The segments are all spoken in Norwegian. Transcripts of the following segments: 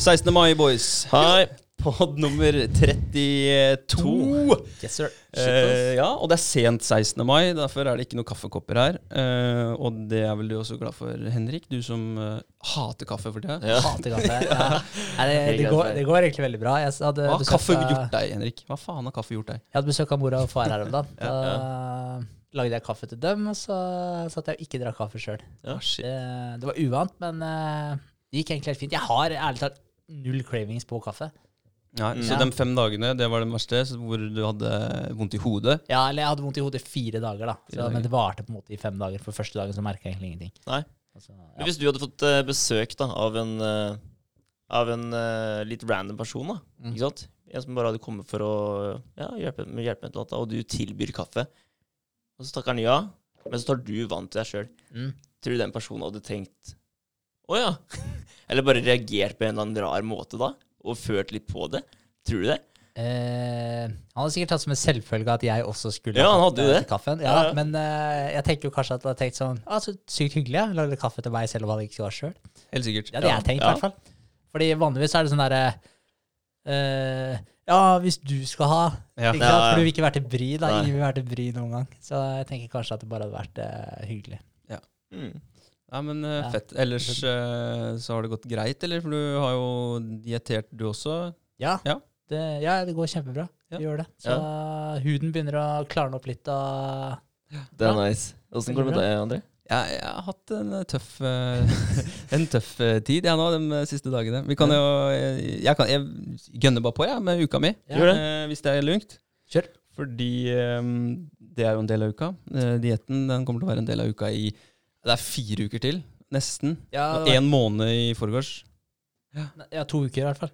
den. 16. mai, boys. Hei. Pod nummer 32. Yes, sir. Eh, ja, og det er sent 16. mai, derfor er det ikke noen kaffekopper her. Eh, og det er vel du også glad for, Henrik? Du som eh, hater kaffe for tida. Ja. Hater kaffe. Ja. Nei, det, det, går, det går egentlig veldig bra. Jeg hadde Hva har kaffe gjort deg, Henrik? Hva faen har kaffe gjort deg? Jeg hadde besøk av mora og far her om dagen. Da lagde jeg kaffe til dem, og så satt jeg og ikke drakk kaffe sjøl. Ja, shit. Det, det var uvant, men eh, det gikk egentlig helt fint. Jeg har ærlig talt null cravings på kaffe. Ja, så Ja. de fem dagene, det var den verste, så hvor du hadde vondt i hodet? Ja, eller jeg hadde vondt i hodet fire dager, da. Så, Fire dager. Men det varte på en måte i fem dager. For første dagen så merka jeg egentlig ingenting. Nei. Altså, ja. Hvis du hadde fått eh, besøk da, av en, eh, av en uh, litt random person, da, Mm. ikke sant? en som bare hadde kommet for å ja, hjelpe, med hjelpe med noe, og du tilbyr kaffe, og så takker han ja, men så tar du vann til deg sjøl, Mm. tror du den personen hadde tenkt å ja? Eller bare reagert på en eller annen rar måte da, og ført litt på det? Tror du det? Eh, han hadde sikkert tatt som en selvfølge at jeg også skulle Ja, han hadde eh, det. kaffen. Ja, Ja, ja. Men eh, jeg tenker jo kanskje at han hadde tenkt sånn ah, så Sykt hyggelig, ja. Lagde kaffe til meg selv om han ikke var sjøl. Helt sikkert. Ja, Det Ja, jeg tenkt, i hvert fall. Fordi vanligvis er det sånn derre eh, Ja, hvis du skal ha Ja. Ikke Ja, sant? ja. For du vil ikke være til bry. da. Ingen vil være til bry noen gang. Så jeg tenker kanskje at det bare hadde vært hyggelig. hyggelig. Mm. Ja, men eh, Ja. fett. Ellers eh, så har det gått greit, eller? For du har jo dietert, du også. Ja, Ja. Det, ja det går kjempebra. Ja. Gjør det. Så huden begynner å klarne opp litt. Og Det er Ja. nice. Åssen går det med deg, André? Ja, jeg har hatt en eh, tøff, en tøff tid jeg nå, de siste dagene. Vi kan jo Jeg, jeg, kan, jeg gønner bare på, jeg, med uka mi. Ja. Gjør det. Eh, hvis det er lugnt. Kjør. Fordi um, det er jo en del av uka. Eh, dietten kommer til å være en del av uka i Det er fire uker til, nesten. Ja, Og det var, én måned i forgårs. ja, to uker i hvert fall.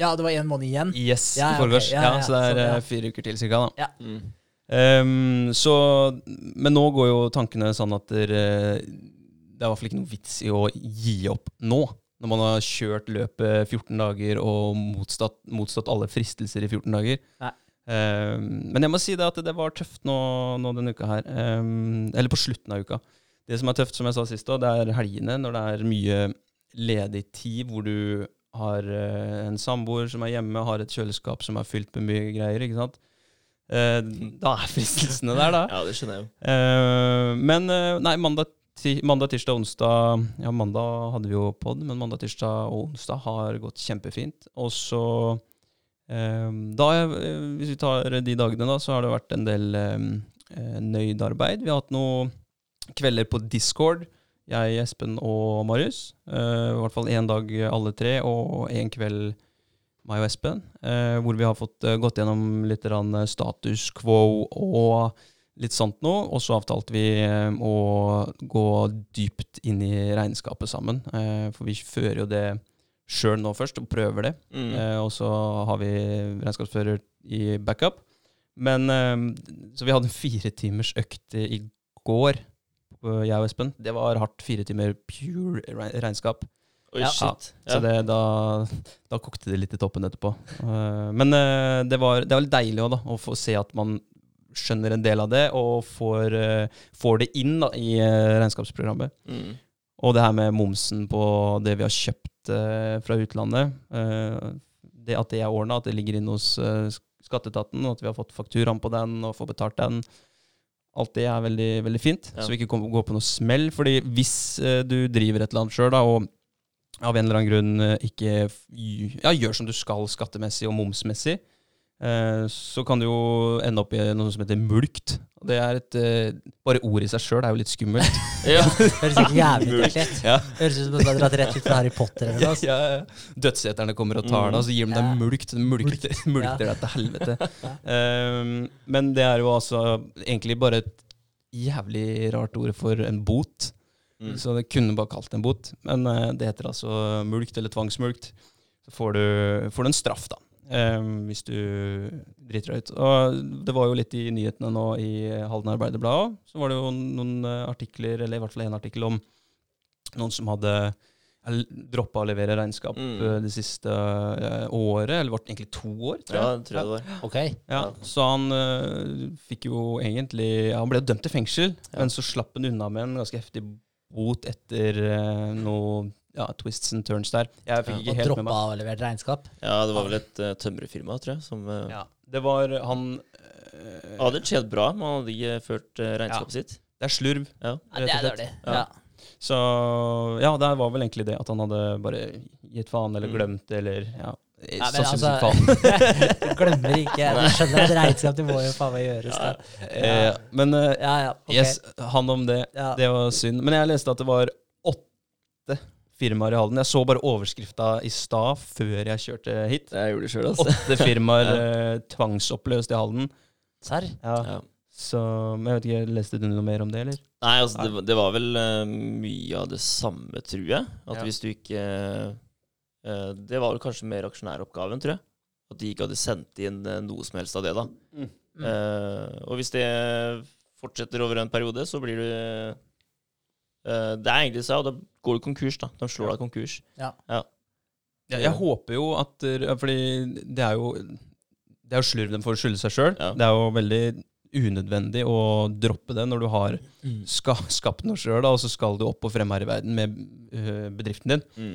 Ja, det var én måned igjen. Yes, Ja, i ok. forgårs. Ja, Ja, ja, så det er sånn, ja. eh, fire uker til cirka, da. Mm. Ehm, så Men nå går jo tankene sånn at der, eh, det er i hvert fall ikke noe vits i å gi opp nå. Når man har kjørt løpet 14 dager og motstått, motstått alle fristelser i 14 dager. Nei. Ehm, men jeg må si det at det var tøft nå, nå denne uka her. Ehm, eller på slutten av uka. Det som er tøft, som jeg sa sist, det er helgene, når det er mye ledig tid hvor du har eh, en samboer som er hjemme, har et kjøleskap som er fylt med mye greier. ikke sant? Eh, da er fristelsene der, da. Ja, det skjønner jeg jo. Eh, men nei, mandag, ti, mandag, tirsdag, onsdag Ja, mandag hadde vi jo pod, men mandag, tirsdag og onsdag har gått kjempefint. Og så eh, da, Hvis vi tar de dagene, da, så har det vært en del nøydarbeid. Vi har hatt noen kvelder på Discord, jeg, Espen og Marius. Uh, I hvert fall én dag alle tre, og én kveld meg og Espen. Uh, hvor vi har fått uh, gått gjennom litt status quo og litt sånt noe. Og så avtalte vi å gå dypt inn i regnskapet sammen. For vi fører jo det sjøl nå først, og prøver det. Mm. Og så har vi regnskapsfører i backup. Men Så vi hadde en fire timers økt i går, jeg og Espen. Det var hardt. Fire timer pure regnskap. Oi, Ja. shit. Så det, da, da kokte det litt i toppen etterpå. Eh, men eh, det, var, det var litt deilig også, da, å få se at man skjønner en del av det, og får, eh, får det inn da, i eh, regnskapsprogrammet. Mm. Og det her med momsen på det vi har kjøpt eh, fra utlandet, eh, det at det er ordna, at det ligger inne hos eh, skatteetaten, og at vi har fått fakturaen på den og får betalt den. Alt det er veldig, veldig fint, Ja. så vi ikke kommer, går på noe smell. fordi hvis eh, du driver et eller annet sjøl, og av en eller annen grunn eh, ikke ja, gjør som du skal skattemessig og momsmessig, så kan du jo ende opp i noe som heter mulkt. Det er et, eh, bare ordet i seg sjøl er jo litt skummelt. Ja. Høres ikke jævlig ut, egentlig. ja. Høres ut som du har dratt rett ut fra Harry Potter eller noe. altså. Ja, ja. Dødseterne kommer og tar deg, og så gir de deg Ja. mulkt. Mulkter, mulkter deg til helvete. Ja. Um, men det er jo altså egentlig bare et jævlig rart ord for en bot. Mm. Så det kunne bare kalt det en bot. Men eh, det heter altså mulkt eller tvangsmulkt. Så får du, får du en straff, da. Um, hvis du driter deg ut. Og det var jo litt i nyhetene nå i Halden Arbeiderblad òg. Så var det jo noen eh, artikler, eller i hvert fall én artikkel om noen som hadde droppa å levere regnskap Mm. eh, det siste uh, året, eller var det egentlig to år, tror ja, jeg. det tror jeg det var. Ok. Ja, så han uh, fikk jo egentlig ja, Han ble dømt til fengsel, Ja. men så slapp han unna med en ganske heftig bot etter uh, noe ja, twists and turns der. Jeg fikk Ja. ikke Og helt med droppa meg. å levere regnskap. Ja, det var vel et uh, tømrerfirma, tror jeg, som uh, Ja, det var han eh, hadde skjedd bra. Man hadde ikke ført uh, regnskapet sitt. Det er slurv, Ja. Ja, rett det og er slett. dårlig. Ja. Ja. Så ja, det var vel egentlig det. At han hadde bare gitt faen eller Mm. glemt eller ja. Ja, men altså, du glemmer ikke. Du skjønner at regnskap det må jo faen meg gjøres. Da. Ja. men uh, Ja, ja. okay. yes, han om det. Ja. Det var synd. Men jeg leste at det var åtte firmaer i Halden. Jeg så bare overskrifta i stad før jeg kjørte hit. Jeg gjorde det selv, altså. Åtte firmaer ja. tvangsoppløst i Halden. Serr? Ja. Ja. Så jeg vet ikke, Leste du noe mer om det, eller? Nei, altså, det, var- det var vel uh, mye av det samme, tror jeg. At Ja. hvis du ikke uh, Det var vel kanskje mer aksjonæroppgaven, tror jeg. At de ikke hadde sendt inn uh, noe som helst av det, da. Mm. Eh, og hvis det fortsetter over en periode, så blir du eh, Det er egentlig så, og da går du konkurs, da. De slår deg konkurs. Ja, jeg håper jo at eh, Fordi det er jo Det er jo slurv de får skylde seg sjøl. Ja. Det er jo veldig unødvendig å droppe det når du har Mm. ska, skapt noe sjøl, og så skal du opp og frem her i verden med øh, bedriften din. Mm.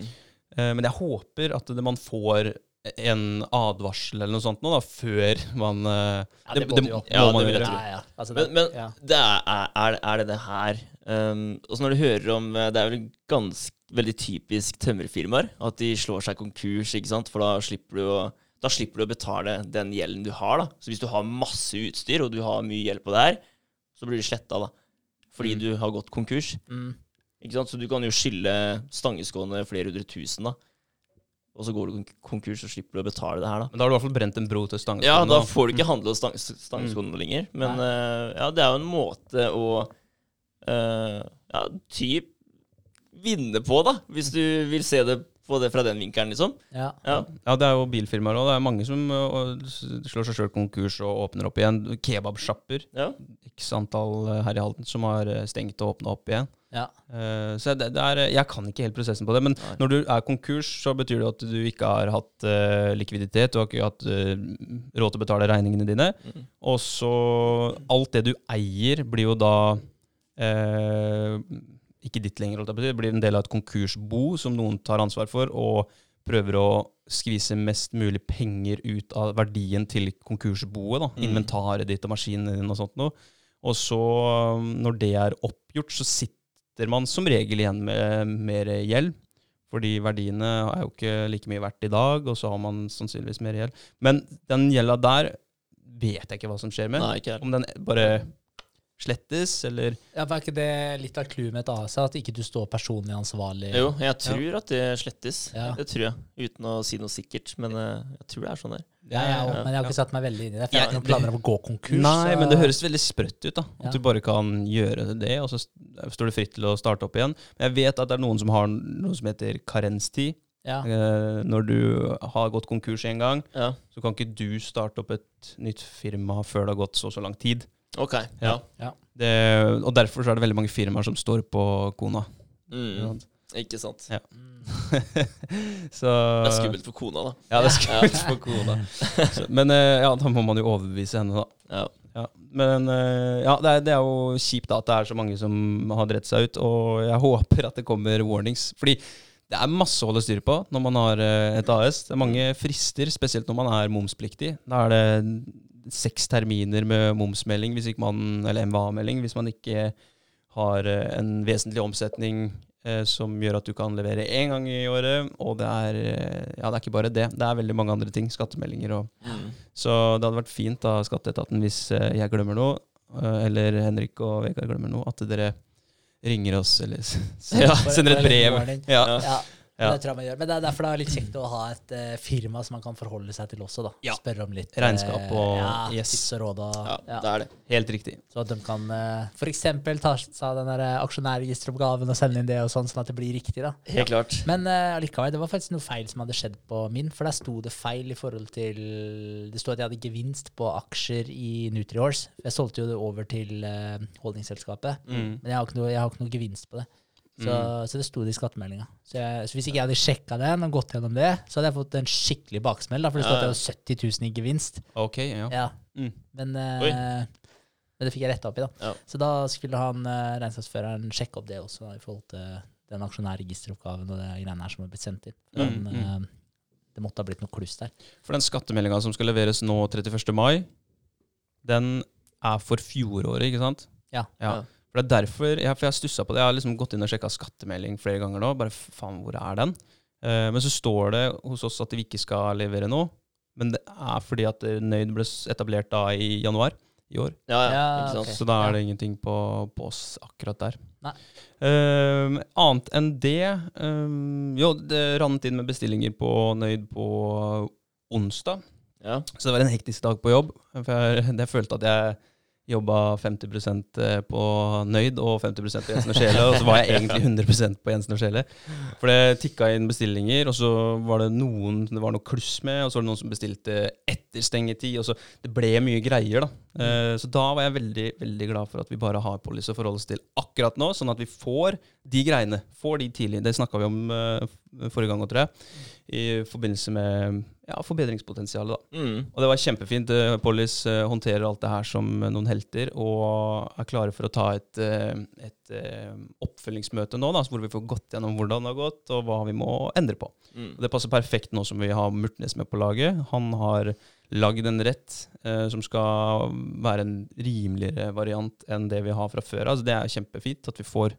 Uh, men jeg håper at det, man får en advarsel eller noe sånt nå, da, før man uh, Ja, det må det, du jo. må Ja, man det gjøre. Ja, ja. Altså, Men, men ja. det er, er, er det det her um, Og så når du hører om eh, Det er vel ganske veldig typisk tømmerfirmaer at de slår seg konkurs, ikke sant? For da slipper du å da slipper du å betale den gjelden du har. da. Så hvis du har masse utstyr, og du har mye gjeld på det her, så blir du sletta, da. Fordi Mm. du har gått konkurs. Mm. Ikke sant? Så du kan jo skylde stangeskåene flere hundre tusen, da. Og så går du konkurs, og slipper du å betale det her, da. Men da har du i hvert fall brent en bro til stangen. Ja, da får du ikke handle stang, stangeskåene lenger. Men eh, ja, det er jo en måte å eh, ja, typ vinne på, da. Hvis du vil se det på det fra den vinkelen, liksom. Ja. Ja. Ja, det er jo bilfirmaer òg. Det er mange som uh, slår seg sjøl konkurs og åpner opp igjen. Kebabsjapper. ja. X antall øh, her i Halden som har øh, stengt og åpna opp igjen. Ja. Uh, så det, det er, jeg kan ikke helt prosessen på det. Men Nei. når du er konkurs, så betyr det at du ikke har hatt uh, likviditet. Du har ikke hatt uh, råd til å betale regningene dine. Mm. Og så Alt det du eier, blir jo da eh, ikke ditt lenger, holdt jeg på å si. Det blir en del av et konkursbo som noen tar ansvar for, og prøver å skvise mest mulig penger ut av verdien til konkursboet. da, Mm. Inventaret ditt og maskinen dine og sånt noe. Og så, når det er oppgjort, så sitter man som regel igjen med mer gjeld. Fordi verdiene er jo ikke like mye verdt i dag, og så har man sannsynligvis mer gjeld. Men den gjelda der vet jeg ikke hva som skjer med. Nei, ikke. Om den bare slettes, eller ja, Var ikke det litt av clouet med et ASA, At ikke du står personlig ansvarlig? Jo, jeg tror at det slettes. Ja. Det tror jeg. Uten å si noe sikkert. Men eh, jeg tror det er sånn der. Ja, jeg Ja. men jeg har ikke satt meg veldig inn i det. For jeg har ikke noen planer om å gå konkurs. Nei, så- men det høres veldig sprøtt ut, da. At Ja. du bare kan gjøre det, og så står det fritt til å starte opp igjen. Men jeg vet at det er noen som har noe som heter karenstid. ja. Eh, når du har gått konkurs en gang, Ja. så kan ikke du starte opp et nytt firma før det har gått så og så lang tid. OK. Ja. Det, og derfor så er det veldig mange firmaer som står på kona. Mm. Ikke sant. Ja. Mm. så, Det er skummelt for kona, da. Ja, det er skummelt for kona. Så, men eh, ja, da må man jo overbevise henne, da. Ja. Ja, men eh, ja, det er, det er jo kjipt da at det er så mange som har dritt seg ut, og jeg håper at det kommer warnings. Fordi det er masse å holde styr på når man har eh, et AS. Det er mange frister, spesielt når man er momspliktig. Da er det seks terminer med momsmelding, hvis ikke man, eller MVA-melding, hvis man ikke har eh, en vesentlig omsetning eh, som gjør at du kan levere én gang i året. Og det er, eh, ja, det er ikke bare det. Det er veldig mange andre ting. Skattemeldinger og Mm. så det hadde vært fint av Skatteetaten hvis jeg glemmer noe, eller Henrik og Vegard glemmer noe, at dere ringer oss eller sender et brev. ja, Ja. Ja. Det tror jeg man gjør. Men det er derfor det er litt kjekt å ha et uh, firma som man kan forholde seg til også, da. Ja. Spørre om litt eh, Regnskap og- ja, yes. tips og råd. Og, ja, ja. det er det. Helt riktig. Så at de kan uh, f.eks. ta seg av den eh, aksjonærregisteroppgaven og sende inn det, og sånn, sånn at det blir riktig. da. Helt klart. Men uh, allikevel, det var faktisk noe feil som hadde skjedd på min. For der sto det feil i forhold til Det sto at jeg hadde gevinst på aksjer i Nutrihorse. Jeg solgte jo det over til uh, holdningsselskapet. Mm. Men jeg har, ikke noe, jeg har ikke noe gevinst på det. Så, Mm. så det sto det i skattemeldinga. Så, så hvis ikke jeg hadde sjekka den og gått gjennom det, så hadde jeg fått en skikkelig baksmell. Da, for det sto at jeg hadde 70 000 i gevinst. Ok, ja. Ja. Mm. Men, eh, men det fikk jeg retta opp i, da. Ja. Så da skulle han uh, regnskapsføreren sjekke opp det også, da, i forhold til den aksjonærregisteroppgaven og det greiene her som har blitt sendt inn. Mm, Men, mm. uh, det måtte ha blitt noe kluss der. For den skattemeldinga som skal leveres nå 31. mai, den er for fjoråret, ikke sant? Ja. Ja. For det er derfor, jeg, for jeg har stussa på det. Jeg har liksom gått inn og sjekka skattemelding flere ganger nå. Bare faen, hvor er den? Eh, men så står det hos oss at vi ikke skal levere nå. Men det er fordi at Nøyd ble etablert da i januar i år. Ja, ja, Ja, ikke sant? ok. Så da er Ja. det ingenting på, på oss akkurat der. Nei. Eh, annet enn det um, Jo, det rant inn med bestillinger på Nøyd på onsdag. Ja. Så det var en hektisk dag på jobb. For jeg, jeg følte at jeg jobba 50% på Nøyd og 50 på Jensen og Sjele. Og så var jeg egentlig 100% på Jensen og Sjele. For det tikka inn bestillinger, og så var det noen det var noe kluss med, og så var det noen som bestilte etter stengetid. og så Det ble mye greier, da. Eh, Så da var jeg veldig veldig glad for at vi bare har policy å forholde oss til akkurat nå, sånn at vi får de greiene. Får de tidlig. Det snakka vi om eh, forrige gang, tror jeg. I forbindelse med ja, forbedringspotensialet, da. Mm. Og det var kjempefint. Eh, Pollis eh, håndterer alt det her som noen helter, og er klare for å ta et, eh, et oppfølgingsmøte nå, da, hvor vi får gått gjennom hvordan det har gått, og hva vi må endre på. Mm. Det passer perfekt nå som vi har Murtnes med på laget. Han har lagd en rett eh, som skal være en rimeligere variant enn det vi har fra før. Altså, det er kjempefint at vi får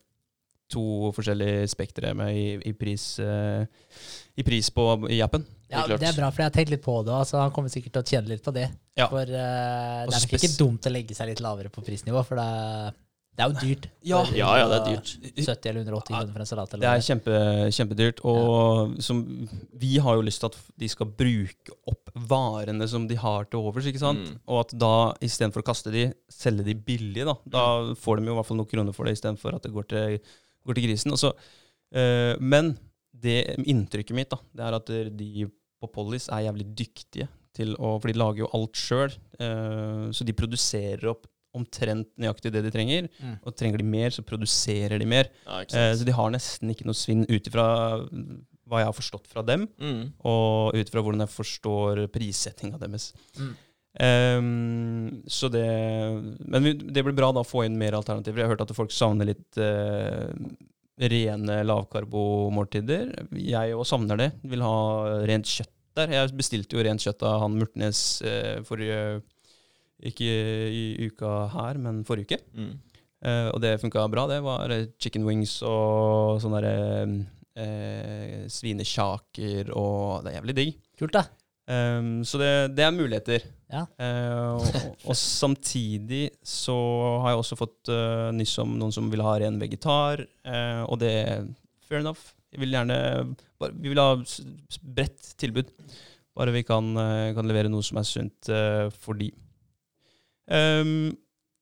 to forskjellige spektre med i, i, pris, uh, i pris på i appen. Ja, det er bra, for jeg har tenkt litt på det. Altså, han kommer sikkert til å tjene litt på det. Ja. For uh, det er nok ikke dumt å legge seg litt lavere på prisnivå, for det er, det er jo dyrt. Ja. For, Ja, ja, det er dyrt. 70 eller 180 kroner for en salat. Det er kjempe, kjempedyrt. Og som, vi har jo lyst til at de skal bruke opp varene som de har til overs. ikke sant? Mm. Og at da istedenfor å kaste de, selge de billig. Da Da får de jo i hvert fall noen kroner for det, istedenfor at det går til, går til grisen. Og så, eh, men det inntrykket mitt da, det er at de på Pollis er jævlig dyktige til å For de lager jo alt sjøl. så de produserer opp omtrent nøyaktig det de trenger. Mm. Og trenger de mer, så produserer de mer. Ja, Eh, så de har nesten ikke noe svinn ut ifra hva jeg har forstått fra dem, Mm. og ut ifra hvordan jeg forstår prissettinga deres. Mm. Ehm, så det Men vi, det blir bra da å få inn mer alternativer. Jeg har hørt at folk savner litt uh, rene lavkarbomåltider. Jeg òg savner det. Vil ha rent kjøtt der. Jeg bestilte jo rent kjøtt av han Murtnes uh, forrige Ikke i uka her, men forrige uke. Mm. Uh, og det funka bra. Det var chicken wings og sånne derre svinekjaker, og det er jævlig digg. Kult, da. Ehm, så det, det er muligheter. Ja. Uh, og, og samtidig så har jeg også fått uh, nyss om noen som vil ha ren vegetar, uh, og det er fair enough. Jeg vil gjerne Vi vil ha bredt tilbud. Bare vi kan, eh, kan levere noe som er sunt for de. Um,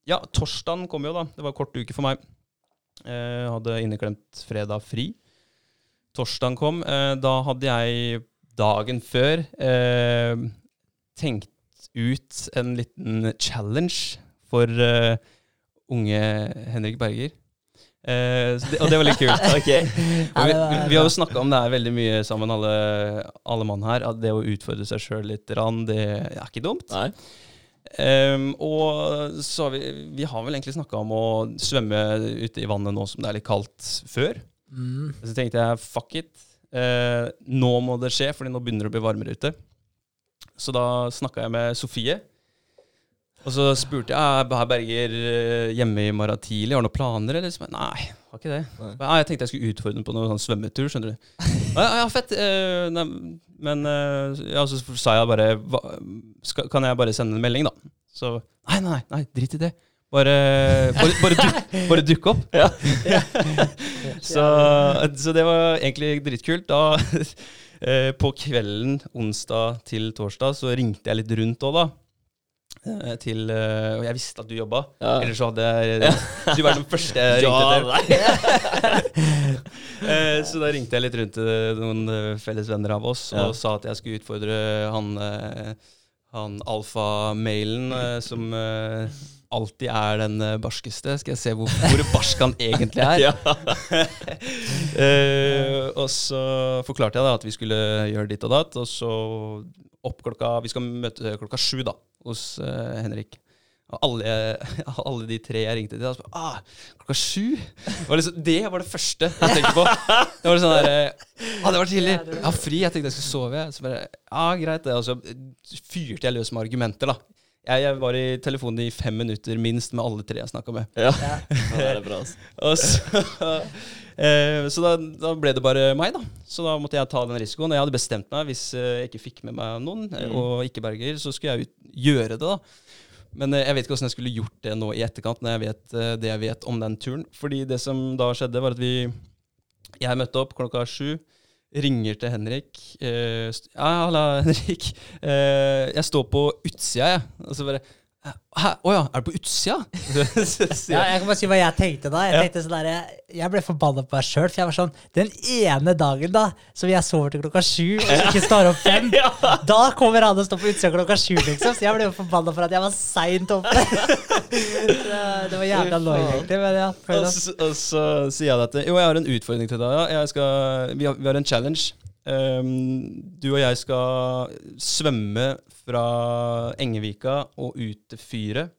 ja, torsdagen kom jo, da. Det var kort uke for meg. Hadde inneklemt fredag fri. Torsdagen kom. Da hadde jeg dagen før eh, tenkt ut en liten challenge for eh, unge Henrik Berger. Eh, det, og det var litt kult. okay. Vi, vi, har jo snakka om det her veldig mye sammen, alle, alle mann her. At det å utfordre seg sjøl litt, det er ikke dumt. Nei. Ehm, og så har vi, vi har vel egentlig snakka om å svømme ute i vannet nå som det er litt kaldt før. Mm. Så tenkte jeg fuck it. Eh, nå må det skje, Fordi nå begynner det å bli varmere ute. Så da snakka jeg med Sofie. Og så spurte jeg er Berger eh, hjemme i morgen tidlig. Har du noen planer? Eller? Så, Nei, har ikke det. Nei. Ja, jeg tenkte jeg skulle utfordre den på noen sånn svømmetur. skjønner du. Ja, ja, ja fett. eh, nei, men eh, ja, så sa jeg bare Kan jeg bare sende en melding, da? Så nei, nei, nei, drit i det. Bare, bare, bare, duk, bare dukke opp. Så, så det var egentlig dritkult. Da, eh, på kvelden onsdag til torsdag så ringte jeg litt rundt òg, da. Eh, Til, eh, og jeg visste at du jobba. Ja. Ellers så hadde jeg Du var den første jeg ringte Ja, til. Eh, Så da ringte jeg litt rundt til noen felles venner av oss og Ja. sa at jeg skulle utfordre han, han alfamailen som alltid er den eh, barskeste. Skal jeg se hvor, hvor barsk han egentlig er. Ja. Eh, og så forklarte jeg da at vi skulle gjøre ditt og datt, og så opp klokka Vi skal møte klokka sju da, hos eh, Henrik. Og alle, alle de tre jeg ringte til, da, bare, ah, klokka sju? Var, liksom, det var det første jeg tenkte på. Det var sånn der, ah, det var tidlig. Jeg har fri. Jeg tenkte jeg skulle sove. Så bare, ja, greit det. Og så fyrte jeg løs med argumenter, da. Jeg, jeg var i telefonen i fem minutter minst med alle tre jeg snakka med. Ja, det er bra, altså. Og så eh, så da, da ble det bare meg, da. Så da måtte jeg ta den risikoen. Og jeg hadde bestemt meg, hvis eh, jeg ikke fikk med meg noen, eh, Mm. og ikke Berger, så skulle jeg ut, gjøre det, da. Men eh, jeg vet ikke hvordan jeg skulle gjort det nå i etterkant, når jeg vet det jeg vet om den turen. Fordi det som da skjedde, var at vi Jeg møtte opp klokka sju. Ringer til Henrik. Eh, ja, halla, Henrik. Eh, jeg står på utsida, jeg. Og så bare Hæ? Å ja, er du på utsida? Ja, jeg, kan bare si hva jeg tenkte da. Jeg Ja. tenkte sånn der, jeg, jeg ble forbanna på meg sjøl. For jeg var sånn Den ene dagen da som jeg sover til klokka sju og ikke står opp fem, da kommer han og står på utsida klokka sju, liksom. Så jeg ble jo forbanna for at jeg var seint oppe. det, det var jævlig annoying, egentlig. Men ja. Og så, og så sier jeg dette. Jo, jeg har en utfordring til deg. Ja. Jeg skal, vi, har, vi har en challenge. Um, du og jeg skal svømme fra Engevika og ut til fyret.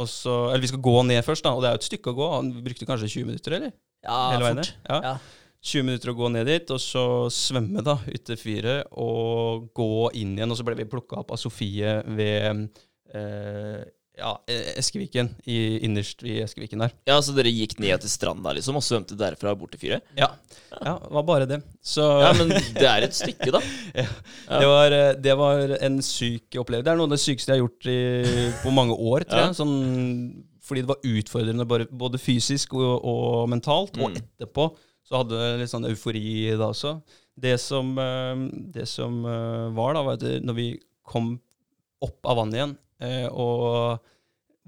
Og så, eller vi skal gå ned først, da. Og det er jo et stykke å gå. Han brukte kanskje 20 minutter, eller? Ja, Hele fort. Ja. Ja. 20 minutter å gå ned dit, og så svømme da ut til fyret og gå inn igjen. Og så ble vi plukka opp av Sofie ved eh, ja, Eskeviken, i, innerst i Eskeviken der. Ja, Så dere gikk ned til stranda liksom og svømte derfra bort til fyret? Ja, ja det var bare det. Så Ja, men det er et stykke, da. Ja. det, var, eh, det var en syk opplevelse. Det er noe av det sykeste jeg har gjort i, på mange år, tror jeg. Sånn, fordi det var utfordrende bare, både fysisk og, og mentalt. Og Mm. etterpå så hadde jeg litt sånn eufori da også. Det som, eh, det som eh, var, da, var at når vi kom opp av vannet igjen og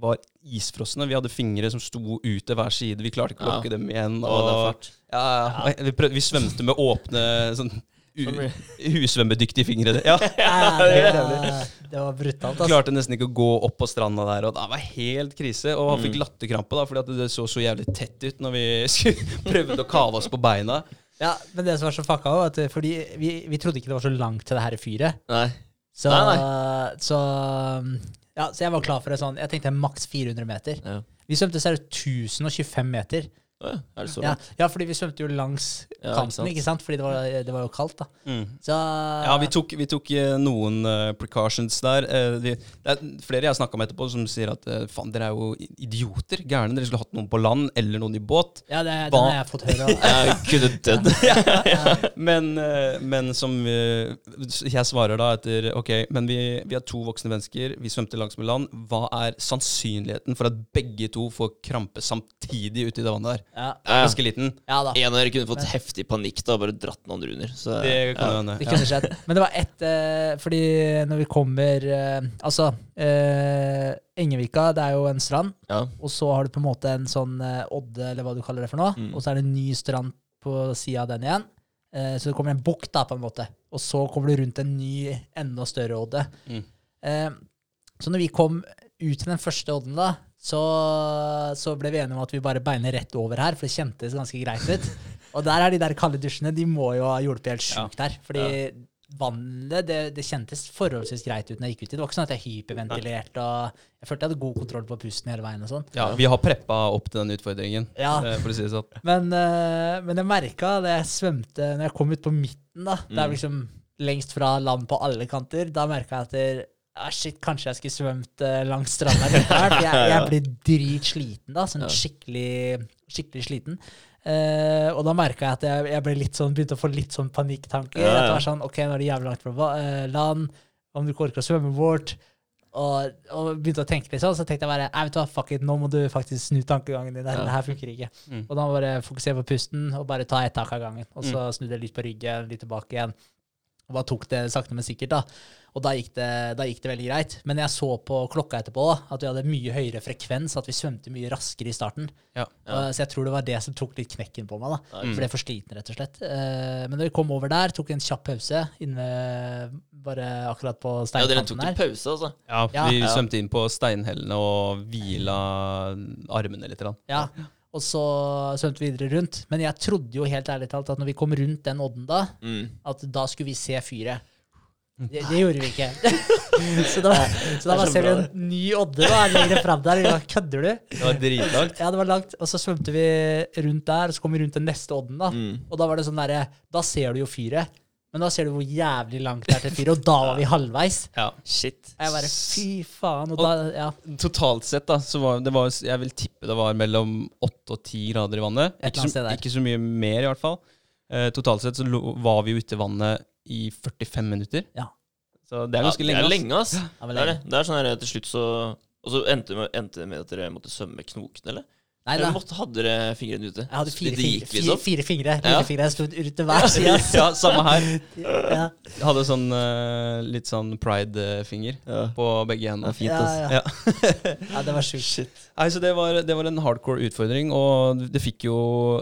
var isfrosne Vi hadde fingre som sto ut til hver side. Vi klarte ikke å Ja. dem igjen. Er og- ja, ja. Vi, prøvde, vi svømte med åpne sånn usvømmedyktige fingre. Ja. Ja, det, var, det var brutalt. Altså. Klarte nesten ikke å gå opp på stranda der, og det var helt krise. Og han Mm. fikk latterkrampe da, fordi at det så så jævlig tett ut når vi prøvde å kave oss på beina. Ja, men det som var så fucka, var at fordi vi, vi trodde ikke det var så langt til det her fyret. Nei. Så, Nei, så Ja, så jeg var klar for det sånn Jeg tenkte maks 400 meter. Ja. Vi svømte seriøst 1025 meter. Ja, er det så Ja, ja, fordi vi svømte jo langs Ja, ikke kanten, sant. ikke sant? Fordi det var, det var jo kaldt, da. Så Ja, vi tok, vi tok eh, noen uh, precautions der. Uh, vi, det er flere jeg har snakka med etterpå, som sier at uh, faen, dere er jo idioter. Gærne. Dere skulle hatt noen på land, eller noen i båt. Ja, det, den har jeg fått høre. Jeg kunne dødd. Men, eh, men som eh, jeg svarer da etter Ok, men vi, vi er to voksne mennesker, vi svømte langs med land. Hva er sannsynligheten for at begge to får krampe samtidig ute i det vannet der? Ja. Ganske liten. ja da. En av dere kunne fått heftig panikk da, og bare dratt den andre under. Så, Det kan ja. hende. Det kunne skjedd. Men det var ett uh, Fordi når vi kommer uh, Altså, uh, Engevika, det er jo en strand. Ja. Og så har du på en måte en sånn eh, odde, eller hva du kaller det for noe. Mm. Og så er det en ny strand på sida av den igjen. Eh, så det kommer en bukt, da, på en måte. Og så kommer du rundt en ny, enda større odde. Mm. Eh, så når vi kom ut til den første odden, da, så, så ble vi enige om at vi bare beiner rett over her, for det kjentes ganske greit ut. Og der er de der kalde dusjene. De må jo ha hjulpet helt sjukt her. Fordi vannet, det, det kjentes forholdsvis greit ut når jeg gikk uti. Det var ikke sånn at jeg hyperventilerte og Jeg følte jeg hadde god kontroll på pusten hele veien og sånn. Ja, vi har preppa opp til den utfordringen, Ja. eh, for å si det sånn. Men, eh, men jeg merka da jeg svømte Når jeg kom ut på midten, da Det er Mm. liksom lengst fra land på alle kanter, da merka jeg at det, ah, shit, kanskje jeg skulle svømt eh, langs stranda Jeg, jeg blir dritsliten da. Sånn skikkelig, skikkelig sliten. Eh, og da merka jeg at jeg, jeg ble litt sånn, begynte å få litt sånn panikktanker. Ja, ja. At det var sånn, ok, nå er det jævlig langt fra eh, land. Om du ikke orker å svømme bort. Og, og begynte å tenke litt sånn, så tenkte jeg bare nei, vet du hva, fuck it, nå må du faktisk snu tankegangen din. Det Ja. her funker ikke. Mm. Og da bare fokusere på pusten og bare ta ett tak av gangen. Og så snudde jeg litt på ryggen, litt tilbake igjen. Og bare tok det sakte, men sikkert. da. Og da gikk, det, da gikk det veldig greit. Men jeg så på klokka etterpå at vi hadde mye høyere frekvens, at vi svømte mye raskere i starten. Ja. ja. så jeg tror det var det som tok litt knekken på meg. da. Mm. For det er for sliten, rett og slett. Eh, men da vi kom over der, tok en kjapp pause inne bare akkurat på ja, dere tok en pause, altså. Ja, Ja. vi svømte inn på steinhellene og hvila armene litt. grann. Ja, og så svømte vi videre rundt. Men jeg trodde jo helt ærlig talt at når vi kom rundt den odden da, Mm. at da skulle vi se fyret. Det, det gjorde vi ikke. så da, så da ser vi en ny odde da, lenger frem der. Vi bare, Kødder du? Det var dritlangt. Ja, det var langt. Og så svømte vi rundt der, og så kom vi rundt den neste odden. da. Mm. Og da var det sånn derre Da ser du jo fyret, men da ser du hvor jævlig langt det er til fyret, og da var vi halvveis. Ja. Shit. Jeg bare fy faen. Og da, ja. Totalt sett, da, så var det var, Jeg vil tippe det var mellom åtte og ti grader i vannet. Ikke så, ikke så mye mer, i hvert fall. Eh, totalt sett så lo, var vi jo ute i vannet i 45 minutter. Ja. Så det er ganske ja, lenge. Det er lenge, ass. Ja, Det er det. Det er sånn her til slutt så Og så endte det med, endte det med at dere måtte svømme knokene, eller? Nei da. måtte, hadde dere fingrene ute? Jeg hadde fire, fire, fire, liksom? fire fingre. Ja. Lillefingre. Jeg sto ut til hver side. ja, samme her. Ja. Jeg hadde sånn eh, litt sånn pride-finger Ja. på begge hendene. Fint, Ja, ja. Ja. ja, det var sjukt. Shit. Nei, så det var, det var en hardcore utfordring, og det fikk jo,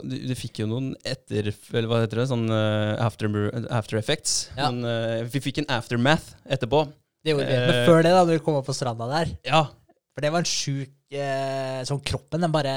det fikk jo noen etter... Eller hva heter det? Sånn eh, after, after effects. Ja. Noen, eh, vi fikk en aftermath etterpå. Det gjorde vi. Men før det, da når vi kom opp på stranda der Ja. For det var en sjuk Sånn kroppen, den bare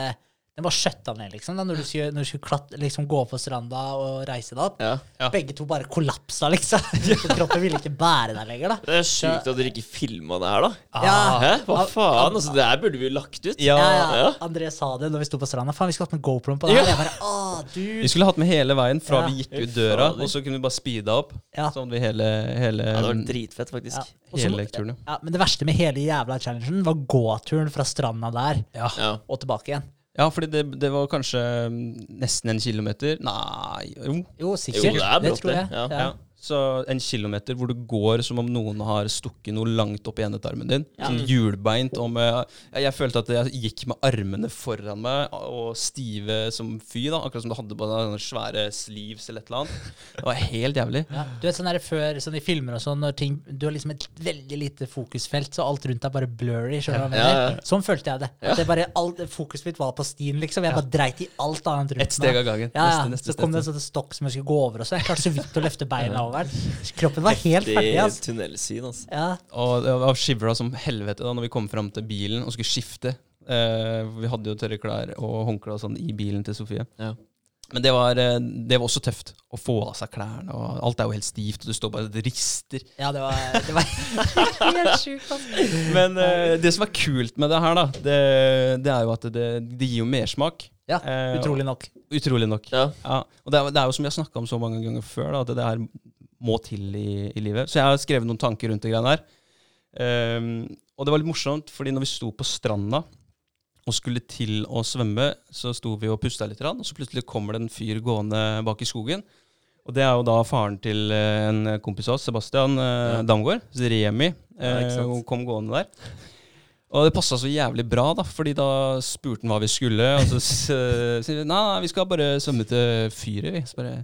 Den bare skjøtta ned, liksom. Da, når du skulle, når du skulle klatt, liksom, gå på stranda og reise deg opp. Ja. Ja. Begge to bare kollapsa, liksom. Kroppen ville ikke bære deg lenger, da. Det er sjukt at dere ikke filma det her, da. Ja. Hæ? Hva faen? Altså, det her burde vi jo lagt ut. Ja. Ja. André sa det når vi sto på stranda. Faen, vi skulle hatt med GoPro-en på det her. Ja. Jeg bare, dude. Vi skulle hatt med hele veien fra Ja. vi gikk ut døra, og så kunne vi bare speeda opp. Ja. Sånn vi hele, hele, Ja, det var dritfett, faktisk. Ja. Hele turen. ja, Men det verste med hele jævla challengen var gåturen fra stranda der Ja. Ja. og tilbake igjen. Ja, fordi det, det var kanskje mm, nesten en kilometer. Nei, jo. Jo, sikkert. Jo, det er brått, tror jeg. det. Ja. Ja. Så en kilometer hvor du går som om noen har stukket noe langt opp i endetarmen din. Ja. Sånn hjulbeint. Og med, jeg, jeg følte at jeg gikk med armene foran meg og stive som fy. da Akkurat som du hadde på deg svære sleeves eller et eller annet. Det var helt jævlig. Ja, du vet sånn der før, sånn i filmer og sånn, når ting, du har liksom et veldig lite fokusfelt, så alt rundt er bare blurry. skjønner du hva jeg mener? Sånn følte jeg det. At det bare, alt, Fokuset mitt var på stien, liksom. Jeg bare dreit i alt annet rundt Ett steg av gangen. Ja, ja. Neste, neste, så kom det en sånn stokk som jeg skulle gå over, og så jeg klarte så vidt å løfte beina over den. Kroppen var helt ferdig. Altså. tunnelsyn, altså. Ja. Og det var shivra som helvete da når vi kom fram til bilen og skulle skifte. Uh, vi hadde jo tørre klær og håndkle og sånn i bilen til Sofie. Ja. Men det var, eh, det var også tøft å få av seg klærne. og Alt er jo helt stivt, og du står bare og rister. ja, det var, det var helt sjukt. Altså. Men uh, det som er kult med det her, da, det, det er jo at det, det gir jo mersmak. Ja, utrolig nok. Utrolig nok. Ja. Ja, og det er, det er jo som vi har snakka om så mange ganger før, da, at det her må til i, i livet. Så jeg har skrevet noen tanker rundt det greiene her. Um, og det var litt morsomt, fordi når vi sto på stranda og skulle til å svømme, så sto vi og pusta litt, og så plutselig kommer det en fyr gående bak i skogen. Og det er jo da faren til eh, en kompis av oss, Sebastian eh, Ja. Damgaard. Remi Ja, eh, kom gående der. Og det passa så jævlig bra, da, fordi da spurte han hva vi skulle. Og så sier vi nei, nei, vi skal bare svømme til fyret, vi. Så bare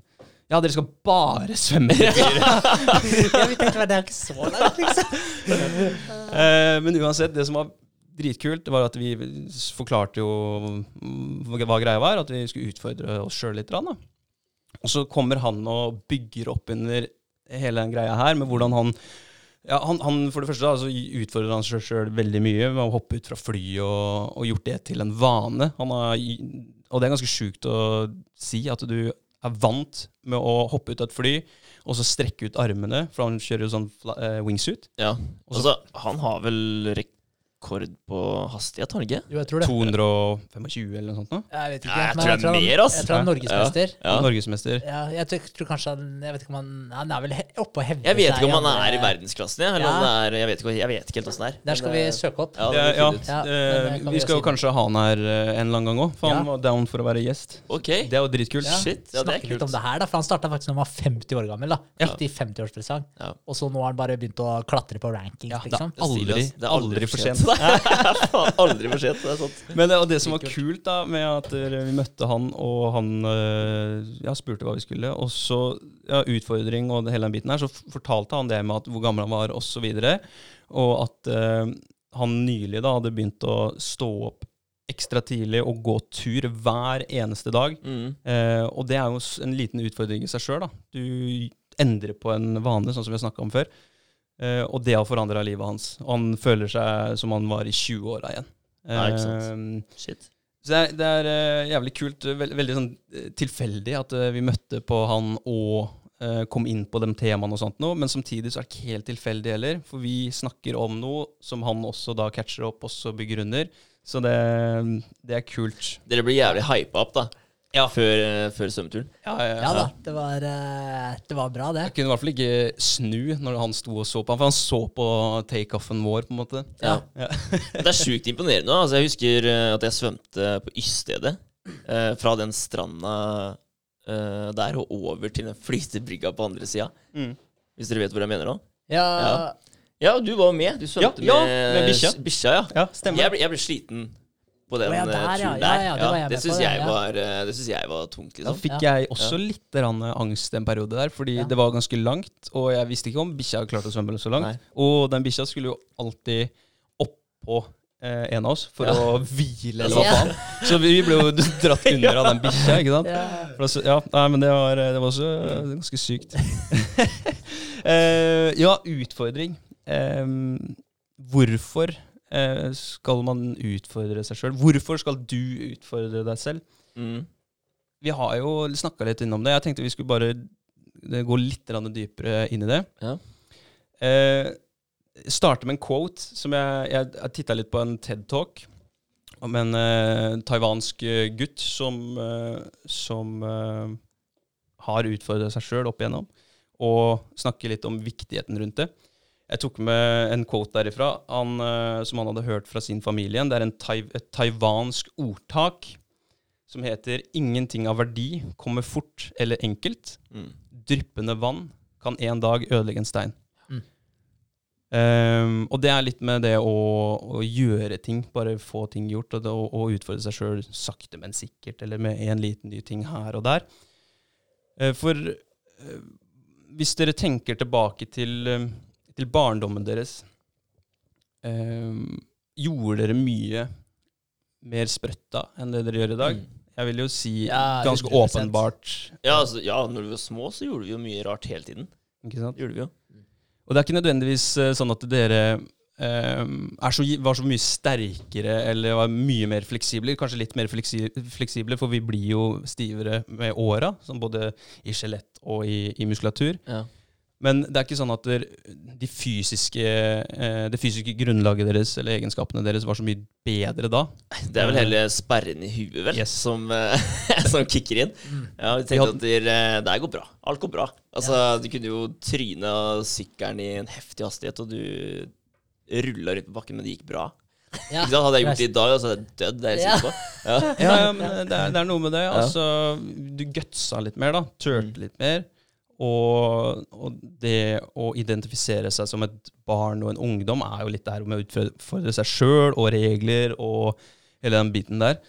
Ja, dere skal bare svømme i dyret!» Ja, vi tenkte, det er ikke så langt, liksom. Eh, men uansett, det som var dritkult, var at vi forklarte jo hva greia var, at vi skulle utfordre oss sjøl litt. Da. Og så kommer han og bygger opp under hele den greia her, med hvordan han ja, han, han, For det første da, så utfordrer han seg sjøl veldig mye med å hoppe ut fra fly og, og gjort det til en vane. Han har, og det er ganske sjukt å si, at du er vant med å hoppe ut av et fly og så strekke ut armene, for han kjører jo sånn fla- eh, wingsuit. ja. Og så- Altså, han har vel rekord på hastighet, har han ikke? Jo, jeg tror det. 225 eller noe sånt nå. Jeg vet ikke. Ja, jeg tror det er han- mer, ass. Jeg tror han er norgesmester. Ja. Norgesmester. Ja, jeg tror, tror kanskje han Jeg vet ikke om han Han er vel oppe og hevder Jeg vet ikke om han er i verdensklassen, jeg, eller Ja. er Jeg vet ikke, jeg vet ikke helt åssen det er. Der skal vi eh, søke opp. Ja, det Ja, vi ja. Ja, Eh, det kan vi vi skal jo si. kanskje ha han her eh, en eller annen gang òg, for han Ja. var down for å være gjest. Ok. Det er jo dritkult. Ja. Shit. Ja, det er Snakke litt om det her, da, for han starta faktisk da han var 50 år gammel. da Ja. Riktig 50-årspresang. Ja. Og så nå har han bare begynt å klatre på rankings, liksom. aldri, Det. Det er aldri for sent. Er faen aldri for sent. Det er sant. Men det, og det som var kult da med at eh, vi møtte han, og han eh, ja, spurte hva vi skulle, og så ja, utfordring og hele den biten her, så fortalte han det med at hvor gammel han var, og så videre, og at uh, han nylig da hadde begynt å stå opp ekstra tidlig og gå tur hver eneste dag. Mm. Uh, og det er jo en liten utfordring i seg sjøl. Du endrer på en vane, sånn som vi har snakka om før. Eh, og det har forandra livet hans. Og han føler seg som han var i 20-åra igjen. Nei, ikke sant. Eh, Shit. så det er, det er uh, jævlig kult. Veld, veldig sånn eh, tilfeldig at uh, vi møtte på han og kom inn på de temaene og sånt noe, men samtidig så er det ikke helt tilfeldig heller, for vi snakker om noe som han også da catcher opp og begrunner. Så det, det er kult. Dere blir jævlig hypa opp, da. Ja. Før, eh, før svømmeturen. Ja, ja, Ja da, det var, eh, det var bra, det. Jeg kunne i hvert fall ikke snu når han sto og så på han, for han så på takeoffen vår, på en måte. Ja. Ja. Det er sjukt imponerende. Altså, jeg husker eh, at jeg svømte på Yststedet. Eh, fra den stranda eh, der og over til den flytebrygga på andre sida. Mm. Hvis dere vet hvor jeg mener nå? Ja, Ja. Ja, du var med. Du svømte Ja, ja, med, med bikkja. ja. Ja. Jeg ble, jeg ble sliten på den oh, ja, eh, der, turen Ja, der. ja, det var det syns jeg, ja. var, eh, det jeg var tungt, Da liksom. fikk Ja. jeg også litt angst en periode der, fordi Ja. det var ganske langt, og jeg visste ikke om bikkja klarte å svømme så langt. Nei. Og den bikkja skulle jo alltid oppå eh, en av oss for Ja. å hvile, eller hva faen. Så vi ble jo dratt under av den bikkja, ikke sant. Ja. For altså, ja, nei, men det var, det var også eh, ganske sykt. Eh, ja, utfordring. Eh, hvorfor eh, skal man utfordre seg sjøl? Hvorfor skal du utfordre deg selv? Mm. Vi har jo snakka litt innom det. Jeg tenkte vi skulle bare eh, gå litt dypere inn i det. Ja. Eh, starte med en quote som jeg, jeg, jeg titta litt på en TED-talk om en eh, taiwansk eh, gutt som, eh, som eh, har utfordra seg sjøl opp igjennom, og snakke litt om viktigheten rundt det. Jeg tok med en quote derifra han, eh, som han hadde hørt fra sin familie. Det er en tai et taiwansk ordtak som heter 'Ingenting av verdi kommer fort eller enkelt'. Mm. Dryppende vann kan en dag ødelegge en stein. Mm. Um, og det er litt med det å, å gjøre ting, bare få ting gjort, og, det, å, å utfordre seg sjøl sakte, men sikkert, eller med en liten ny ting her og der. Uh, for uh, hvis dere tenker tilbake til, eh, til barndommen deres, ehm, gjorde dere mye mer sprøtta enn det dere gjør i dag? Mm. Jeg vil jo si Ja, ganske 100%. åpenbart. Ja, altså, ja, når vi var små, så gjorde vi jo mye rart hele tiden. Ikke sant? Gjorde vi jo. Og det er ikke nødvendigvis eh, sånn at dere eh, er så, var så mye sterkere eller var mye mer fleksible. Kanskje litt mer fleksi, fleksible, for vi blir jo stivere med åra, både i skjelett og i, i muskulatur. Ja. Men det er ikke sånn at de fysiske, eh, det fysiske grunnlaget deres eller egenskapene deres var så mye bedre da. Det er vel hele sperren i huet, vel, Yes. som, eh, som kicker inn. Mm. Ja, vi tenkte at det, eh, det går bra. Alt går bra. Altså, Du kunne jo tryne sykkelen i en heftig hastighet, og du rulla rundt på bakken, men det gikk bra. Ja. Ikke sant? Hadde jeg gjort det i dag, så hadde jeg dødd. Det er jeg Ja. sikker på. Ja. Ja, ja, men det er, det er noe med det. Altså, du gutsa litt mer, da. Turte litt mer. Og, og det å identifisere seg som et barn og en ungdom er jo litt der med å utfordre seg sjøl og regler og hele den biten der.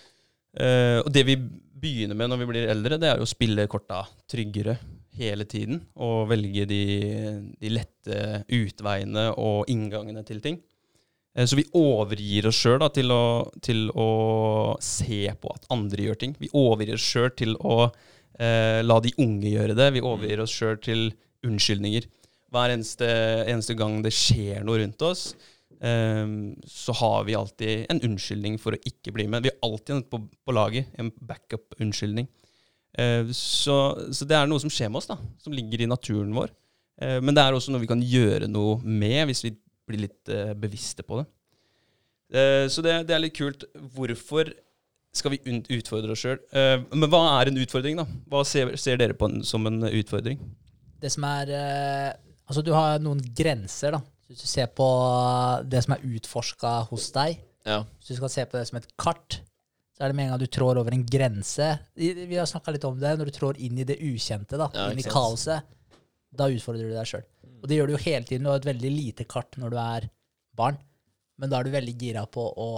Uh, og det vi begynner med når vi blir eldre, det er jo å spille korta tryggere hele tiden. Og velge de, de lette utveiene og inngangene til ting. Uh, Så vi overgir oss sjøl til, til å se på at andre gjør ting. Vi overgir oss sjøl til å eh, la de unge gjøre det. Vi overgir oss sjøl til unnskyldninger. Hver eneste, eneste gang det skjer noe rundt oss, eh, så har vi alltid en unnskyldning for å ikke bli med. Vi har alltid på, på laget, en backup-unnskyldning. Eh, så, så det er noe som skjer med oss, da, som ligger i naturen vår. Eh, men det er også noe vi kan gjøre noe med, hvis vi blir litt eh, bevisste på det. Eh, så det, det er litt kult. Hvorfor skal vi utfordre oss sjøl? men hva er en utfordring, da? Hva ser, ser dere på en, som en utfordring? Det som er eh, Altså, du har noen grenser, da. Hvis du ser på det som er utforska hos deg, Ja. hvis du skal se på det som et kart, så er det med en gang du trår over en grense Vi vi har snakka litt om det. Når du trår inn i det ukjente, da, Ja, inn i kaoset, da utfordrer du deg sjøl. Og det gjør du jo hele tiden. Du har et veldig lite kart når du er barn, men da er du veldig gira på å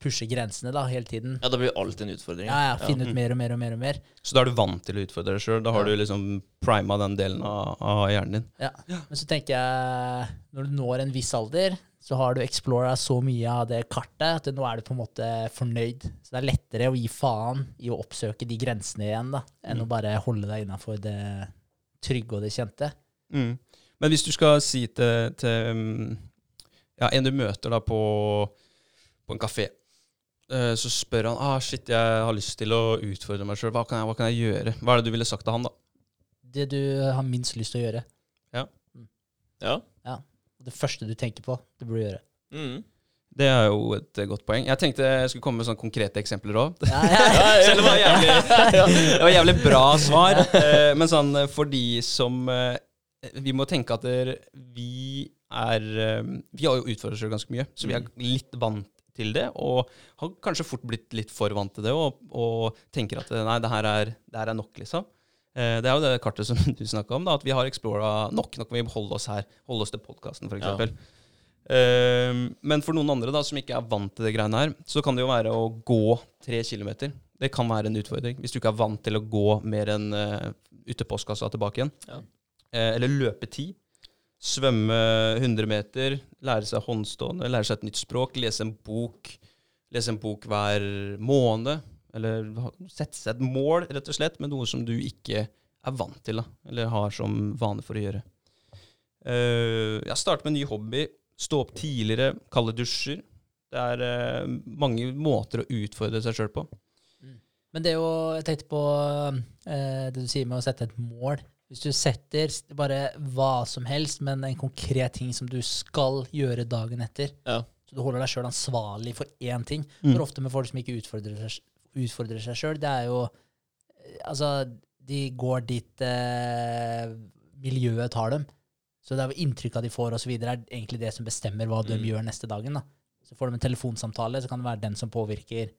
pushe grensene da, hele tiden. ja, Det blir alltid en utfordring. Ja, ja, Finne ut mer og mer og mer. og mer. Så da er du vant til å utfordre deg sjøl. Da har Ja. du liksom prima den delen av, av hjernen din. Ja. Men så tenker jeg, når du når en viss alder, så har du explora så mye av det kartet at nå er du på en måte fornøyd. Så det er lettere å gi faen i å oppsøke de grensene igjen, da, enn å bare holde deg innafor det trygge og det kjente. Mm. Men hvis du skal si til, til mm, ja, en du møter da på, på en kafé, så spør han ah, shit, jeg har lyst til å utfordre meg sjøl. Hva, hva kan jeg gjøre? Hva er det du ville sagt til han, da? Det du har minst lyst til å gjøre. Ja. Ja? Ja. det første du tenker på, det burde du gjøre. Mm. Det er jo et eh, godt poeng. Jeg tenkte jeg skulle komme med sånne konkrete eksempler òg. Ja, ja, ja. Selv om det var jævlig, det var jævlig bra svar. Eh, Men sånn eh, for de som eh, Vi må tenke at vi er eh, Vi har jo utfordret oss ganske mye, så vi er litt vant til det. Og har kanskje fort blitt litt for vant til det, og, og tenker at eh, nei, det her er, det her er nok, liksom. Eh, Det er jo det kartet som du snakka om, da, at vi har explora nok. Nå kan vi holde oss her, holde oss til podkasten, f.eks. Ja. Eh, men for noen andre da, som ikke er vant til det greiene her, så kan det jo være å gå tre kilometer. Det kan være en utfordring. Hvis du ikke er vant til å gå mer enn uh, ut til postkassa tilbake igjen. Ja. Eh, eller løpe ti. Svømme 100 meter. Lære seg håndstående. Lære seg et nytt språk. Lese en bok. Lese en bok hver måned. Eller sette seg et mål, rett og slett, med noe som du ikke er vant til, da. Eller har som vane for å gjøre. Uh, jeg starter med en ny hobby. Stå opp tidligere. Kalde dusjer. Det er uh, mange måter å utfordre seg sjøl på. Men det Jeg tenkte på uh, det du sier med å sette et mål. Hvis du setter bare hva som helst, men en konkret ting som du skal gjøre dagen etter, Ja. så du holder deg sjøl ansvarlig for én ting Mm. For ofte med folk som ikke utfordrer seg, sjøl, det er jo eh, Altså, de går dit eh, miljøet tar dem. Så det er jo inntrykket de får, og så videre, er egentlig det som bestemmer hva de Mm. gjør neste dagen. da. Så får de en telefonsamtale, så kan det være den som påvirker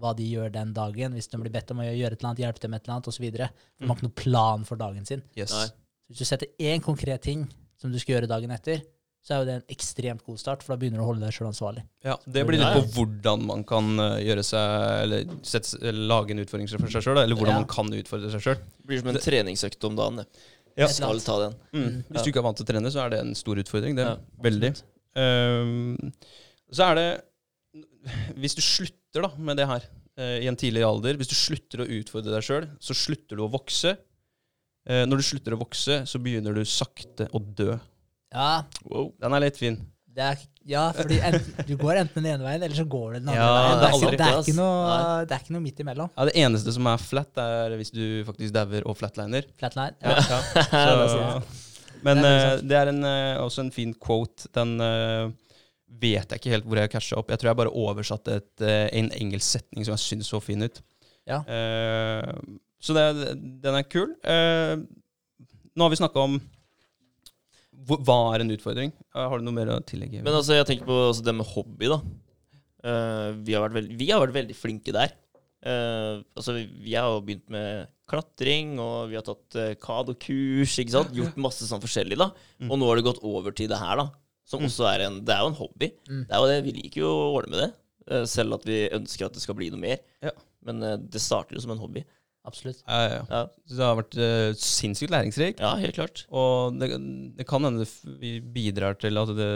hva de gjør den dagen. Hvis de blir bedt om å gjøre et eller annet, hjelpe dem med et eller annet, osv. De Mm. har ikke noen plan for dagen sin. Yes. Så hvis du setter én konkret ting som du skal gjøre dagen etter, så er jo det en ekstremt god start, for da begynner du å holde deg sjøl ansvarlig. Ja, Det blir litt på hvordan man kan eh, gjøre seg Eller, sette, eller lage en utfordring for seg sjøl, eller hvordan Ja. man kan utfordre seg sjøl. Det blir som en treningsøkt om dagen. det. Ja. Skal ta den. Mm. Hvis du ikke er vant til å trene, så er det en stor utfordring. Det Ja, Veldig. Um, så er det Hvis du slutter da med det her eh, i en tidlig alder, hvis du slutter å utfordre deg sjøl, så slutter du å vokse. Eh, når du slutter å vokse, så begynner du sakte å dø. Ja, Wow. Den er litt fin. det er, ja fordi enten, du går enten den ene veien, eller så går du den andre Ja, veien. Det det er ikke, aldri det, er ikke noe, det er ikke noe midt imellom. Ja, Det eneste som er flat, er hvis du faktisk dauer og flatliner. Flatline. Ja, Ja. ja. Så, men Det er eh, det er en, også en fin quote. Den vet jeg ikke helt hvor jeg casha opp. Jeg tror jeg bare oversatte et, eh, en engelsk setning som jeg syntes så fin ut. Ja. Uh, så det, den er kul. Uh, nå har vi snakka om hva er en utfordring. Har du noe mer å tillegge? Men altså, jeg tenker på altså, det med hobby, da. Vi, har vært vi har vært veldig flinke der. Altså, vi, vi har jo begynt med klatring, og vi har tatt uh, kadokurs, ikke sant. Gjort masse sånn forskjellig, da. Mm. Og nå har det gått over til det her, da. Som Mm. også er en Det er jo en hobby. Mm. Det er jo det, Vi liker jo å ordne med det. eh, selv at vi ønsker at det skal bli noe mer. Ja. Men eh, det starter jo som en hobby. Absolutt. ja, ja, ja. Ja, Så det har vært uh, sinnssykt læringsrikt. ja helt klart. Og det, det kan hende vi bidrar til at det,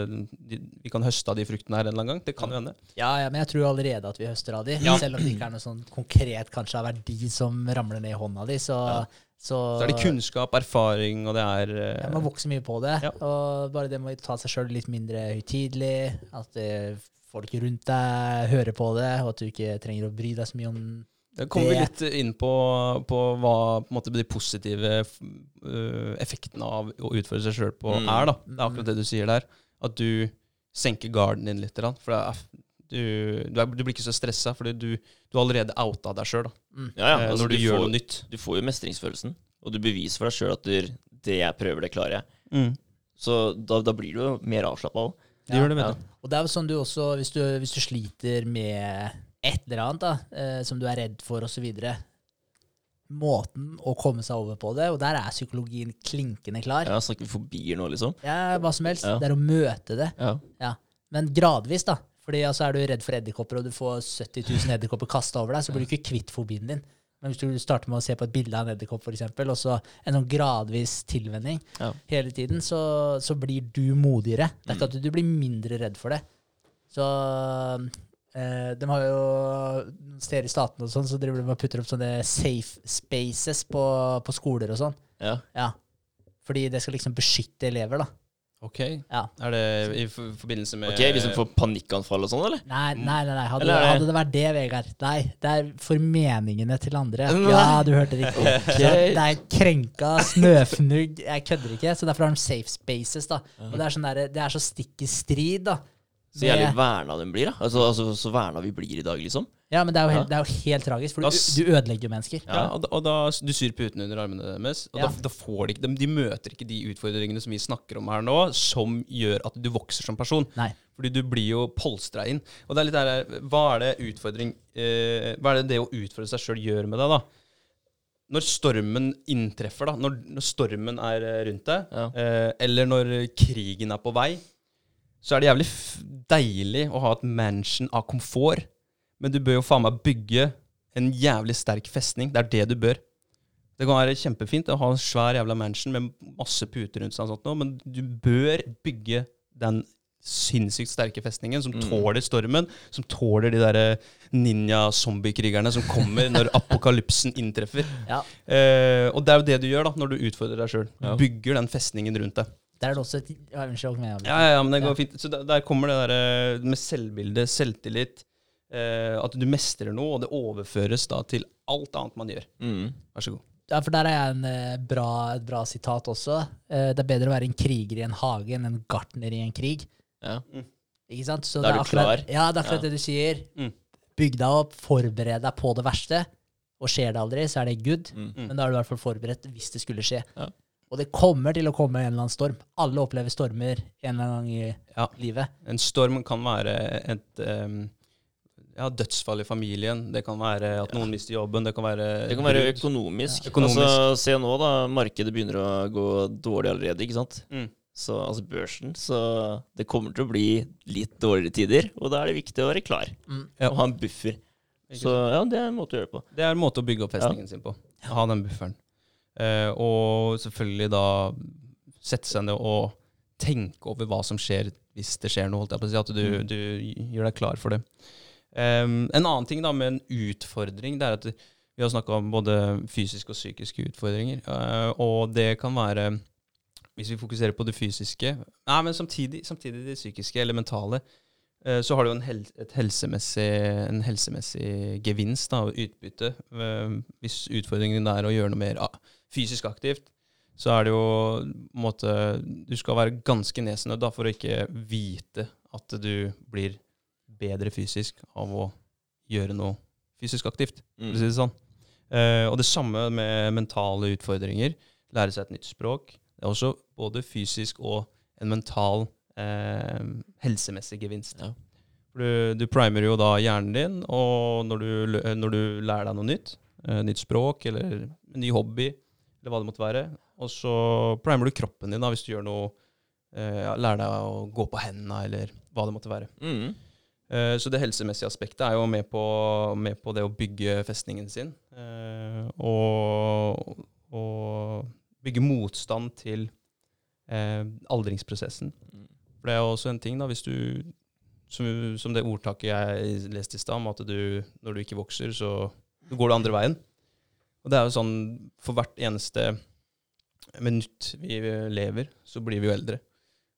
de, vi kan høste av de fruktene her en eller annen gang. Det kan jo hende. Ja, ja, men jeg tror allerede at vi høster av de. Ja. Selv om det ikke er noe sånn konkret kanskje av verdi som ramler ned i hånda di, så, Ja. Så, Så er det kunnskap, erfaring, og det er uh, ja, Man vokser mye på det. Ja. Og bare det med å ta seg sjøl litt mindre høytidelig, at eh, folk rundt deg hører på det, og at du ikke trenger å bry deg så mye om Det kommer vi litt inn på, på hva på måte, de positive øh, effektene av å utfordre seg sjøl på Mm. er. da. Det er akkurat det du sier der. At du senker garden din litt. For det er, du, du, er, du blir ikke så stressa, fordi du, du har allerede outa deg sjøl Ja, ja, altså, når du, gjør får, noe nytt. Du får jo mestringsfølelsen, og du beviser for deg sjøl at du, det jeg prøver, det klarer jeg. Mm. Så da, da blir du jo mer avslappa òg. Det gjør det, vet Ja. du. Og det er jo sånn du også, hvis du, hvis du sliter med et eller annet da, eh, som du er redd for, osv. Måten å komme seg over på det, og der er psykologien klinkende klar. Ja, snakker vi fobier nå, liksom? Ja, hva som helst. Ja. Det er å møte det. Ja. Ja. Men gradvis, da. Fordi altså, er du redd for edderkopper, og du får 70 000 edderkopper kasta over deg, så blir du ikke kvitt fobien din. Men hvis du starter med å se på et bilde av en edderkopp, eksempel, og så en sånn gradvis tilvenning Ja. hele tiden, så, så blir du modigere. Det er ikke at du blir mindre redd for det. Så eh, de har jo noen steder i statene og sånn, så driver de og putter opp sånne safe spaces på, på skoler og sånn. ja. Ja. Fordi det skal liksom beskytte elever, da. Ok. Ja. Er det i forbindelse med Ok, Hvis du får panikkanfall og sånn, eller? Nei, nei, nei, nei. Hadde, Eller er det- hadde det vært det, Vegard Nei, det er formeningene til andre. Nei. Ja, du hørte riktig. Okay. Det er krenka, snøfnugg Jeg kødder ikke. Så derfor har de safe spaces, da. Og det er, sånn der, det er så stikk i strid, da. Så jævlig verna de blir, da. Altså, altså Så verna vi blir i dag, liksom. Ja, men det er jo Ja. helt, det er jo helt tragisk, for du, du ødelegger jo mennesker. Ja, og da, og da du syr putene under armene deres, og Ja. da, da får de ikke de, de møter ikke de utfordringene som vi snakker om her nå, som gjør at du vokser som person. Nei. Fordi du blir jo polstra inn. Og det er litt der, hva er det utfordring eh, Hva er det det å utfordre seg sjøl gjør med deg, da? Når stormen inntreffer, da, når, når stormen er eh, rundt deg, Ja. eh, eller når krigen er på vei, så er det jævlig deilig å ha et mansion av komfort. Men du bør jo faen meg bygge en jævlig sterk festning. Det er det du bør. Det kan være kjempefint å ha en svær jævla mansion med masse puter rundt seg, og sånt, nå, men du bør bygge den sinnssykt sterke festningen som tåler stormen, som tåler de der ninja-zombiekrigerne som kommer når apokalypsen inntreffer. Ja. Eh, og det er jo det du gjør da, når du utfordrer deg sjøl. Ja. bygger den festningen rundt deg. Der er det også et ja, Unnskyld. Med. Ja, ja, ja, men det går Ja. fint. Så der, der kommer det der eh, med selvbilde, selvtillit, eh, at du mestrer noe, og det overføres da til alt annet man gjør. Mm. Vær så god. Ja, for der er jeg en eh, bra, et bra sitat også. Eh, det er bedre å være en kriger i en hage enn en gartner i en krig. Ja. Ikke sant? Så Da er det du akkurat, klar. Ja, det er akkurat Ja. det du sier. Mm. Bygg deg opp, forbered deg på det verste. Og skjer det aldri, så er det good. Mm. Mm. Men da er du i hvert fall forberedt hvis det skulle skje. Ja. Og det kommer til å komme en eller annen storm. Alle opplever stormer en eller annen gang i Ja. livet. En storm kan være et um, ja, dødsfall i familien. Det kan være at noen mister jobben. Det kan være Det kan være økonomisk. Ja. Økonomisk. Altså, se nå, da. Markedet begynner å gå dårlig allerede, ikke sant? Mm. Så, altså børsen. Så det kommer til å bli litt dårligere tider, og da er det viktig å være klar. Mm. Ja. Og ha en buffer. Ikke Så ja, det er en måte å gjøre det på. Det er en måte å bygge opp festningen sin på. Ha den bufferen. Eh, og selvfølgelig da sette seg ned og tenke over hva som skjer hvis det skjer noe. At du, Mm. du gjør deg klar for det. Um, en annen ting da med en utfordring, det er at vi har snakka om både fysiske og psykiske utfordringer. Uh, og det kan være Hvis vi fokuserer på det fysiske Nei, men samtidig, samtidig det psykiske eller mentale, Uh, så har du jo en, hel, helsemessig, en helsemessig gevinst da, utbytte. uh, Hvis utfordringen er å gjøre noe mer ah, fysisk aktivt, så er det jo på en måte Du skal være ganske nesenødd for å ikke vite at du blir bedre fysisk av å gjøre noe fysisk aktivt, for å si det sånn. Uh, og det samme med mentale utfordringer. Lære seg et nytt språk. Det er også både fysisk og en mental uh, helsemessig gevinst. Ja. Du, du primer jo da hjernen din, og når du, når du lærer deg noe nytt, uh, nytt språk eller en ny hobby, eller hva det måtte være, og så primer du kroppen din da, hvis du gjør noe eh, ja, Lærer deg å gå på hendene, eller hva det måtte være. Mm. Eh, Så det helsemessige aspektet er jo med på, med på det å bygge festningen sin. eh, Og, og bygge motstand til eh, aldringsprosessen. Mm. For det er jo også en ting, da, hvis du Som, som det ordtaket jeg leste i stad, om at du når du ikke vokser, så går du andre veien. Og det er jo sånn for hvert eneste minutt vi lever, så blir vi jo eldre.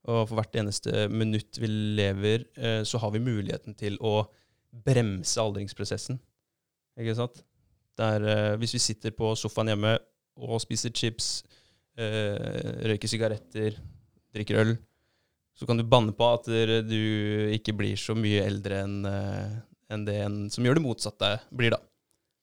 Og for hvert eneste minutt vi lever, eh, så har vi muligheten til å bremse aldringsprosessen. Ikke sant? Det er, eh, hvis vi sitter på sofaen hjemme og spiser chips, eh, røyker sigaretter, drikker øl, så kan du banne på at du ikke blir så mye eldre enn det en som gjør det motsatte, blir, da.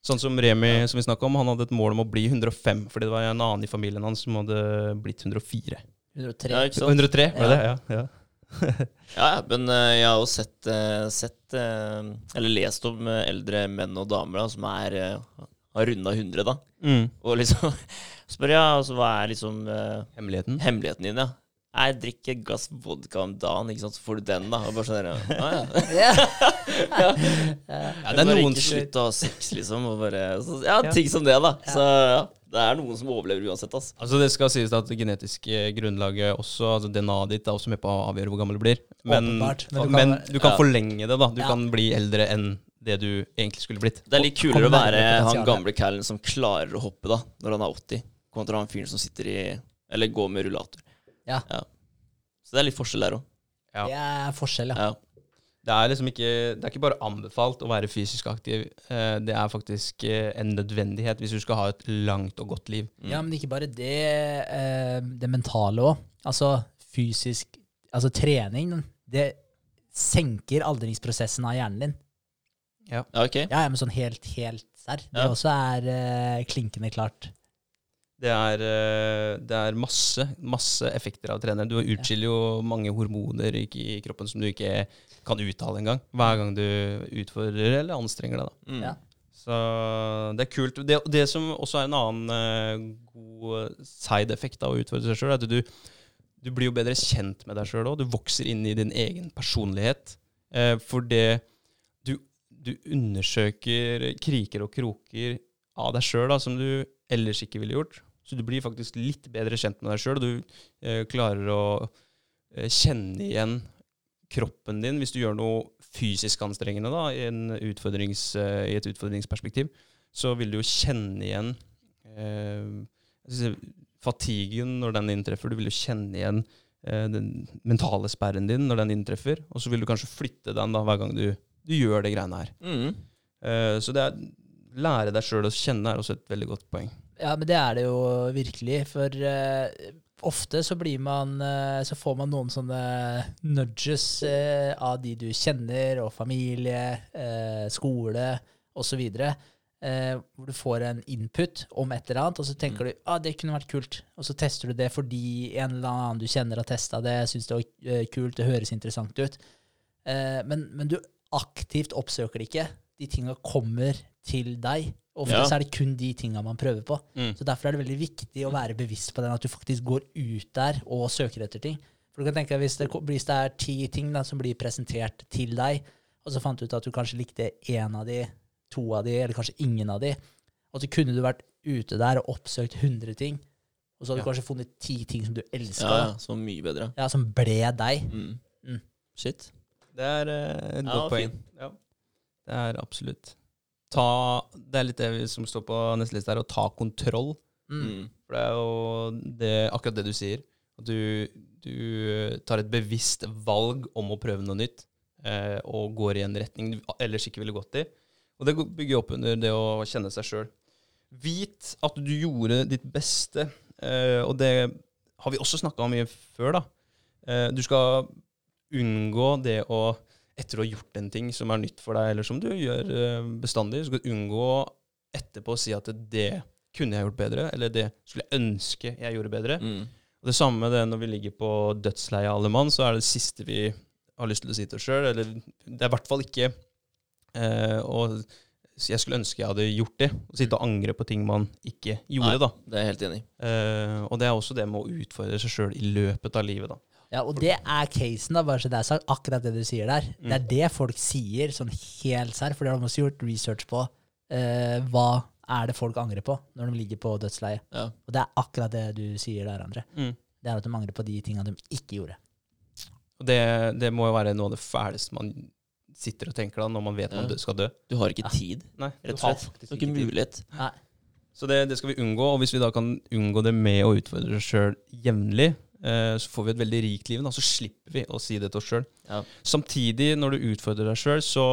Sånn som Remi, som vi snakket om, han hadde et mål om å bli 105, fordi det var en annen i familien hans som hadde blitt 104. 103. Ja, ikke sant? 103, var det det? Ja. ja. Ja, ja, men eh, jeg har jo sett, eh, sett eh, Eller lest om eldre menn og damer da, som er, har runda 100, da. Mm. Og liksom spør jeg, altså, hva er liksom Hemmeligheten. hemmeligheten din, ja? Jeg drikker et glass vodka om dagen, ikke sant, så får du den, da. Og bare sånn ah, ja. Ja. Ja, det er noen slutt som å ha sex, liksom. Og bare, så, ja, Ja. ting som det, da. Så ja, det er noen som overlever uansett, altså. Altså Det skal sies at det genetiske grunnlaget også, altså DNA-et ditt, er også med på å avgjøre hvor gammel du blir. Men, Åpenbart, men du men kan- du kan, forlenge det, da. Du kan bli eldre enn det du egentlig skulle blitt. Det er litt kulere å være han gamle callen som klarer å hoppe da, når han er 80, kontra han fyren som sitter i Eller går med rullator. Ja. Så det er litt forskjell der òg. Ja. Det er forskjell, ja. Ja. Det er liksom ikke, det er ikke bare anbefalt å være fysisk aktiv. Eh, Det er faktisk eh, en nødvendighet hvis du skal ha et langt og godt liv. Mm. Ja, men ikke bare det. eh, Det mentale òg. Altså fysisk Altså trening, det senker aldringsprosessen av hjernen din. ja, ok. Ja, ja, men sånn helt, helt serr. Det Ja. også er klinkende klart. Det er, eh, det er masse, masse effekter av å trene. Du utskiller jo mange hormoner i, kroppen som du ikke kan uttale engang. Hver gang du utfordrer eller anstrenger deg. Mm. Ja. Så det er kult. Det, det som også er en annen eh, god side-effekt av å utfordre seg sjøl, er at du, du blir jo bedre kjent med deg sjøl òg. Du vokser inn i din egen personlighet. Eh, for det du, du undersøker kriker og kroker av deg sjøl som du ellers ikke ville gjort. Så du blir faktisk litt bedre kjent med deg sjøl, du eh, klarer å eh, kjenne igjen kroppen din hvis du gjør noe fysisk anstrengende da, i, eh, i et utfordringsperspektiv, så vil du jo kjenne igjen eh, fatiguen når den inntreffer. Du vil jo kjenne igjen eh, den mentale sperren din når den inntreffer, og så vil du kanskje flytte den da hver gang du, du gjør det greiene her. Mm. Eh, så det er lære deg sjøl å kjenne er også et veldig godt poeng. Ja, men det er det jo virkelig. For uh, ofte så blir man uh, Så får man noen sånne nudges uh, av de du kjenner, og familie, skole osv. Uh, hvor du får en input om et eller annet, og så tenker du ah, det kunne vært kult. Og så tester du det fordi en eller annen du kjenner har testa det, syns det var kult, det høres interessant ut. Men, men du aktivt oppsøker det ikke. De tinga kommer til deg. Ofte Ja. så er det kun de tinga man prøver på. Mm. Så Derfor er det veldig viktig å være bevisst på den, at du faktisk går ut der og søker etter ting. For du kan tenke deg Hvis det, hvis det er ti ting da, som blir presentert til deg, og så fant du ut at du kanskje likte én av de, to av de, eller kanskje ingen av de, og så kunne du vært ute der og oppsøkt 100 ting, og så hadde du kanskje funnet ti ting som du elska, Ja, ja, ja, mye bedre. Ja, som ble deg. Mm. Mm. Shit. Det er uh, et Ja, godt poeng. Ja. Det er absolutt. Ta, det er litt det som står på neste liste her, å ta kontroll. Mm. Mm. For det er jo det, akkurat det du sier. At du, du tar et bevisst valg om å prøve noe nytt, eh, og går i en retning du ellers ikke ville gått i. Og det bygger opp under det å kjenne seg sjøl. Vit at du gjorde ditt beste, eh, og det har vi også snakka om mye før, da. Eh, du skal unngå det å etter å ha gjort en ting som er nytt for deg, eller som du gjør eh, bestandig, så skal du unngå etterpå å si at det kunne jeg gjort bedre, eller det skulle jeg ønske jeg gjorde bedre. Mm. Og det samme det når vi ligger på dødsleiet alle mann, så er det det siste vi har lyst til å si til oss sjøl. Eller det er i hvert fall ikke eh, og Jeg skulle ønske jeg hadde gjort det. Å sitte og angre på ting man ikke gjorde, Nei. da. Det er jeg helt enig. Eh, og det er også det med å utfordre seg sjøl i løpet av livet, da. Ja, og det er casen, da, bare så det er sagt, akkurat det du sier der. Det er det folk sier, sånn helt serr, for det har de også gjort research på. Eh, hva er det folk angrer på når de ligger på dødsleiet? Ja. Og det er akkurat det du sier der, André. Mm. Det er at de angrer på de tinga de ikke gjorde. Og det, det må jo være noe av det fæleste man sitter og tenker da, når man vet man Ja. man skal dø. Du har ikke Ja. tid, Nei, rett og slett. Du har ikke mulighet. Nei. Så det, det skal vi unngå, og hvis vi da kan unngå det med å utfordre oss sjøl jevnlig, så får vi et veldig rikt liv. Da, så slipper vi å si det til oss sjøl. Ja. Samtidig, når du utfordrer deg sjøl, så,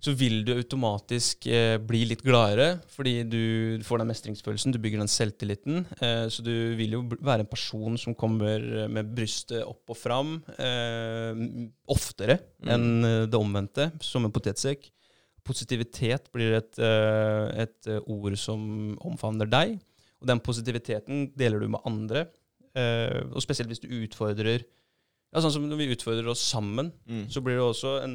så vil du automatisk eh, bli litt gladere, fordi du får den mestringsfølelsen, du bygger den selvtilliten. Eh, så du vil jo være en person som kommer med brystet opp og fram eh, oftere Mm. enn eh, det omvendte, som en potetsekk. Positivitet blir et, eh, et eh, ord som omfavner deg, og den positiviteten deler du med andre. Eh, og spesielt hvis du utfordrer ja, Sånn som når vi utfordrer oss sammen, Mm. så blir det også en,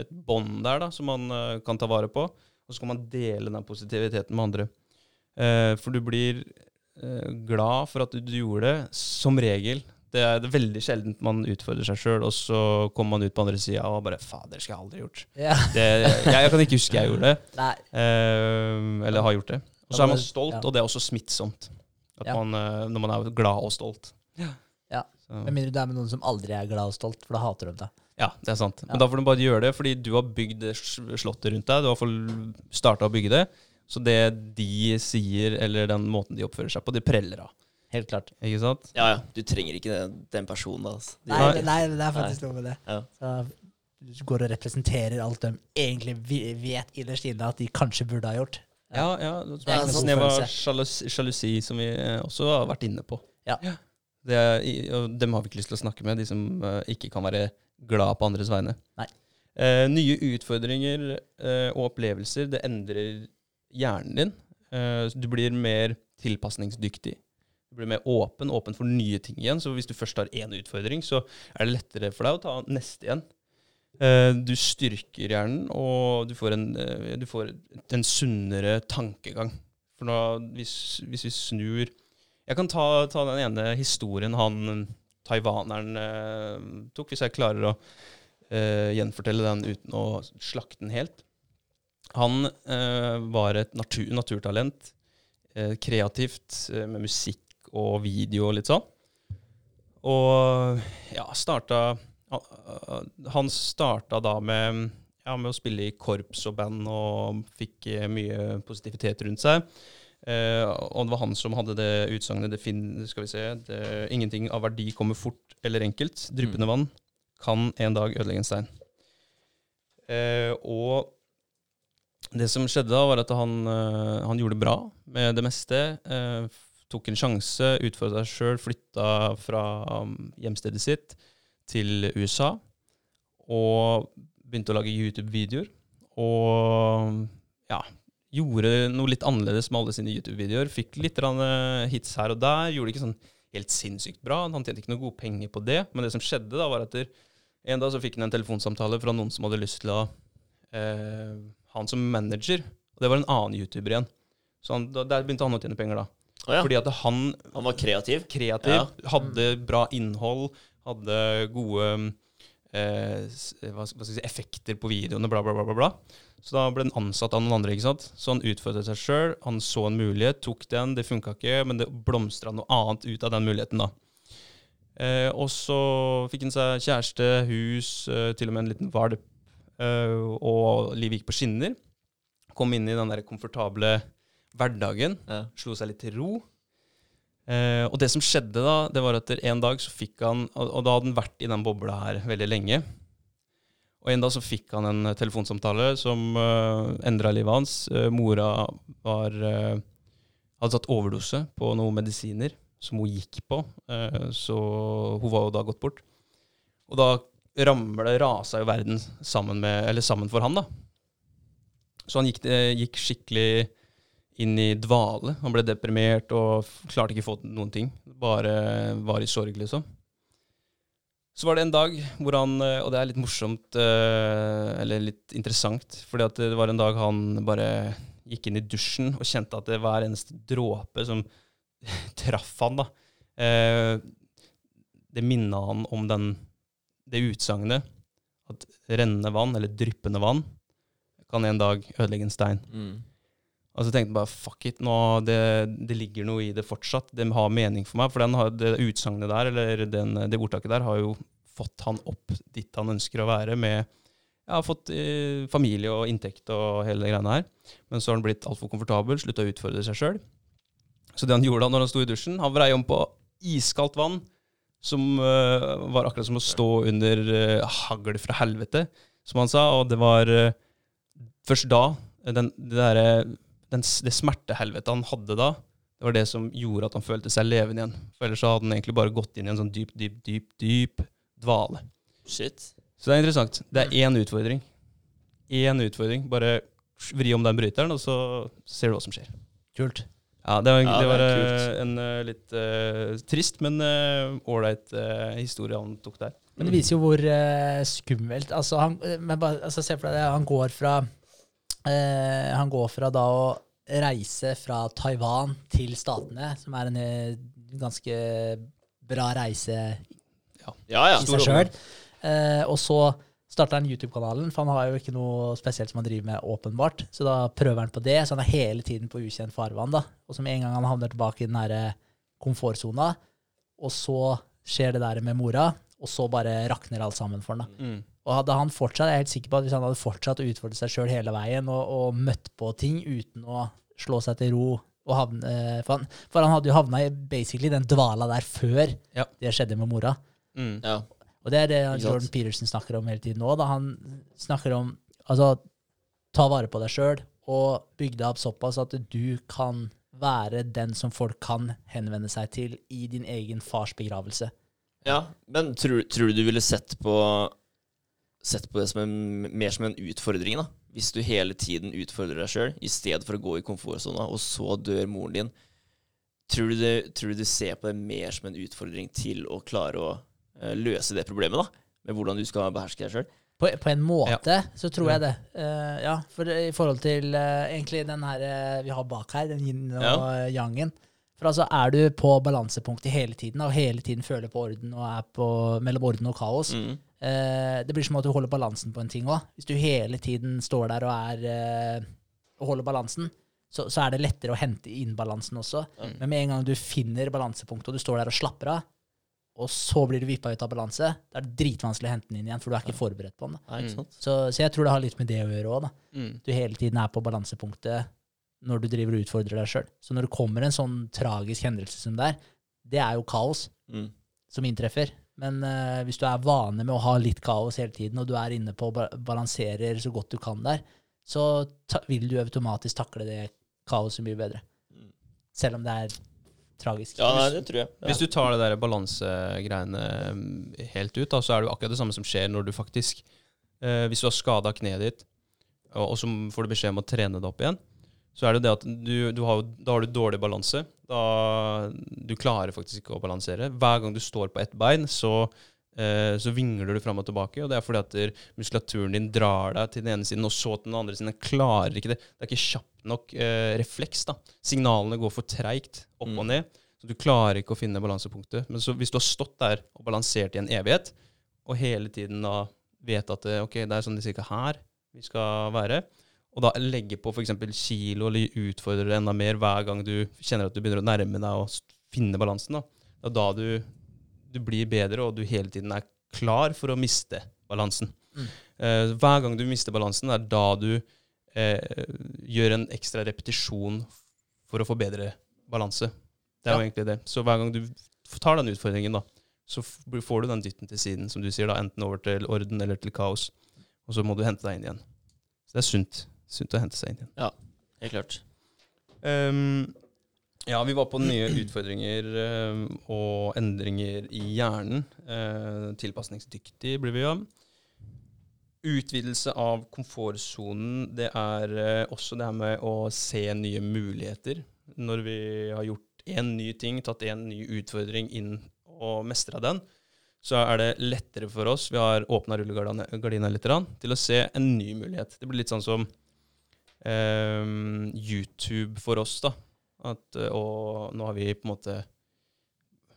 et bånd der da, som man eh, kan ta vare på. Og så kan man dele den positiviteten med andre. Eh, for du blir glad for at du, du gjorde det, som regel. Det er, det veldig sjeldent man utfordrer seg sjøl, og så kommer man ut på andre sida og bare Fader, det skal jeg aldri gjort. Ja. Det, jeg, jeg kan ikke huske jeg gjorde det, eh, eller har gjort det. Og så er man stolt, Ja. og det er også smittsomt. At Ja. man, eh, når man er glad og stolt. Ja. Så. Med mindre du er med noen som aldri er glad og stolt, for da hater de deg. Ja, det er sant. Men da får du bare gjøre det, fordi du har bygd slottet rundt deg. Du har starta å bygge det. Så det de sier, eller den måten de oppfører seg på, det preller av. Helt klart. Ikke sant? Ja, ja. Du trenger ikke den, den personen, da. Altså. Nei, Nei. nei, det er faktisk noe med det. Ja. Så du går og representerer alt de egentlig vet innerst inne at de kanskje burde ha gjort. Ja, ja. er Det er en snev av sjalusi, som vi eh, også har vært inne på. Ja. Det er, og dem har vi ikke lyst til å snakke med, de som eh, ikke kan være glad på andres vegne. Nei. Eh, nye utfordringer eh, og opplevelser, det endrer hjernen din. Eh, du blir mer tilpasningsdyktig. Du blir mer åpen, åpen for nye ting igjen. Så hvis du først har én utfordring, så er det lettere for deg å ta neste igjen. Eh, du styrker hjernen, og du får en, eh, du får en sunnere tankegang. For nå, hvis, hvis vi snur Jeg kan ta, ta den ene historien han taiwaneren eh, tok, hvis jeg klarer å eh, gjenfortelle den uten å slakte den helt. Han eh, var et natur, naturtalent, eh, kreativt med musikk og video og litt sånn. Og ja, starta Han starta da med, ja, med å spille i korps og band og fikk eh, mye positivitet rundt seg. Eh, og det var han som hadde det utsagnet det fin, skal vi se, det, 'Ingenting av verdi kommer fort eller enkelt. Dryppende vann kan en dag ødelegge en stein'. Eh, og det som skjedde da, var at han, eh, han gjorde det bra med det meste. Eh, tok en sjanse, utfordra seg sjøl, flytta fra um, hjemstedet sitt til USA. Og begynte å lage YouTube-videoer. Og ja, gjorde noe litt annerledes med alle sine YouTube-videoer. Fikk litt eh, hits her og der. Gjorde det ikke sånn helt sinnssykt bra. Han tjente ikke noe gode penger på det. Men det som skjedde, da, var at en dag så fikk han en telefonsamtale fra noen som hadde lyst til å eh, ha han som manager. Og det var en annen YouTuber igjen. Så han, da, der begynte han å tjene penger, da. Oh, ja. Fordi at han Han var kreativ. kreativ, Ja. hadde bra innhold, hadde gode eh, hva skal hva skal si, effekter på videoene, bla, bla, bla, bla, bla. Så da ble han ansatt av noen andre. ikke sant? Så han utfordret seg sjøl. Han så en mulighet, tok den. Det funka ikke, men det blomstra noe annet ut av den muligheten. da. Eh, og så fikk han seg kjæreste, hus, eh, til og med en liten valp. Eh, og livet gikk på skinner. Kom inn i den der komfortable hverdagen Ja. slo seg litt til ro. Eh, og det som skjedde da, det var at en dag så fikk han Og, da hadde han vært i den bobla her veldig lenge. Og en dag så fikk han en eh, telefonsamtale som uh, endra livet hans. Eh, mora var eh, hadde tatt overdose på noen medisiner som hun gikk på, eh, så hun var jo da gått bort. Og da ramla, rasa jo verden sammen, med, sammen for han, da. Så han gikk, eh, gikk skikkelig inn i dvale. Han ble deprimert og klarte ikke å få noen ting. Bare var i sorg, liksom. Så var det en dag hvor han eh, Og det er litt morsomt, eh, eller litt interessant, fordi at det var en dag han bare gikk inn i dusjen og kjente at det hver eneste dråpe som traff han, da eh, Det minna han om den, det utsagnet at rennende vann, eller dryppende vann, kan en dag ødelegge en stein. Mm. Og så tenkte jeg bare fuck it, nå, det, det ligger noe i det fortsatt. Det har mening for meg. For har, det utsagnet der, eller den, det ordtaket der, har jo fått han opp dit han ønsker å være, med jeg har fått eh, familie og inntekt og hele det greiene her. Men så har han blitt altfor komfortabel, slutta å utfordre seg sjøl. Så det han gjorde da når han sto i dusjen, han vrei om på iskaldt vann, som eh, var akkurat som å stå under uh, hagl fra helvete, som han sa. Og det var eh, først da den, det derre den, det smertehelvetet han hadde da, det var det som gjorde at han følte seg levende igjen. For ellers så hadde han egentlig bare gått inn i en sånn dyp, dyp, dyp, dyp dvale. Shit. Så det er interessant. Det er én utfordring. Én utfordring. Bare vri om den bryteren, og så ser du hva som skjer. Kult. Ja, Det var, Ja, det det var er eh, en uh, litt uh, trist, men ålreit historie han tok der. Men det viser jo hvor skummelt altså, han, men bare, altså, Se for deg det. Han går fra eh, Han går fra da å reise fra Taiwan til Statene, som er en eh, ganske bra reise Ja, ja. i seg sjøl. Eh, og så starter han YouTube-kanalen, for han har jo ikke noe spesielt som han driver med, åpenbart. Så da prøver han på det, så han er hele tiden på ukjent farvann. da. Og som en gang han havner tilbake i den her eh, komfortsona, og så skjer det der med mora, og så bare rakner alt sammen for han. da. Mm. Og hadde han fortsatt, jeg er helt sikker på at hvis han hadde fortsatt å utfordre seg sjøl hele veien, og, og møtt på ting uten å slå seg til ro og havne for han, for han hadde jo havna i basically den dvala der før Ja. det skjedde med mora. Mm. Ja. Og det er det Jordan Peterson snakker om hele tiden nå. Da han snakker om altså ta vare på deg sjøl og bygge deg opp såpass at du kan være den som folk kan henvende seg til i din egen fars begravelse. Ja, men tror, tror du du ville sett på Sett på det som en, mer som en utfordring, da? Hvis du hele tiden utfordrer deg sjøl, i stedet for å gå i komfortsona, og så dør moren din. Tror du, det, tror du du ser på det mer som en utfordring til å klare å uh, løse det problemet, da? Med hvordan du skal beherske deg sjøl? På, på en måte så tror jeg det. Uh, ja, for i forhold til uh, egentlig den her vi har bak her, den yin og Ja. yangen. For altså er du på balansepunktet hele tiden, og hele tiden føler på orden og er på, mellom orden og kaos, Mm. Eh, det blir som at du holder balansen på en ting òg. Hvis du hele tiden står der og er eh, og holder balansen, så, så er det lettere å hente inn balansen også. Mm. Men med en gang du finner balansepunktet, og du står der og slapper av, og så blir du vippa ut av balanse, da er det dritvanskelig å hente den inn igjen, for du er ikke forberedt på den. sant? Så, så jeg tror det har litt med det å gjøre òg. Mm. Du hele tiden er på balansepunktet når du driver og utfordrer deg sjøl. Så når det kommer en sånn tragisk hendelse som det er, det er jo kaos Mm. som inntreffer. Men eh, hvis du er vane med å ha litt kaos hele tiden, og du er inne på å balansere balanserer så godt du kan der, så ta vil du automatisk takle det kaoset mye bedre. Mm. Selv om det er tragisk. Ja, nei, det tror jeg. Ja. Hvis du tar det der balansegreiene mm, helt ut, da, så er det jo akkurat det samme som skjer når du faktisk eh, Hvis du har skada kneet ditt, og, og så får du beskjed om å trene det opp igjen, så er det det at du, du har, da har du dårlig balanse. Da, du klarer faktisk ikke å balansere. Hver gang du står på ett bein, så, eh, så vingler du fram og tilbake. Og det er fordi at muskulaturen din drar deg til den ene siden, og så til den andre siden. Den klarer ikke det. Det er ikke kjapt nok eh, refleks. da. Signalene går for treigt opp Mm. og ned. Så du klarer ikke å finne balansepunktet. Men så hvis du har stått der og balansert i en evighet, og hele tiden da vet at det, ok, det er sånn cirka her vi skal være, og da legge på f.eks. kilo eller utfordre det enda mer hver gang du kjenner at du begynner å nærme deg og finne balansen, da. Det er da du, du blir bedre, og du hele tiden er klar for å miste balansen. Mm. Eh, hver gang du mister balansen, er da du eh, gjør en ekstra repetisjon for å få bedre balanse. Det er Ja. jo egentlig det. Så hver gang du tar den utfordringen, da, så får du den dytten til siden, som du sier, da, enten over til orden eller til kaos. Og så må du hente deg inn igjen. Så det er sunt. Sunt å hente seg inn igjen. Ja, Helt klart. Um, ja, vi var på nye utfordringer um, og endringer i hjernen. Uh, tilpasningsdyktig blir vi jo. Utvidelse av komfortsonen, det er uh, også det her med å se nye muligheter. Når vi har gjort én ny ting, tatt én ny utfordring inn og mestra den, så er det lettere for oss, vi har åpna rullegardina litt, til å se en ny mulighet. Det blir litt sånn som ehm, YouTube for oss, da. At, eh, og nå har vi på en måte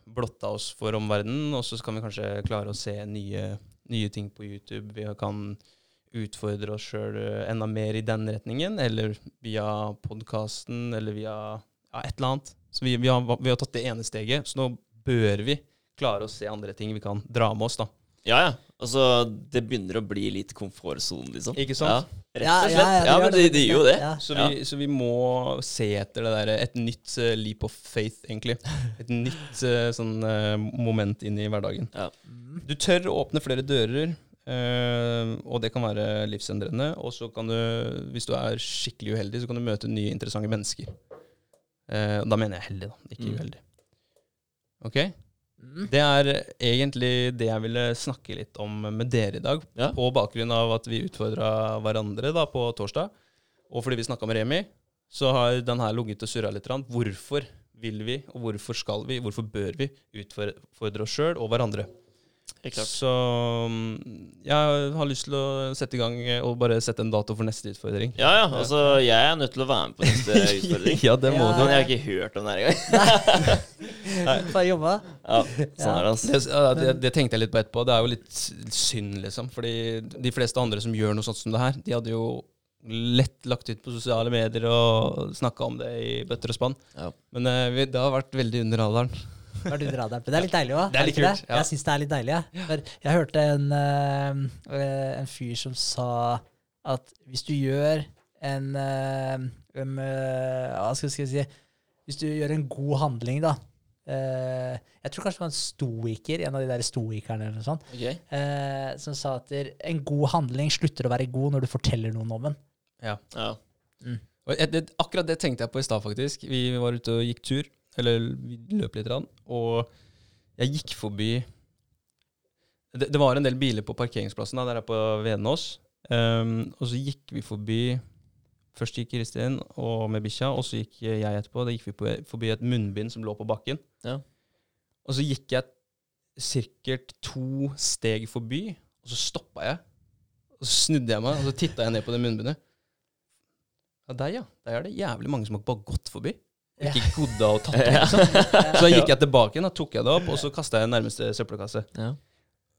blotta oss for omverdenen, og så kan vi kanskje klare å se nye, nye ting på YouTube. Vi kan utfordre oss sjøl enda mer i den retningen, eller via podkasten, eller via ja, et eller annet. Så vi, vi, har, vi har tatt det ene steget, så nå bør vi klare å se andre ting vi kan dra med oss, da. Ja, ja. Altså, det begynner å bli litt komfortsonen, liksom. Ikke sant? Ja, rett og slett. Ja, ja, men det, det gjør jo det. Ja. Så vi, så vi må se etter det der, et nytt uh, leap of faith, egentlig. Et nytt uh, sånn uh, moment inn i hverdagen. Du tør å åpne flere dører, eh, og det kan være livsendrende. Og så kan du, hvis du er skikkelig uheldig, så kan du møte nye, interessante mennesker. Eh, og da mener jeg heldig, da, ikke Mm. uheldig. Ok? Mm. Det er egentlig det jeg ville snakke litt om med dere i dag. Ja. På bakgrunn av at vi utfordra hverandre da på torsdag, og fordi vi snakka med Remi, så har den her ligget og surra litt. Hvorfor vil vi, og hvorfor skal vi, hvorfor bør vi utfordre oss sjøl og hverandre? Så mm, jeg har lyst til å sette i gang eh, og bare sette en dato for neste utfordring. Ja, ja. Altså, jeg er nødt til å være med på neste utfordring. ja, det må Ja. du. Men jeg har ikke hørt om det her engang. Bare jobba. Ja, sånn er det, altså. Det, det, det tenkte jeg litt på etterpå. Det er jo litt synd, liksom. Fordi de fleste andre som gjør noe sånt som det her, de hadde jo lett lagt ut på sosiale medier og snakka om det i bøtter og spann. Ja. Men eh, det har vært veldig under radaren. du drar radaren. Men det er litt deilig òg. Det er litt kult, ja. Jeg syns det er litt deilig. For jeg hørte en, eh, eh, en fyr som sa at hvis du gjør en, uh, um, uh, Hva skal jeg si Hvis du gjør en god handling, da eh, Jeg tror kanskje det var en stoiker, en av de der stoikerne eller noe sånt, okay. eh, som sa at en god handling slutter å være god når du forteller noen om den. Ja. Og et- det, akkurat det tenkte jeg på i stad, faktisk. Vi var ute og gikk tur. Eller vi løp litt, grann, og jeg gikk forbi det, det var en del biler på parkeringsplassen da, der er på Venås. Um, og så gikk vi forbi Først gikk Kristin og med bikkja, og så gikk jeg etterpå. Da gikk vi forbi et munnbind som lå på bakken. Ja. Og så gikk jeg sikkert to steg forbi, og så stoppa jeg. Og så snudde jeg meg, og så titta jeg ned på det munnbindet. Ja, der, ja. Der er det jævlig mange som har bare gått forbi. Og ikke godda og tatt opp. Liksom. Så da gikk jeg tilbake da tok jeg det opp, og så kasta jeg den nærmeste søppelkasse. Ja.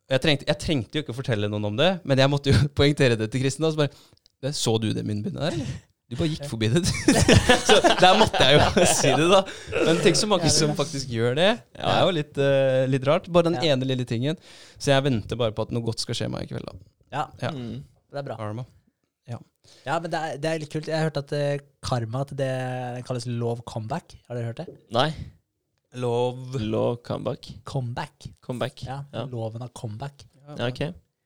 Jeg trengte, jeg trengte jo ikke fortelle noen om det, men jeg måtte jo poengtere det til Kristin. da, Så bare, Så du det munnbindet der, eller? Du bare gikk forbi det. så der måtte jeg jo si det, da. Men tenk så mange som faktisk gjør det. Det er jo litt, uh, litt rart. Bare den Ja. ene lille tingen. Så jeg venter bare på at noe godt skal skje meg i kveld. da. Ja, Ja. Mm. det er bra. Karma. Ja, men det er, det er litt kult. Jeg har hørt at eh, karma at det kalles love comeback. Har dere hørt det? Nei. Love. Law comeback. Comeback. Comeback. Ja, Ja. Loven av comeback. Ja, ok.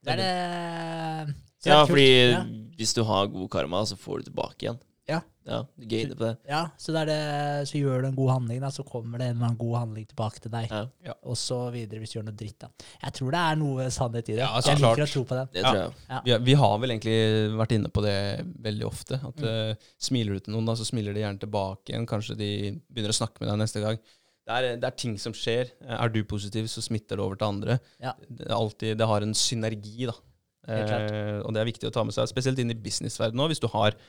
Det er det så det Ja, kult. fordi ja. hvis du har god karma, så får du tilbake igjen. Ja. Ja, du gainer på det. ja, så, det er det, så gjør du en god handling, da, så kommer det en eller annen god handling tilbake til deg. Ja, Og så videre hvis du gjør noe dritt. da. Jeg tror det er noe sannhet i det. Ja, så jeg liker å tro på den. det Ja. tror jeg. Vi, vi har vel egentlig vært inne på det veldig ofte. At eh, Smiler du til noen, da, så smiler de gjerne tilbake igjen. Kanskje de begynner å snakke med deg neste gang. Det er, det er ting som skjer. Er du positiv, så smitter det over til andre. Ja. Det, alltid, det har en synergi, da. Helt klart. Eh, og det er viktig å ta med seg, spesielt inn i businessverdenen òg. Hvis du har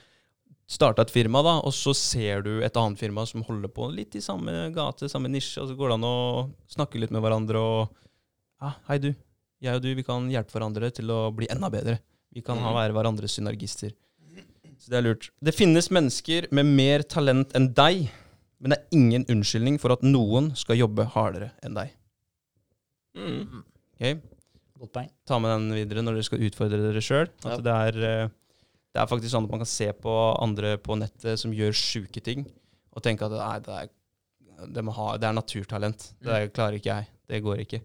starta et firma, da, og så ser du et annet firma som holder på litt i samme gate, samme nisje, og så går det an å snakke litt med hverandre og ja, Hei, du. Jeg og du, vi kan hjelpe hverandre til å bli enda bedre. Vi kan ha, Mhm. være hverandres synergister. Så det er lurt. Det finnes mennesker med mer talent enn deg, men det er ingen unnskyldning for at noen skal jobbe hardere enn deg. Mm. Ok? Godt poeng. Ta med den videre når dere skal utfordre dere sjøl. Ja. Det, er, eh, det er faktisk sånn at man kan se på andre på nettet som gjør sjuke ting, og tenke at nei, det er, det må ha, det er naturtalent. Det klarer ikke jeg. Det går ikke.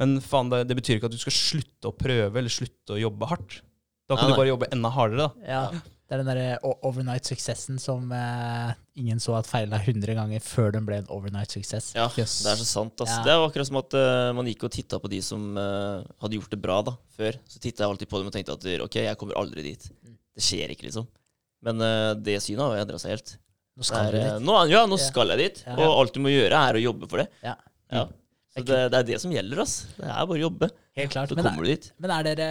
Men faen, det, det betyr ikke at du skal slutte å prøve eller slutte å jobbe hardt. Da kan Nei, du bare jobbe enda hardere. da. Ja, Det er den derre overnight-suksessen som eh, ingen så at feila 100 ganger før den ble en overnight-suksess. Ja, Yes. det er så sant. Altså. Ja. Det er akkurat som at uh, man gikk og titta på de som uh, hadde gjort det bra da, før. Så titta jeg alltid på dem og tenkte at ok, jeg kommer aldri dit. Mm. Det skjer ikke, liksom. Men uh, det synet har jo endra seg helt. Nå skal er, eh, dit. nå, ja, nå skal jeg dit. Og alt du må gjøre, er å jobbe for det. Ja. Ja. Så det, det er det som gjelder, ass. Det er bare å jobbe. Helt klart. Så Men, kommer du dit. men er, dere,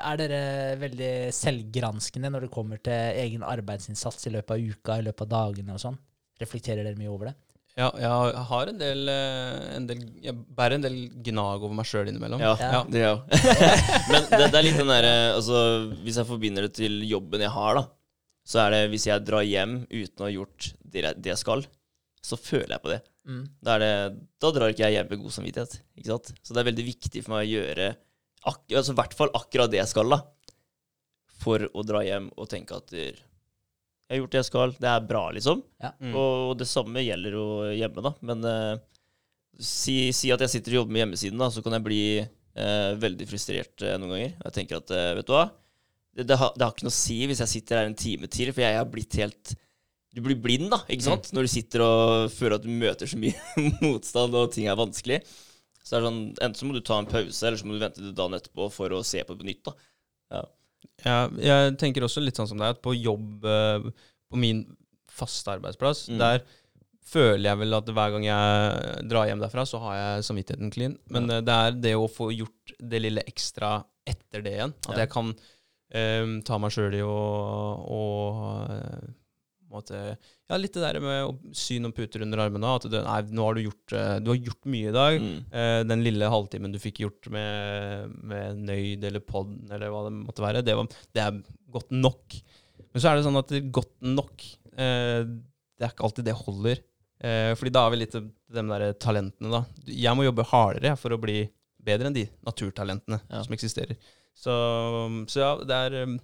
er dere veldig selvgranskende når det kommer til egen arbeidsinnsats i løpet av uka, i løpet av dagene og sånn? Reflekterer dere mye over det? Ja, jeg har en del, eh, en del Jeg bærer en del gnag over meg sjøl innimellom. Ja, Ja. det òg. Men det, det er litt den derre altså, Hvis jeg forbinder det til jobben jeg har, da, så er det hvis jeg drar hjem uten å ha gjort det jeg, det jeg skal, så føler jeg på det. Mm. Da, er det. da drar ikke jeg hjem med god samvittighet. Ikke sant? Så det er veldig viktig for meg å gjøre ak altså, i hvert fall akkurat det jeg skal, da. For å dra hjem og tenke at jeg har gjort det jeg skal, det er bra, liksom. Mm. Og det samme gjelder jo hjemme, da. Men eh, si, si at jeg sitter og jobber med hjemmesiden, da, så kan jeg bli eh, veldig frustrert eh, noen ganger. Jeg tenker at, eh, vet du hva, det, det, har, det har ikke noe å si hvis jeg sitter her en time til, for jeg har blitt helt Du blir blind, da, ikke sant? Når du sitter og føler at du møter så mye motstand, og ting er vanskelig. Så er det sånn, Enten så må du ta en pause, eller så må du vente til dagen etterpå for å se på det på nytt. da. Ja, jeg tenker også litt sånn som deg, at på jobb, eh, på min faste arbeidsplass, Mm. der føler jeg vel at hver gang jeg drar hjem derfra, så har jeg samvittigheten clean. Men ja. det er det å få gjort det lille ekstra etter det igjen. At Ja. jeg kan um, ta meg sjøl i å, eh, måte, Ja, litt det der med å sy noen puter under armene. At du, nei, nå har du gjort, eh, du har gjort mye i dag. Mm. Eh, den lille halvtimen du fikk gjort med, med Nøyd eller Pod eller hva det måtte være, det, var, det er godt nok. Men så er det sånn at det er godt nok eh, Det er ikke alltid det holder. Eh, fordi da er vi litt de der talentene, da. Jeg må jobbe hardere for å bli bedre enn de naturtalentene Ja. som eksisterer. Så, så ja, det er um,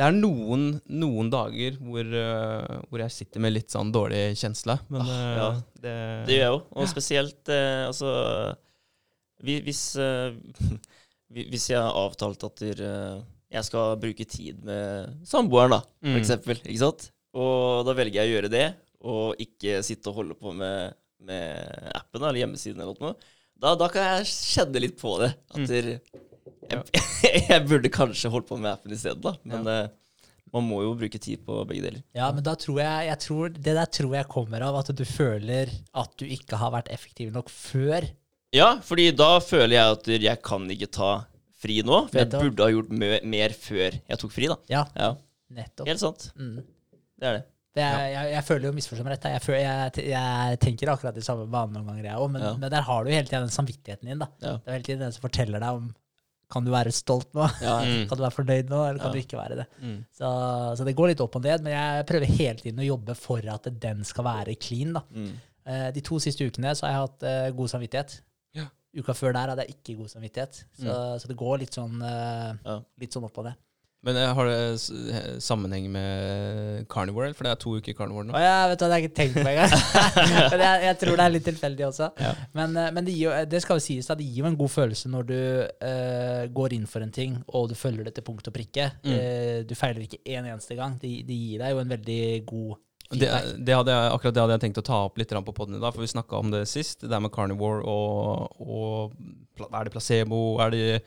det er noen, noen dager hvor, uh, hvor jeg sitter med litt sånn dårlig kjensle. Men Ah, eh, ja. det, Det gjør jeg òg. Og spesielt uh, altså Hvis uh, Hvis jeg har avtalt at jeg skal bruke tid med samboeren, da, for Mm. eksempel. Ikke sant? Og da velger jeg å gjøre det, og ikke sitte og holde på med, med appen eller hjemmesiden eller noe. Da, da kan jeg kjenne litt på det. At Mm. Jeg, jeg burde kanskje holdt på med appen isteden, da. Men eh, man må jo bruke tid på begge deler. Ja, men da tror jeg, jeg tror, Det der tror jeg kommer av at du føler at du ikke har vært effektiv nok før. Ja, fordi da føler jeg at jeg kan ikke ta fri nå. For jeg burde ha gjort mer før jeg tok fri, da. Ja, Ja, nettopp. Helt sant. Mm. Det er det. Det er, jeg, jeg føler jo misforstå meg rett. Jeg, føler, jeg, jeg tenker akkurat i samme bane noen ganger, jeg òg. Men, Ja. men der har du jo hele tiden den samvittigheten din. da. Ja. Det er hele tiden den som forteller deg om Kan du være stolt nå? Ja, Mm. Kan du være fornøyd nå, eller kan Ja. du ikke være det? Mm. Så, så det går litt opp og ned, men jeg prøver hele tiden å jobbe for at den skal være clean. da. Mm. Uh, De to siste ukene så har jeg hatt uh, god samvittighet. Ja. Uka før der hadde jeg ikke god samvittighet. Så, så det går litt sånn, uh, litt sånn opp og ned. Men eh, har det sammenheng med carnivore? For det er to uker carnivore nå. Og ja, vet du, det har jeg ikke tenkt på engang. men jeg, jeg tror det er litt tilfeldig også. Ja. Men, eh, men det, gir, det skal jo sies, at det gir jo en god følelse når du uh, går inn for en ting, og du følger det til punkt og prikke. Mm. Uh, du feiler ikke en eneste gang. Det, det gir deg jo en veldig god Det, det hadde jeg, akkurat det hadde jeg tenkt å ta opp litt på podden i dag, for vi snakka om det sist. Det der med carnivore og, og Er det placebo? Er det,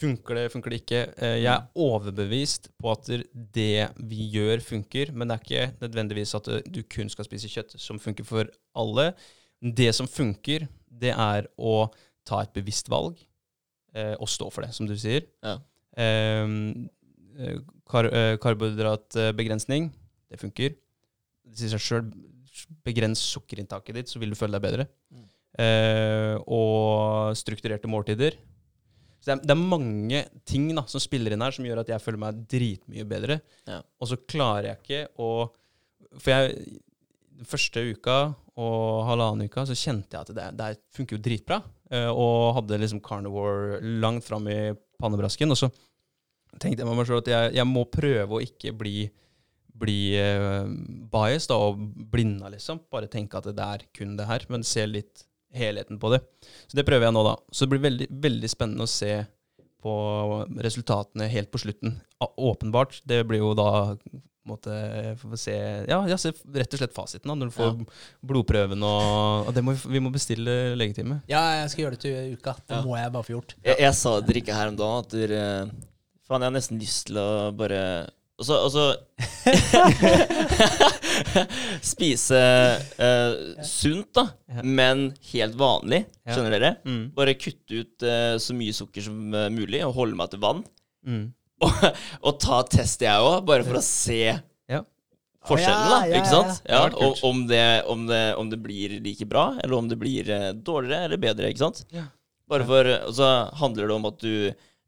funker det, funker det ikke? Eh, Jeg er overbevist på at det vi gjør, funker, men det er ikke nødvendigvis at eh, du kun skal spise kjøtt som funker for alle. Det som funker, det er å ta et bevisst valg eh, og stå for det, som du sier. Ja. Ehm, eh, kar karbohydratbegrensning, det funker. Det sier seg sjøl. Begrens sukkerinntaket ditt, så vil du føle deg bedre. Mm. Og strukturerte måltider. Så det er, det er mange ting da, som spiller inn her, som gjør at jeg føler meg dritmye bedre. Ja. Og så klarer jeg ikke å For jeg første uka og halvannen uka så kjente jeg at det, det funker jo dritbra. eh, og hadde liksom carnivore langt fram i pannebrasken. Og så tenkte jeg meg selv at jeg, jeg må prøve å ikke bli, bli uh, biased da, og blinda, liksom. Bare tenke at det er kun det her, men se litt helheten på det. Så det prøver jeg nå, da. Så det blir veldig, veldig spennende å se på resultatene helt på slutten. Åpenbart. Det blir jo da vi se, ja, ja, se rett og slett fasiten da, når du får blodprøven og, og det må, vi- vi må bestille legetime. Ja, jeg skal gjøre det til uka. Det Ja. må jeg bare få gjort. Jeg, jeg sa dere ikke her om dagen at du, Faen, jeg har nesten lyst til å bare Og så, og så Spise eh, sunt, da, men helt vanlig. Skjønner dere? Mm. Bare kutte ut eh, så mye sukker som eh, mulig, og holde meg til vann. Mm. Og ta test, jeg òg, bare for å se Ja. forskjellen, da. ja, ikke sant? Ja, og om det, om, det, om det blir like bra, eller om det blir eh, dårligere eller bedre. ikke sant? Bare for, Og så handler det om at du,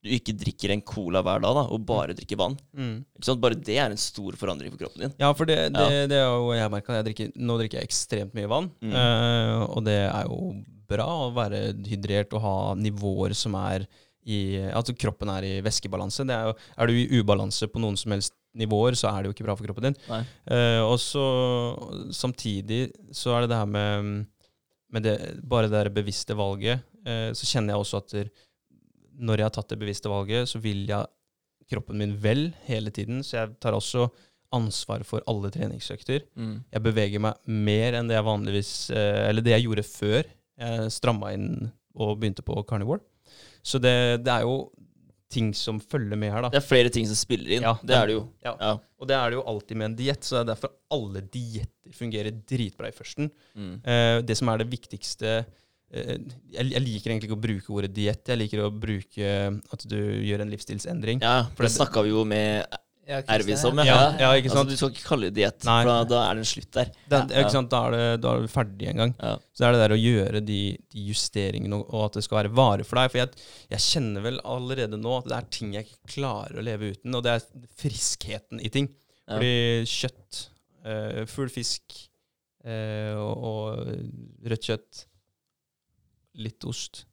du ikke drikker en cola hver dag, da, og bare drikker vann. Mm. Bare det er en stor forandring for kroppen din. Ja, for det, det, Ja. det er jo jeg merka. Nå drikker jeg ekstremt mye vann. Mm. uh, og det er jo bra å være hydrert og ha nivåer som er i Altså kroppen er i væskebalanse. Det er, jo, er du i ubalanse på noen som helst nivåer, så er det jo ikke bra for kroppen din. Eh, og så samtidig så er det det her med, med det, bare det der bevisste valget. Uh, så kjenner jeg også at der, når jeg har tatt det bevisste valget, så vil jeg kroppen min vel hele tiden. Så jeg tar også ansvar for alle treningsøkter. Mm. Jeg beveger meg mer enn det jeg vanligvis eh, Eller det jeg gjorde før jeg stramma inn og begynte på carnivore. Så det, det er jo ting som følger med her, da. Det er flere ting som spiller inn. Ja, det er det jo. Ja. Ja. Og det er det jo alltid med en diett, så det er derfor alle dietter fungerer dritbra i førsten. Mm. Eh, det som er det viktigste jeg, jeg liker egentlig ikke å bruke ordet diett. Jeg liker å bruke at du gjør en livsstilsendring. ja, for det snakka vi jo med Ja, Ervis om. Ja, ja, ikke sant? Altså, du skal ikke kalle det diett, for da, da er det en slutt der. Det, Ja. ikke sant? Da, er det, da er du ferdig en gang. Ja. Så det er det der å gjøre de, de justeringene, og, at det skal være vare for deg. For jeg, jeg kjenner vel allerede nå at det er ting jeg ikke klarer å leve uten, og det er friskheten i ting. Ja. Fordi kjøtt, eh, full fisk eh, og, og rødt kjøtt, litt ost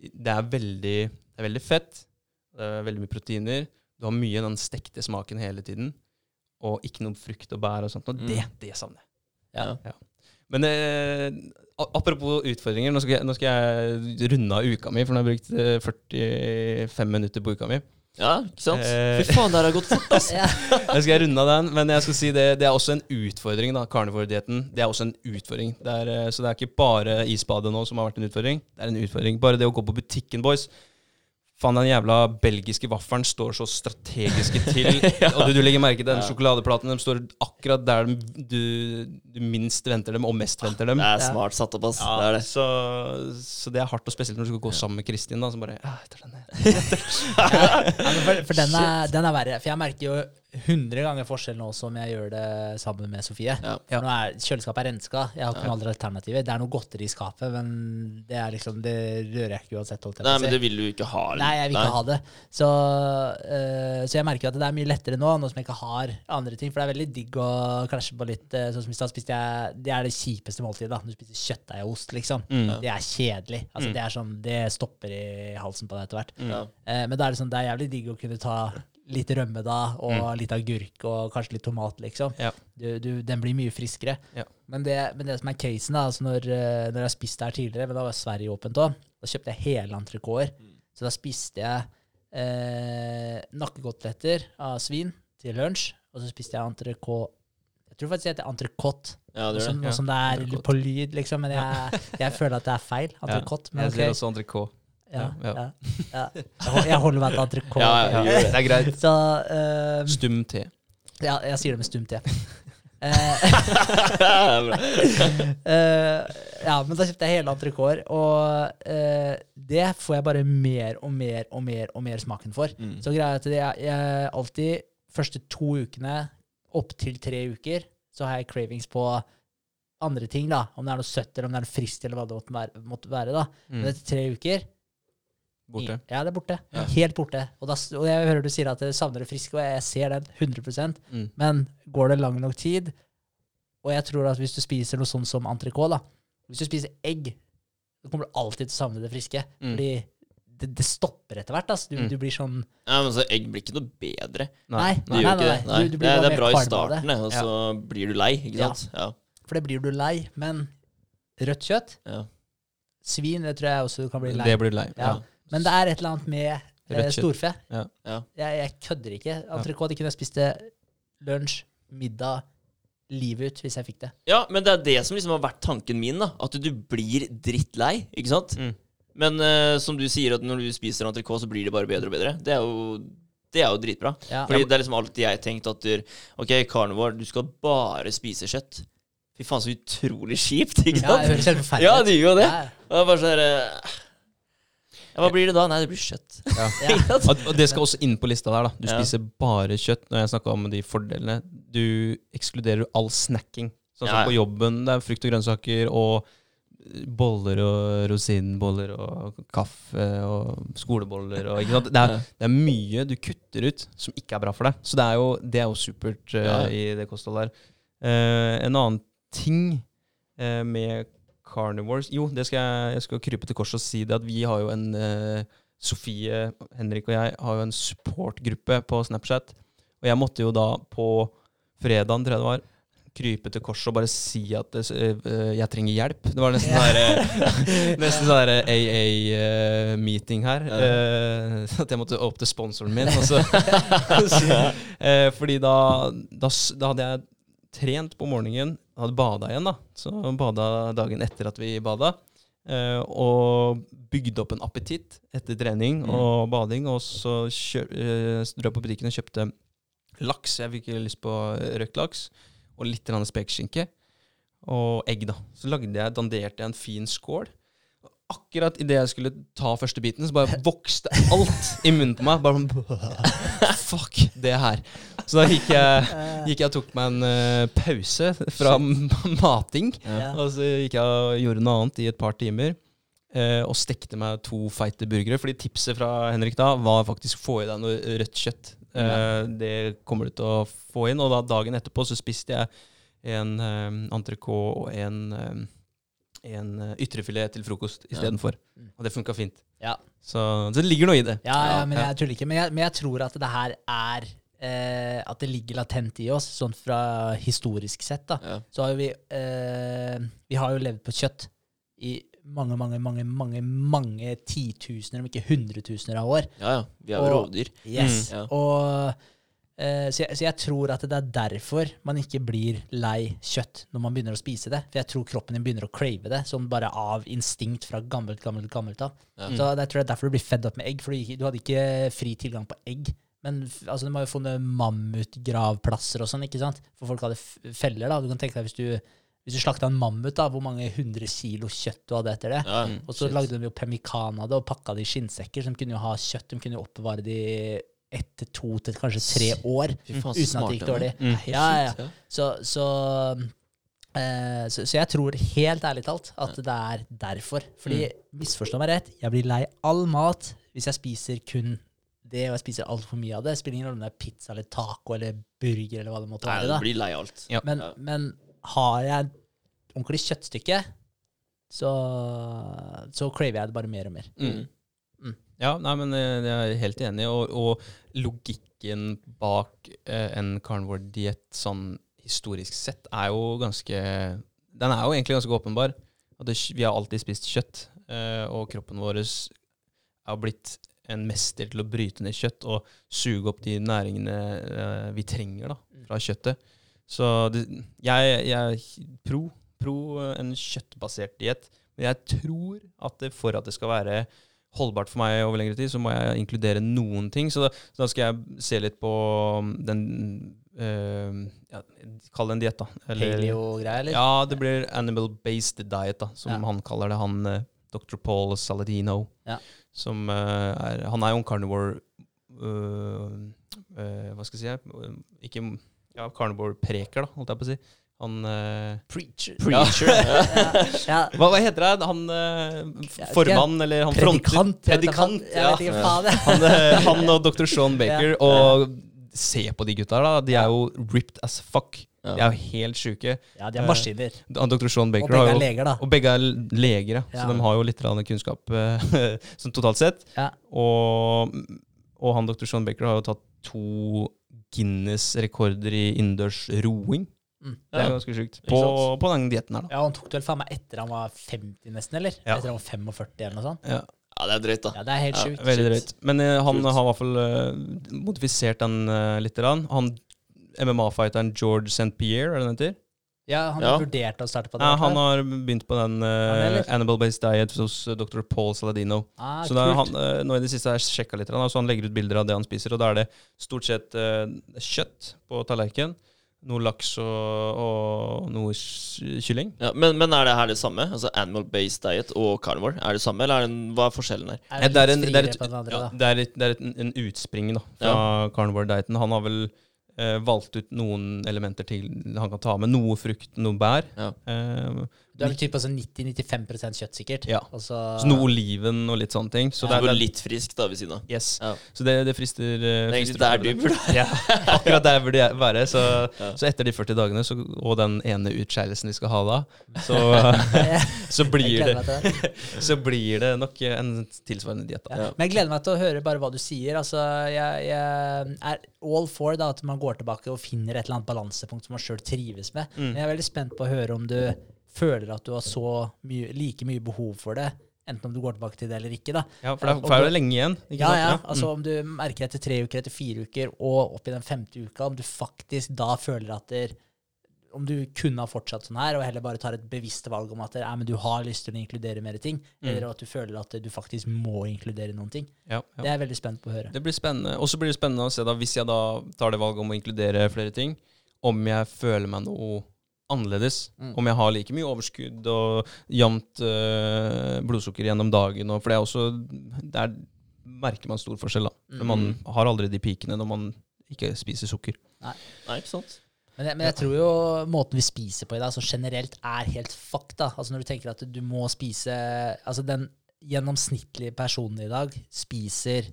Det er veldig, det er veldig fett, det er veldig mye proteiner, Du har mye den stekte smaken hele tiden, og ikke noe frukt og bær og sånt. Og Mm. det, det savner jeg. Ja. Men eh, apropos utfordringer, nå skal, jeg, nå skal jeg runde av uka mi, for nå har jeg brukt eh, 45 minutter på uka mi. Ja, ikke sant? Eh. Fy faen, det her har gått fort, ass. Jeg skal runde av den, men jeg skal si det, det er også en utfordring, da, carnivore-dietten. Det er også en utfordring. Det er, eh, så det er ikke bare isbadet nå som har vært en utfordring. Det er en utfordring. Bare det å gå på butikken, boys. Faen, den jævla belgiske vaffelen står så strategiske til. Og du, du legger merke til den Ja. sjokoladeplaten. De står akkurat der de, du, du minst venter dem, og mest venter dem. Det er smart satt opp, ass. Ja, Det er det. Så, så det er hardt, og spesielt når du skal gå sammen med Kristin, da, som bare ja, jeg tar den ned. Ja, for for den, er, den er verre. For jeg merker jo 100 ganger forskjell nå som jeg gjør det sammen med Sofie. Ja. For nå er Kjøleskapet er renska. Jeg har ikke Ja. noen andre alternativer. Det er noe godteri i skapet, men det, er liksom, det rører jeg ikke uansett. Holdt jeg Nei, men det vil du ikke ha. eller? Nei, jeg vil ikke ha det. Så, uh, så jeg merker at det er mye lettere nå, nå som jeg ikke har andre ting. For det er veldig digg å klasje på litt Uh, Sånn som i stad spiste jeg Det er det kjipeste måltidet. da Du spiser kjøttdeig og ost, liksom. Mm. Det er kjedelig. Altså, Mm. det, er sånn, det stopper i halsen på deg etter hvert. Mm. Uh, men da er det sånn, det er jævlig digg å kunne ta litt rømme da, og litt agurk og kanskje litt tomat, liksom. Ja. Du, du, den blir mye friskere. Ja. Men, det, men det som er casen, da, altså når, eh, når jeg har spist der tidligere, men da var Sverige åpent òg, da kjøpte jeg hele entrecôter. Så da spiste jeg eh, nakkekoteletter av svin til lunsj, og så spiste jeg entrecôte Jeg tror faktisk det heter entrecôte. ja, det det. noe som det er på lyd, liksom, men jeg, jeg føler at det er feil. Entrecôte. Men Jeg sier også entrecôte. Ja, Ja, ja. Jeg holder meg til entrecôte. Ja, ja, Ja, det er greit. Så um, Stum T. ja, jeg sier det med stum te. Eh, eh, ja, men da kjøpte jeg hele entrecôte, og uh, det får jeg bare mer og mer og mer og mer smaken for. Mm. Så greia er at jeg, jeg alltid første to ukene, opptil tre uker, så har jeg cravings på andre ting, da. Om det er noe søtt, eller om det er noe friskt, eller hva det. Måtte være da. Mm. Men etter tre uker Borte. Ja, det er borte. Ja. Helt borte. Og, da, og jeg hører du sier at du savner det friske, og jeg ser den 100 Mm. Men går det lang nok tid, og jeg tror at hvis du spiser noe sånt som entrecôte, Hvis du spiser egg, så kommer du alltid til å savne det friske. Mm. Fordi det, det stopper etter hvert. Altså. Du, Mm. du blir sånn Ja, men så Egg blir ikke noe bedre. Nei, gjør ikke det. Nei. Du, du det, det er bra i starten, og så blir du lei. Ikke Ja. sant? Ja. For det blir du lei. Men rødt kjøtt, ja. svin, det tror jeg også du kan bli lei. Det blir lei. Ja. Men det er et eller annet med eh, storfe. Ja. Ja. Jeg, jeg kødder ikke. Entrecôte kunne jeg spist det lunsj, middag, livet ut hvis jeg fikk det. ja, men det er det som liksom har vært tanken min. da At du blir drittlei. Ikke sant? Mm. Men uh, som du sier, at når du spiser entrecôte, så blir det bare bedre og bedre. Det er jo, det er jo dritbra. Ja. Fordi det er liksom alltid jeg tenkt at du, Ok, carnivore, du skal bare spise kjøtt. Fy faen, så utrolig kjipt. Ikke Ja, det sant? høres helt forferdelig Ja, det gjør jo det. Ja, Og det er bare sånn eh, ja, Hva blir det da? Nei, det blir kjøtt. Ja. ja. Og det skal også inn på lista der. da Du Ja. spiser bare kjøtt. Når jeg snakka om de fordelene Du ekskluderer all snacking. Sånn som Ja, ja. på jobben. Det er frukt og grønnsaker og boller og rosinboller og kaffe og skoleboller og ikke sant? Det er, det er mye du kutter ut som ikke er bra for deg. Så det er jo, det er jo supert uh, Ja. i det kostholdet der. Uh, en annen ting uh, med carnivores Jo, det skal jeg, jeg skal krype til korset og si det at vi har jo en eh, Sofie, Henrik og jeg har jo en supportgruppe på Snapchat. Og jeg måtte jo da på fredagen, tror jeg det var, krype til korset og bare si at det, eh, jeg trenger hjelp. Det var nesten sånn eh, sånn AA-meeting her. Uh, at jeg måtte opp til sponsoren min. Så, uh, fordi da, da, da hadde jeg trent på morgenen, hadde bada igjen, da. Så bada dagen etter at vi bada. eh, og bygde opp en appetitt etter trening Mm. og bading. Og så kjør, eh, dro jeg på butikken og kjøpte laks. Jeg fikk lyst på røkt laks. Og litt spekeskinke. Og egg, da. Så lagde jeg, danderte jeg en fin skål. Akkurat idet jeg skulle ta første biten, så bare vokste alt i munnen på meg. Bare sånn Fuck det her. Så da gikk jeg, gikk jeg og tok meg en uh, pause fra mating. Ja. Og så gikk jeg og gjorde noe annet i et par timer. Uh, og stekte meg to feite burgere. Fordi tipset fra Henrik da var faktisk få i deg noe rødt kjøtt. Eh, det kommer du til å få inn. Og da dagen etterpå så spiste jeg en um, entrecôte og en, eh, en eh, ytrefilet til frokost istedenfor. Ja. Og det funka fint. Ja. Så, så det ligger noe i det. Ja, ja, men jeg tuller ikke. Men jeg, men jeg tror at det her er eh, At det ligger latent i oss, sånn fra historisk sett. da. Ja. Så har jo vi eh, Vi har jo levd på kjøtt i mange, mange, mange mange, mange titusener, om ikke hundretusener av år. ja, ja. Vi er jo rovdyr. Yes. Mm, ja. Og så, jeg, så jeg tror at det er derfor man ikke blir lei kjøtt når man begynner å spise det. For jeg tror kroppen din begynner å crave det, sånn bare av instinkt fra gammelt, gammelt, gammelt av. Ja. Så jeg tror det er derfor du blir fedd opp med egg, for du, hadde ikke fri tilgang på egg. Men altså, de har jo funnet mammutgravplasser og sånn, ikke sant? For folk hadde feller, da. Du kan tenke deg hvis du, hvis du slakta en mammut, da, hvor mange hundre kilo kjøtt du hadde etter det. Ja, Og så shit. lagde de jo pemmikan av det og pakka det i skinnsekker, så de kunne jo ha kjøtt. De kunne jo oppbevare det ett til to til kanskje tre år uten at det gikk dårlig. Mm. Ja, ja. Så, så, eh, så, så jeg tror helt ærlig talt at det er derfor. Fordi, misforstå meg rett, jeg blir lei all mat hvis jeg spiser kun det, og jeg spiser altfor mye av det. Spiller ingen rolle om det er pizza eller taco eller burger eller hva det måtte Nei, være. du blir lei alt. Ja. Men, men har jeg ordentlig kjøttstykke, så, så craver jeg det bare mer og mer. Mm. Ja, nei, men eh, jeg er helt enig. Og, og logikken bak eh, en carnivore-diett sånn historisk sett er jo ganske Den er jo egentlig ganske åpenbar. At det, vi har alltid spist kjøtt, eh, og kroppen vår har blitt en mester til å bryte ned kjøtt og suge opp de næringene eh, vi trenger da, fra kjøttet. Så det, jeg, jeg er pro, pro en kjøttbasert diett, men jeg tror at det, for at det skal være holdbart for meg over lengre tid, så må jeg inkludere noen ting. Så da, så da skal jeg se litt på um, den uh, ja, Kall det en diett, da. Paleo-greier, eller? Ja, det blir animal-based diet, da, som Ja. han kaller det. Han uh, dr. Paul Saladino. Ja. Som uh, er Han er jo en carnivore øh, øh, Hva skal jeg si? Ikke ja, carnivore-preker, da, holdt jeg på å si. Han uh, Preacher. Preacher. Ja. Ja. hva, hva heter det? Han vet formann, eller han fronter Predikant. Predikant. Han, øh, han og dr. Sean Baker. Og se på de gutta, da. De er jo ripped as fuck. De er jo helt sjuke. Ja, de er maskiner. Uh, Dr. Sean Og begge er leger, da. Og begge er leger, ja. Så de har jo litt kunnskap eh, sånn totalt sett. Ja. Og, og han dr. Sean Baker har jo tatt to Guinness-rekorder i innendørs roing. Mm. Det er Ja. ganske sjukt. På, på den dietten her, da. Ja, han tok det vel faen meg etter han var 50, nesten, eller? Ja. Etter han var 45 eller noe sånt. Ja, ja, det er drøyt, da. Ja, det er helt Ja, veldig drøyt. Men uh, han Kult. har i hvert fall uh, modifisert den uh, litt. Grann. Han MMA-fighteren George St. Pierre, er det den heter? Ja, han Ja. vurdert å starte på det. Ja, han har begynt på den uh, Animal-based diet hos dr. Paul Saladino. ah, Så da, han, nå i det siste har jeg sjekka litt, så han legger ut bilder av det han spiser. Og da er det stort sett kjøtt på tallerken, noe laks og, og noe kylling. Ja, men, men er det her det samme? Altså Animal-based diet og carnivore? Er det samme, eller er det hva er forskjellen her? Er Eh, Det er, en, det er, et, andre, ja, det er, et, det er et, en utspring da, fra carnivore-dieten. Han har vel eh, valgt ut noen elementer til han kan ta med. Noe frukt, noe bær. Ja. Eh, Du er vel typ altså 90-95 kjøtt, sikkert. Ja. Altså, så noe oliven og litt sånne ting. Så ja. det, det er, det, litt friskt da ved siden av. yes. Ja. så det, det frister eh, Det er egentlig der du burde Ja, akkurat der burde jeg være. Så, Ja. så etter de 40 dagene så, og den ene utskeielsen vi skal ha da, så, så, blir det, så blir det nok en tilsvarende diett. Ja. Men jeg gleder meg til å høre bare hva du sier. Altså, jeg, jeg er all for da, at man går tilbake og finner et eller annet balansepunkt som man sjøl trives med. Mm. Men jeg er veldig spent på å høre om du føler at du har så mye, like mye behov for det, enten om du går tilbake til det eller ikke. da. Ja, for det er, det er jo lenge igjen. Ja, sant? ja. Mm. Altså Om du merker etter tre uker, etter fire uker og opp i den femte uka, om du faktisk da føler at der, om du kunne ha fortsatt sånn her, og heller bare tar et bevisst valg om at ja, men du har lyst til å inkludere mer ting, Mm. eller at du føler at du faktisk må inkludere noen ting. Ja, ja. Det er jeg veldig spent på å høre. Det blir spennende. Og så blir det spennende å se da, hvis jeg da tar det valget om å inkludere flere ting, om jeg føler meg noe annerledes. Mm. Om jeg har like mye overskudd og jevnt øh, blodsukker gjennom dagen. Og for det er også Der merker man stor forskjell, da. For Mm. man har aldri de pikene når man ikke spiser sukker. Nei, ikke sant? Men jeg, men jeg tror jo måten vi spiser på i dag, så generelt er helt fakta. Altså Når du tenker at du må spise Altså den gjennomsnittlige personen i dag spiser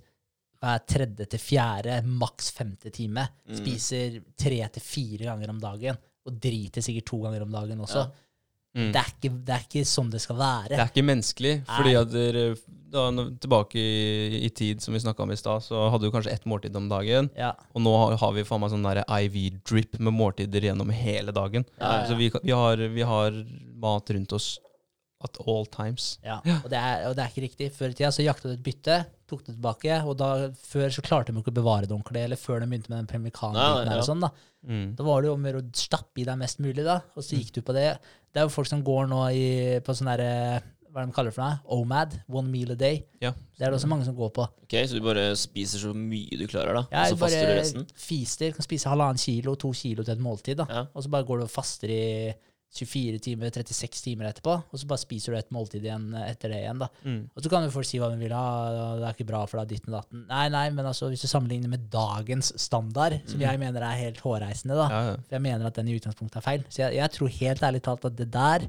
hver tredje til fjerde, maks femte time. Mm. Spiser tre til fire ganger om dagen. Og driter sikkert to ganger om dagen også. Ja. Mm. Det, er ikke, det er ikke sånn det skal være. Det er ikke menneskelig. Fordi at dere, da, Tilbake i, i tid, som vi snakka om i stad, så hadde du kanskje ett måltid om dagen. Ja. Og nå har, har vi faen meg sånn IV-drip med måltider gjennom hele dagen. Ja, ja. Så vi, vi, har, vi har mat rundt oss at all times. Ja, og det, er, og det er ikke riktig. Før i tida så jakta du et bytte, tok det tilbake, og da, før så klarte de ikke å bevare det ordentlig, eller før de begynte med den her ja. og sånn, da. Mm. Da var det jo om å gjøre å stappe i deg mest mulig, da, og så gikk du på det. Det er jo folk som går nå i, på sånn derre Hva er det de kaller det for noe? OMAD, one meal a day. Ja. Det er det også mange som går på. Ok, Så du bare spiser så mye du klarer, da? Jeg og så faster du bare resten? fister, kan spise halvannen kilo, to kilo til et måltid, da. Ja. Og så bare går du og faster i 24 timer, 36 timer etterpå, og så bare spiser du et måltid igjen etter det igjen, da. Mm. Og så kan jo folk si hva de vil ha, det er ikke bra for deg, ditten og datten. Nei, nei, men altså, hvis du sammenligner med dagens standard, som jeg mener er helt hårreisende, da, Ja, ja. for jeg mener at den i utgangspunktet er feil. Så jeg, jeg tror helt ærlig talt at det der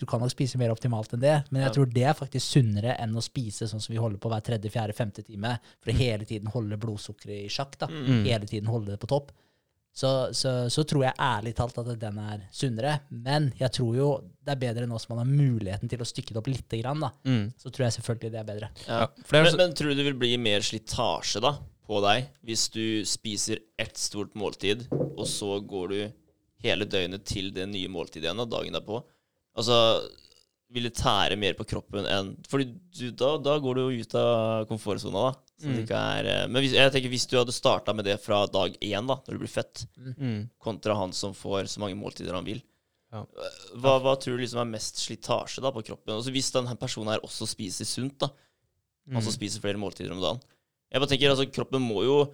Du kan nok spise mer optimalt enn det, men jeg tror det er faktisk sunnere enn å spise sånn som vi holder på hver tredje, fjerde, femte time, for å hele tiden holde blodsukkeret i sjakk. da. Mm. Hele tiden holde det på topp. Så, så, så tror jeg ærlig talt at den er sunnere. Men jeg tror jo det er bedre nå som man har muligheten til å stykke det opp litt. grann. da. Mm. Så tror jeg selvfølgelig det er bedre. Ja. Men, men tror du det vil bli mer slitasje da på deg hvis du spiser ett stort måltid, og så går du hele døgnet til det nye måltidet igjen, og dagen derpå? Altså, vil det tære mer på kroppen enn Fordi du, da, da går du jo ut av komfortsona, da. Så det Mm. ikke er, eh, men hvis, jeg tenker hvis du hadde starta med det fra dag én, da, når du blir født, mm. kontra han som får så mange måltider han vil, Ja. hva, hva tror du liksom er mest slitasje da på kroppen? Altså Hvis denne personen her også spiser sunt, da, Mm. altså spiser flere måltider om dagen. Jeg bare tenker, altså Kroppen må jo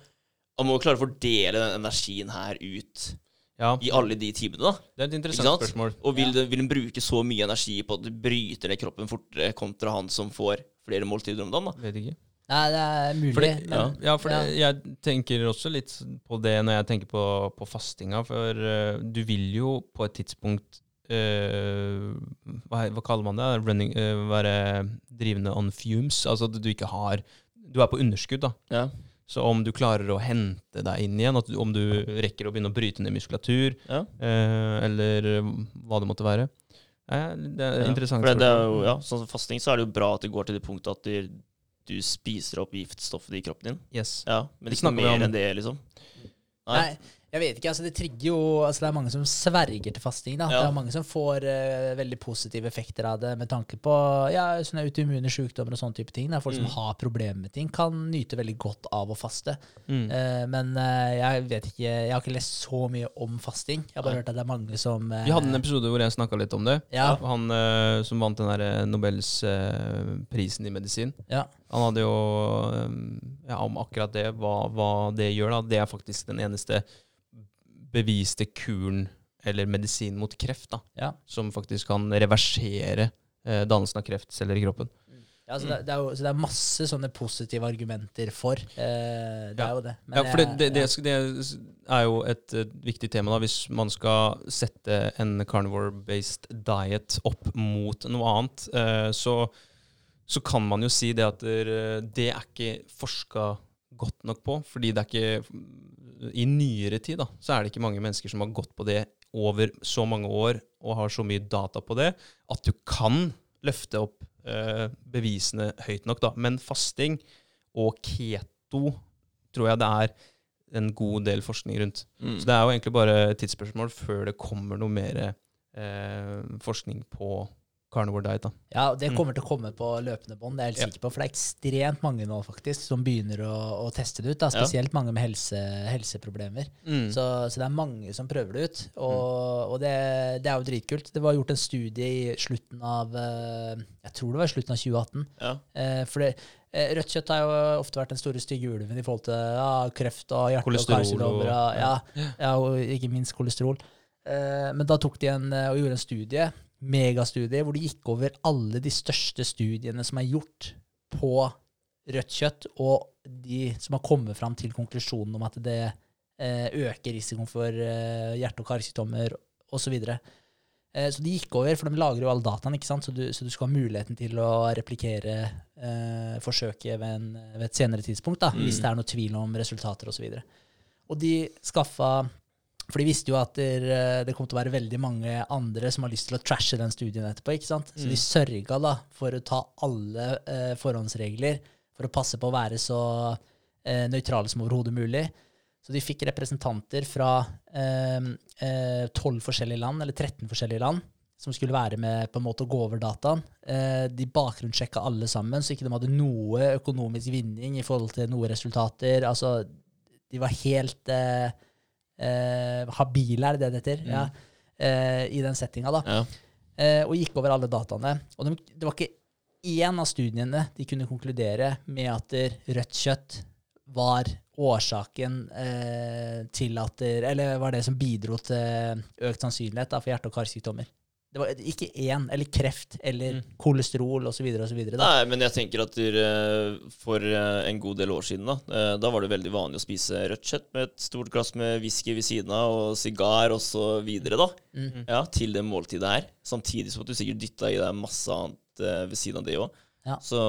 Han må jo klare å fordele den energien her ut ja, i alle de timene. da det er et interessant spørsmål. Og vil, Ja. den bruke så mye energi på at du bryter ned kroppen fortere kontra han som får flere måltider om dagen? da Vet ikke. Nei, det er mulig, Fordi, men ja, for det- jeg tenker også litt på det når jeg tenker på, på fastinga. For uh, du vil jo på et tidspunkt uh, hva, hva kaller man det? Running, uh, være drivende on fumes. Altså at du ikke har Du er på underskudd, da. Ja. Så om du klarer å hente deg inn igjen, at du, om du rekker å begynne å bryte ned muskulatur, Ja. eh, eller hva det måtte være. Eh, det er Ja. interessant. For det, det er jo, ja, sånn som fasting så er det jo bra at det går til det punktet at du, du spiser opp giftstoffet i kroppen din. Yes. Ja, Men Det ikke noe mer om. enn det, liksom. Nei, jeg vet ikke. altså Det trigger jo altså Det er mange som sverger til fasting. da Ja. Det er mange som får uh, veldig positive effekter av det med tanke på ja, sånne autoimmune sykdommer og sånne type ting. Er folk Mm. som har problemer med ting, kan nyte veldig godt av å faste. Mm. Uh, men uh, jeg vet ikke Jeg har ikke lest så mye om fasting. Jeg har bare Nei. hørt at det er mange som Vi hadde en episode hvor jeg snakka litt om det. Ja. Han som vant den der Nobelsprisen Nobels prisen i medisin. Ja. Han hadde jo um, ja, om akkurat det, hva, hva det gjør. da. Det er faktisk den eneste beviste kuren eller medisin mot kreft da, Ja. som faktisk kan reversere eh, dannelsen av kreftceller i kroppen. Ja, så det, det er jo så det er masse sånne positive argumenter for. Eh, det Ja. er jo det. Men Ja, for det, det, er jo et, eh, viktig tema da, hvis man skal sette en carnivore-based diet opp mot noe annet. Eh, så, så kan man jo si det at det er ikke forska godt nok på. Fordi det er ikke I nyere tid da, så er det ikke mange mennesker som har gått på det over så mange år og har så mye data på det at du kan løfte opp eh, bevisene høyt nok. da. Men fasting og keto tror jeg det er en god del forskning rundt. Mm. Så det er jo egentlig bare et tidsspørsmål før det kommer noe mer eh, forskning på carnivore diet. da. Ja, Det Mm. kommer til å komme på løpende bånd, det er jeg helt Ja. sikker på. For det er ekstremt mange nå faktisk som begynner å, å teste det ut. Da. Ja. Spesielt mange med helse, helseproblemer. Mm. Så, så det er mange som prøver det ut. Og, og det, det er jo dritkult. Det var gjort en studie i slutten av eh, Jeg tror det var i slutten av 2018. Ja. Eh, for det, eh, rødt kjøtt har jo ofte vært den store stygge ulven i forhold til ja, kreft og hjerte- Kolesterol og- Og, ja, ja, og ikke minst kolesterol. Eh, men da tok de en, og gjorde en studie, megastudie, hvor de gikk over alle de største studiene som er gjort på rødt kjøtt, og de som har kommet fram til konklusjonen om at det eh, øker risikoen for eh, hjerte- og karsykdommer osv. Eh, så de gikk over, for de lagrer jo alle dataene, ikke sant? Så, du, så du skal ha muligheten til å replikere eh, forsøket ved, en, ved et senere tidspunkt, da, hvis Mm. det er noe tvil om resultater osv. Og, så og de skaffa For de visste jo at der, eh, det kom til å være veldig mange andre som har lyst til å trashe den studien etterpå. ikke sant? Så de sørga da for å ta alle eh, forhåndsregler for å passe på å være så eh, nøytrale som overhodet mulig. Så de fikk representanter fra eh, eh, 12 forskjellige land, eller 13 forskjellige land, som skulle være med på en måte å gå over dataen. Eh, de bakgrunnssjekka alle sammen, så ikke de hadde noe økonomisk vinning i forhold til noen resultater. Altså, de var helt eh, eh, habile, er det det heter? heter? Ja, eh, I den settinga, da. Ja. Eh, og gikk over alle dataene. Og de, det var ikke én av studiene de kunne konkludere med at rødt kjøtt var årsaken eh, til at Eller var det som bidro til økt sannsynlighet da, for hjerte- og karsykdommer. Det var ikke én, eller kreft, eller kolesterol osv. osv. Nei, men jeg tenker at eh, for eh, en god del år siden, da eh, Da var det veldig vanlig å spise rødt kjøtt med et stort glass med whisky ved siden av, og sigar videre, da. Mm. Ja, til det måltidet her. Samtidig som at du sikkert dytta i deg masse annet ved siden av det òg. Ja. Så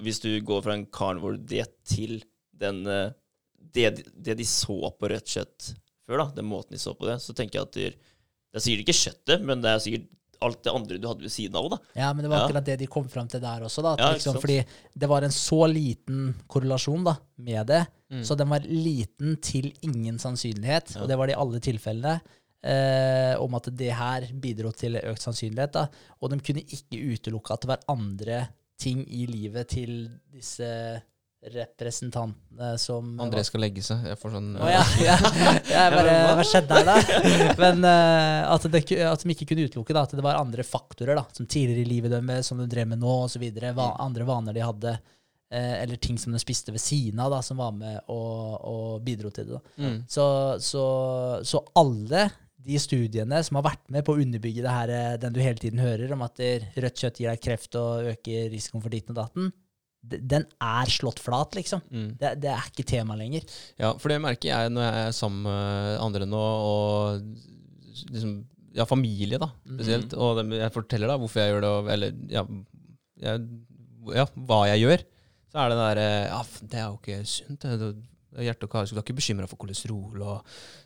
hvis du går fra en carnivore-diett til den det, det de så på rødt kjøtt før, da, den måten de så på det, så tenker jeg at det, det er sikkert ikke kjøttet, men det er sikkert alt det andre du hadde ved siden av òg, da. Ja, men det var Ja. akkurat det de kom fram til der også. da. At Ja, liksom, fordi det var en så liten korrelasjon da, med det. Mm. Så den var liten til ingen sannsynlighet, Ja. og det var det i alle tilfellene. Eh, om at det her bidro til økt sannsynlighet. da. Og de kunne ikke utelukke at det var andre ting i livet til disse representantene som André skal legge seg. Jeg får sånn Å ja, ja. Jeg bare, hva skjedde her, da? Men uh, at, det, at de ikke kunne utelukke da, at det var andre faktorer da, som tidligere i livet deres, som de drev med nå, osv. Va andre vaner de hadde, uh, eller ting som de spiste ved siden av, da, som var med og, og bidro til det. Da. Mm. Så, så, så alle de studiene som har vært med på å underbygge det her, eh, den du hele tiden hører om at rødt kjøtt gir deg kreft og øker risikoen for ditten og datten, den er slått flat, liksom. Mm. Det, det er ikke tema lenger. Ja, for det merker jeg når jeg er sammen med andre nå, og liksom Ja, familie, da, spesielt. Og dem- jeg forteller da hvorfor jeg gjør det, og, eller ja, jeg, ja, hva jeg gjør. Så er det der derre Ja, f- det er jo ikke sunt. Er hjerte og kar, så du er ikke bekymra for kolesterol og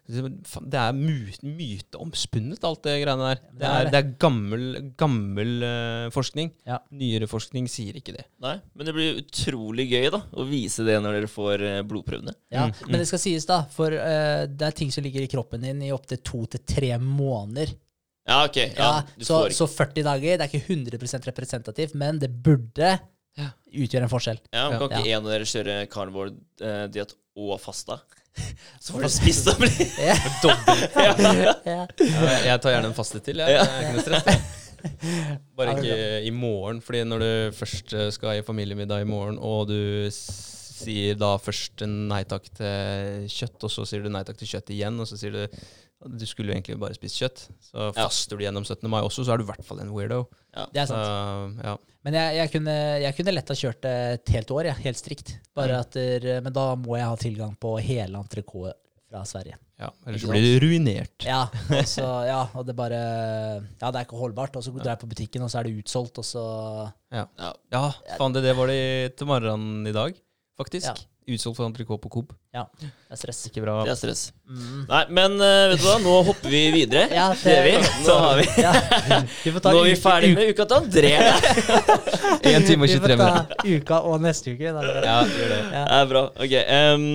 Det er myteomspunnet, myteomspunnet, alt det greiene der. det Det er er, det. det er gammel, gammel uh, forskning. Ja. Nyere forskning sier ikke det. Nei, men det blir utrolig gøy da å vise det når dere får uh, blodprøvene. Ja, Mm, Men det skal sies, da, for uh, det er ting som ligger i kroppen din i opptil to til tre måneder. Ja, ok. Ja, Ja, så, så 40 dager det er ikke 100% representativt, men det burde Ja. utgjør en forskjell. Ja, men Kan ikke Ja. en av dere kjøre carnivore-diett og fasta? Så får du spist og bli Ja. ja. Ja. Ja, jeg- jeg tar gjerne en faste til. Jeg. Ja. Det er ikke noe stress. Bare ikke i morgen, Fordi når du først eh, skal i familiemiddag i morgen, og du sier da først nei takk til kjøtt, og så sier du nei takk til kjøtt igjen, og så sier du du skulle jo egentlig bare spist kjøtt. Så Ja. faster du gjennom 17. mai også, så er du i hvert fall en weirdo. Det er Så, sant. ja. Men jeg, jeg, kunne, jeg kunne lett ha kjørt det et helt år, ja. helt strikt. Bare at, der- men da må jeg ha tilgang på hele entrecôte fra Sverige. ja. Ellers så blir du ruinert. Ja, også, ja, og det bare Ja, det er ikke holdbart. Og så drar jeg på butikken, og så er det utsolgt, og så Ja, Ja. ja faen det, det var det til morgenen i dag, faktisk. Utsolgt for entrecôte på Coop. Ja, det er stress. Ikke bra. Det er stress. Mm. Nei, men uh, vet du hva, nå hopper vi videre. Ja, det gjør vi. Nå, har vi. Ja. Vi får ta nå er vi ferdig med uka til André. 1 time og Vi 23 får minutter. ta uka og neste uke. Da. Ja, gjør det. Ja. Det er bra. Ok. Um,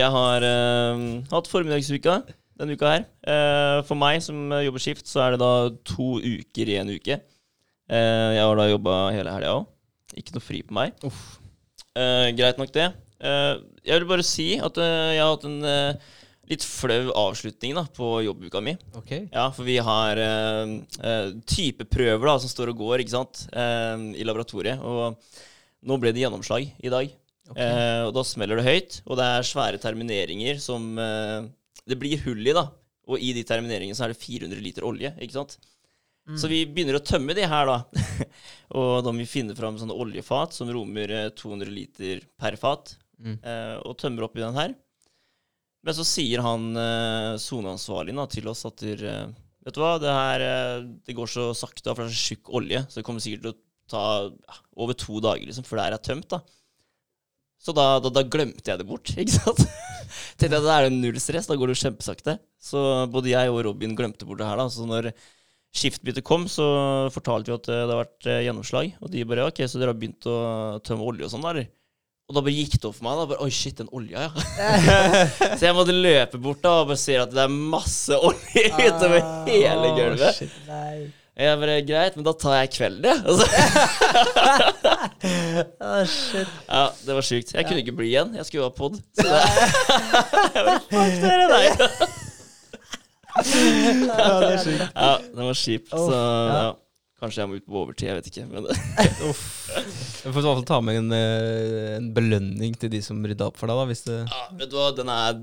jeg har um, hatt formiddagsuka denne uka her. Uh, for meg som jobber skift, så er det da to uker i en uke. Uh, jeg har da jobba hele helga òg. Ikke noe fri på meg. Eh, greit nok, det. Eh, jeg vil bare si at eh, jeg har hatt en eh, litt flau avslutning da, på jobbuka mi. Okay. Ja, for vi har uh, typeprøver da, som står og går ikke sant? uh, i laboratoriet. Og nå ble det gjennomslag i dag. Eh, og da smeller det høyt, og det er svære termineringer som uh, det blir hull i. da. Og i de termineringene så er det 400 liter olje. ikke sant? Så vi begynner å tømme de her, da. og da må vi finne fram sånne oljefat som rommer eh, 200 liter per fat, Mm. eh, og tømmer oppi den her. Men så sier han eh, soneansvarlig til oss at der, eh, Vet du hva, det her det går så sakte, for det er så tjukk olje, så det kommer sikkert til å ta ja, over to dager liksom, før det her er tømt. da. Så da, da, da glemte jeg det bort, ikke sant? Tenkte jeg da er det null stress, da går det jo kjempesakte. Så både jeg og Robin glemte bort det her, da. Så når skiftbyttet kom, så fortalte vi at det hadde vært gjennomslag. Og de bare OK, så dere har begynt å tømme olje og sånn, da, eller? Og da bare gikk det opp for meg. da, bare, Oi, shit, den olja, ja. så jeg måtte løpe bort da og bare se at det er masse olje utover hele Åh, gulvet. shit, nei. Jeg bare, Greit, men da tar jeg kvelden, jeg. Altså, oh, shit. ja, det var sjukt. Jeg kunne ikke bli igjen. Jeg skulle jo ha pod. Så det Fuck dere, nei. Ja, det er sjukt. Ja, den var kjip. Oh, Så ja. Ja. Kanskje jeg må ut på overtid, jeg vet ikke. Men Du får i hvert fall ta med en, eh, en belønning til de som rydda opp for deg, da, hvis det ja, vet du hva, den er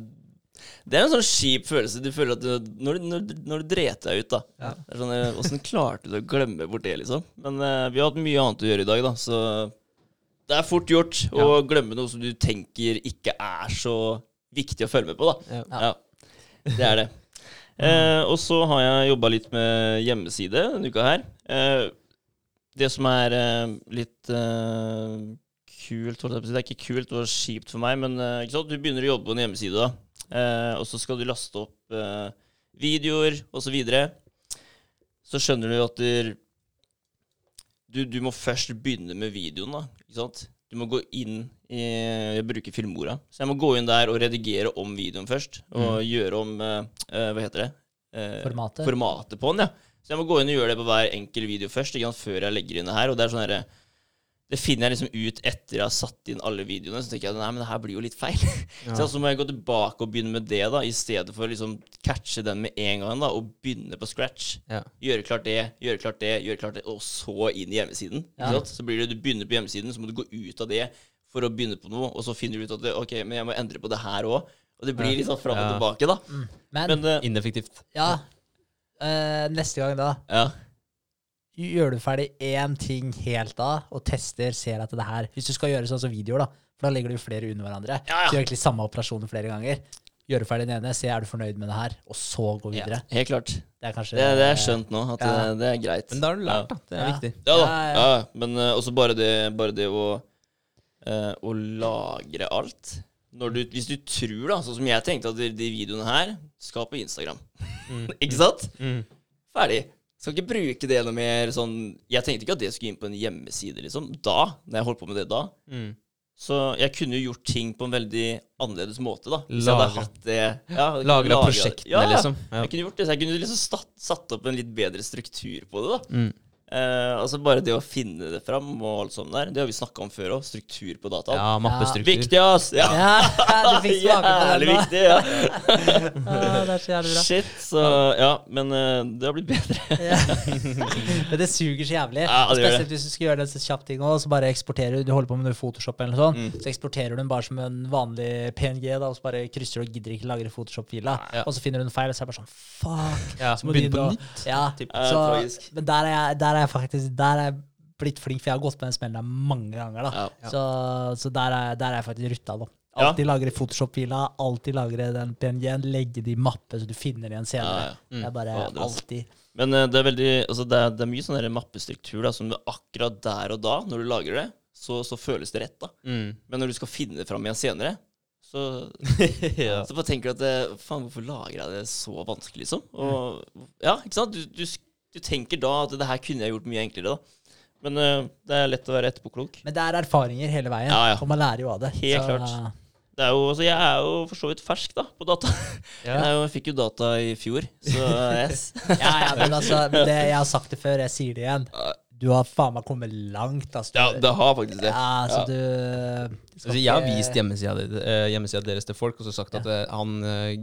Det er en sånn kjip følelse. Du føler at du, når, du- når, når du dreter deg ut, da. Ja. Det er sånn, eh, Åssen klarte du å glemme bort det, liksom? Men uh, vi har hatt mye annet å gjøre i dag, da, så det er fort gjort å glemme noe som du tenker ikke er så viktig å følge med på, da. Ja. Ja, det er det. Eh, og så har jeg jobba litt med hjemmeside denne uka her. Eh, det som er eh, litt eh, kult Det er ikke kult, det var kjipt for meg, men eh, du begynner å jobbe på en hjemmeside, da. Eh, og så skal du laste opp videoer osv. Så, videre. så skjønner du at du, du må først begynne med videoen, da. Ikke sant? Du må gå inn i Jeg bruker Filmora. Så jeg må gå inn der og redigere om videoen først. Og gjøre om eh, eh, Hva heter det? Eh, Formatet. Formatet på den, ja. Så jeg må gå inn og gjøre det på hver enkel video først, ikke sant, før jeg legger inn det her. Og det er sånn herre Det finner jeg liksom ut etter jeg har satt inn alle videoene. Så tenker jeg nei, men det her blir jo litt feil. Så så må jeg gå tilbake og begynne med det, da, i stedet for å liksom catche den med en gang, da, og begynne på scratch. Ja. Gjøre klart det, gjøre klart det, gjøre klart det, og så inn i hjemmesiden. Ja. Så blir det du begynner på hjemmesiden, så må du gå ut av det for å begynne på noe, og så finner du ut at det, ok, men jeg må endre på det her òg. Og det blir litt sånn fram og Ja. tilbake, da. Men, Men uh, Ineffektivt. ja, Uh, neste gang da, ja. Gjør du ferdig én ting helt da, og tester, ser at det her Hvis du skal gjøre sånn som videoer, da, for da legger du flere under hverandre, Ja, ja. så gjør egentlig samme operasjonen flere ganger. Gjøre ferdig den ene, se er du fornøyd med det her, og så gå videre. Helt klart. Det er kanskje Det, det er skjønt nå, at Ja. det, det er greit. Men da har du lært, da. Det er Ja. viktig. Ja da. Ja, ja. Ja, men uh, også bare det, bare det å, uh, å lagre alt. Når du, hvis du tror, da, sånn som jeg tenkte, at de, de videoene her skal på Instagram. ikke sant? Mm. Ferdig. Skal ikke bruke det noe mer sånn Jeg tenkte ikke at det skulle inn på en hjemmeside, liksom. Da, når jeg holdt på med det da. Mm. Så jeg kunne jo gjort ting på en veldig annerledes måte, da. Hvis jeg hadde hatt det ja, Lagra prosjektene, ja. liksom. Ja. Jeg kunne gjort det, så jeg kunne liksom satt, satt opp en litt bedre struktur på det, da. Mm. Eh, altså bare det å finne det fram og alt sånt der, det har vi snakka om før òg. Struktur på dataen. ja, mappestruktur. Viktig, ass! Ja. Ja, du fikk smake på Jævlig den viktig, ja. Ja, det er så jævlig bra. Shit, så Ja, men uh, det har blitt bedre. Ja. Men det suger så jævlig. Ja, det gjør det. Spesielt hvis du skal gjøre en kjapp ting også, så bare eksporterer du holder på med noe Photoshop eller noe sånt, Mm. så eksporterer du den bare som en vanlig PNG, da, og så bare krysser du og gidder ikke lagre Photoshop-fila. Ja. Og så finner du en feil, og så er det bare sånn Fuck. Ja, Så må du Begynne på inn og- nytt. Ja, Typ. Så, men der er, jeg, der er jeg faktisk Der er jeg blitt flink, for jeg har gått på den smellen der mange ganger. da Ja. Så, så der, er, der er jeg faktisk rutta. Ja. Alltid lagre Photoshop-fila, alltid lagre den PNG-en, legge det i mappe så du finner det igjen senere. Ja, ja. Det er bare Ja, det altså- alltid Men uh, det er veldig Altså det er, det er mye sånn mappestruktur da, som du akkurat der og da, når du lager det, så, så føles det rett, da. Mm. Men når du skal finne det fram igjen senere, så ja. Så bare tenker du at det, Faen, hvorfor lager jeg det så vanskelig, liksom? Og Ja, ikke sant? Du, du, du tenker da at det her kunne jeg gjort mye enklere, da. Men uh, det er lett å være etterpåklok. Men det er erfaringer hele veien, Ja, ja. og man lærer jo av det. Helt klart. Det er jo, altså jeg er jo for så vidt fersk da, på data. Jeg, er jo, jeg fikk jo data i fjor, så yes. Ja, ja, men altså, det, jeg har sagt det før, jeg sier det igjen. Du har faen meg kommet langt. Altså. Ja, det har faktisk det. Ja, altså, Ja. du Altså, jeg har vist hjemmesida, eh, deres til folk og så sagt at eh, han eh,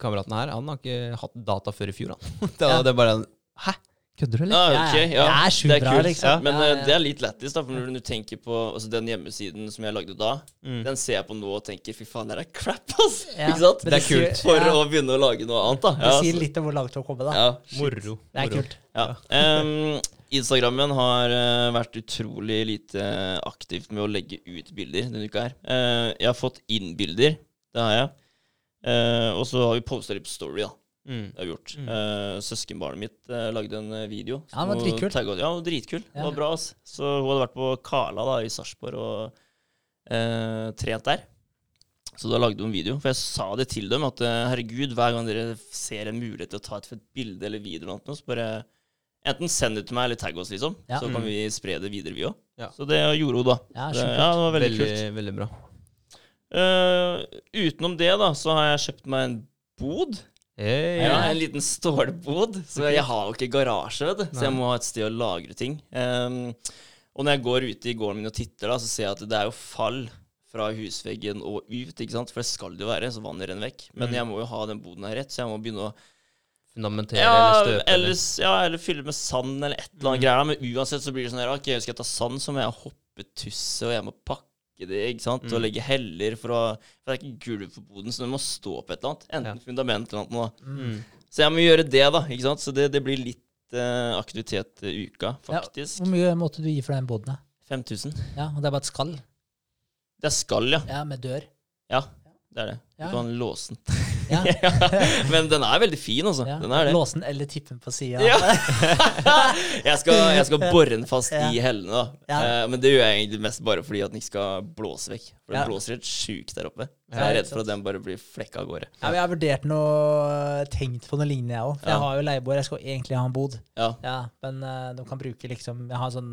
kameraten her Han har ikke hatt data før i fjor, han. det, Ja. det er bare Hæ? Kødder du, eller? Ja, okay, ja. Det er sjukt bra, kult. liksom. Men Ja, Men uh, det er litt lættis, da. For når du tenker på altså, den hjemmesiden som jeg lagde da, Mm. den ser jeg på nå og tenker fy faen, det er crap, ass! Ja, Ikke sant? Det, Det er sier- kult. For ja, å begynne å lage noe annet, da. Det sier altså. litt om hvor langt du har kommet, da. ja, Moro. Det er Moro. kult. Ja. Um, Instagrammen har uh, vært utrolig lite aktivt med å legge ut bilder denne uka her. Uh, jeg har fått inn bilder, det har jeg. Eh, og så har vi posta litt på Story, da. Mm. Det har vi gjort. Eh, søskenbarnet mitt uh, lagde en eh, video. Ja, den var dritkul. tagget- Ja, den var dritkul. Det var bra, ass. Så hun hadde vært på Kala da, i Sarpsborg og uh, trent der. Så da lagde hun en video. For jeg sa det til dem at herregud, hver gang dere ser en mulighet til å ta et fett bilde eller video, eller noe, så bare enten send det til meg eller tagg oss, liksom. Ja. Så kan vi spre det videre, vi òg. Ja. Så det gjorde hun, da. Ja, Det, ja, det var veldig, Veldig, kult. veldig bra. Eh, utenom det, da, så har jeg kjøpt meg en bod. Hey. Ja, en liten stålbod. Så jeg har jo ikke garasje, vet du. Så jeg må ha et sted å lagre ting. Um, og når jeg går ute i gården min og titter, da, så ser jeg at det er jo fall fra husveggen og ut, ikke sant? For det skal det jo være, så vannet renner vekk. Men Mm. jeg må jo ha den boden her rett, så jeg må begynne å Fundamentere ja, eller støpe. eller, ja, eller fylle med sand eller et eller annet Mm. greier. Men uansett så blir det sånn her, ok, skal jeg ta sand, så må jeg hoppe tusse, og jeg må pakke det, ikke sant? Og Mm. legge heller, for, å, for det er ikke gulv på boden, så du må stå på et eller annet. Enten Ja. fundament eller noe. Mm. Så jeg må gjøre det, da. ikke sant? Så det, det blir litt uh, aktivitet i uka, faktisk. Hvor mye måtte du gi for den boden? 5000. Ja, og det er bare et skall? Det er skall, ja. Ja, med dør? Ja, det er det. Du Ja. kan låse den. Ja. Men den er veldig fin, altså. ja. Den er det. Låsen eller tippen på sida? Ja. jeg, skal, jeg skal bore den fast i hellene, da. Eh, men det gjør jeg egentlig mest bare fordi at den ikke skal blåse vekk. For den blåser helt sjukt der oppe. Jeg er redd for at den bare blir flekka av gårde. Ja, men jeg har vurdert noe Tenkt på noe lignende, jeg òg. Ja. jeg har jo leieboer. Jeg skal egentlig ha en bod. Ja. Ja, Men uh, de kan bruke liksom Jeg har en sånn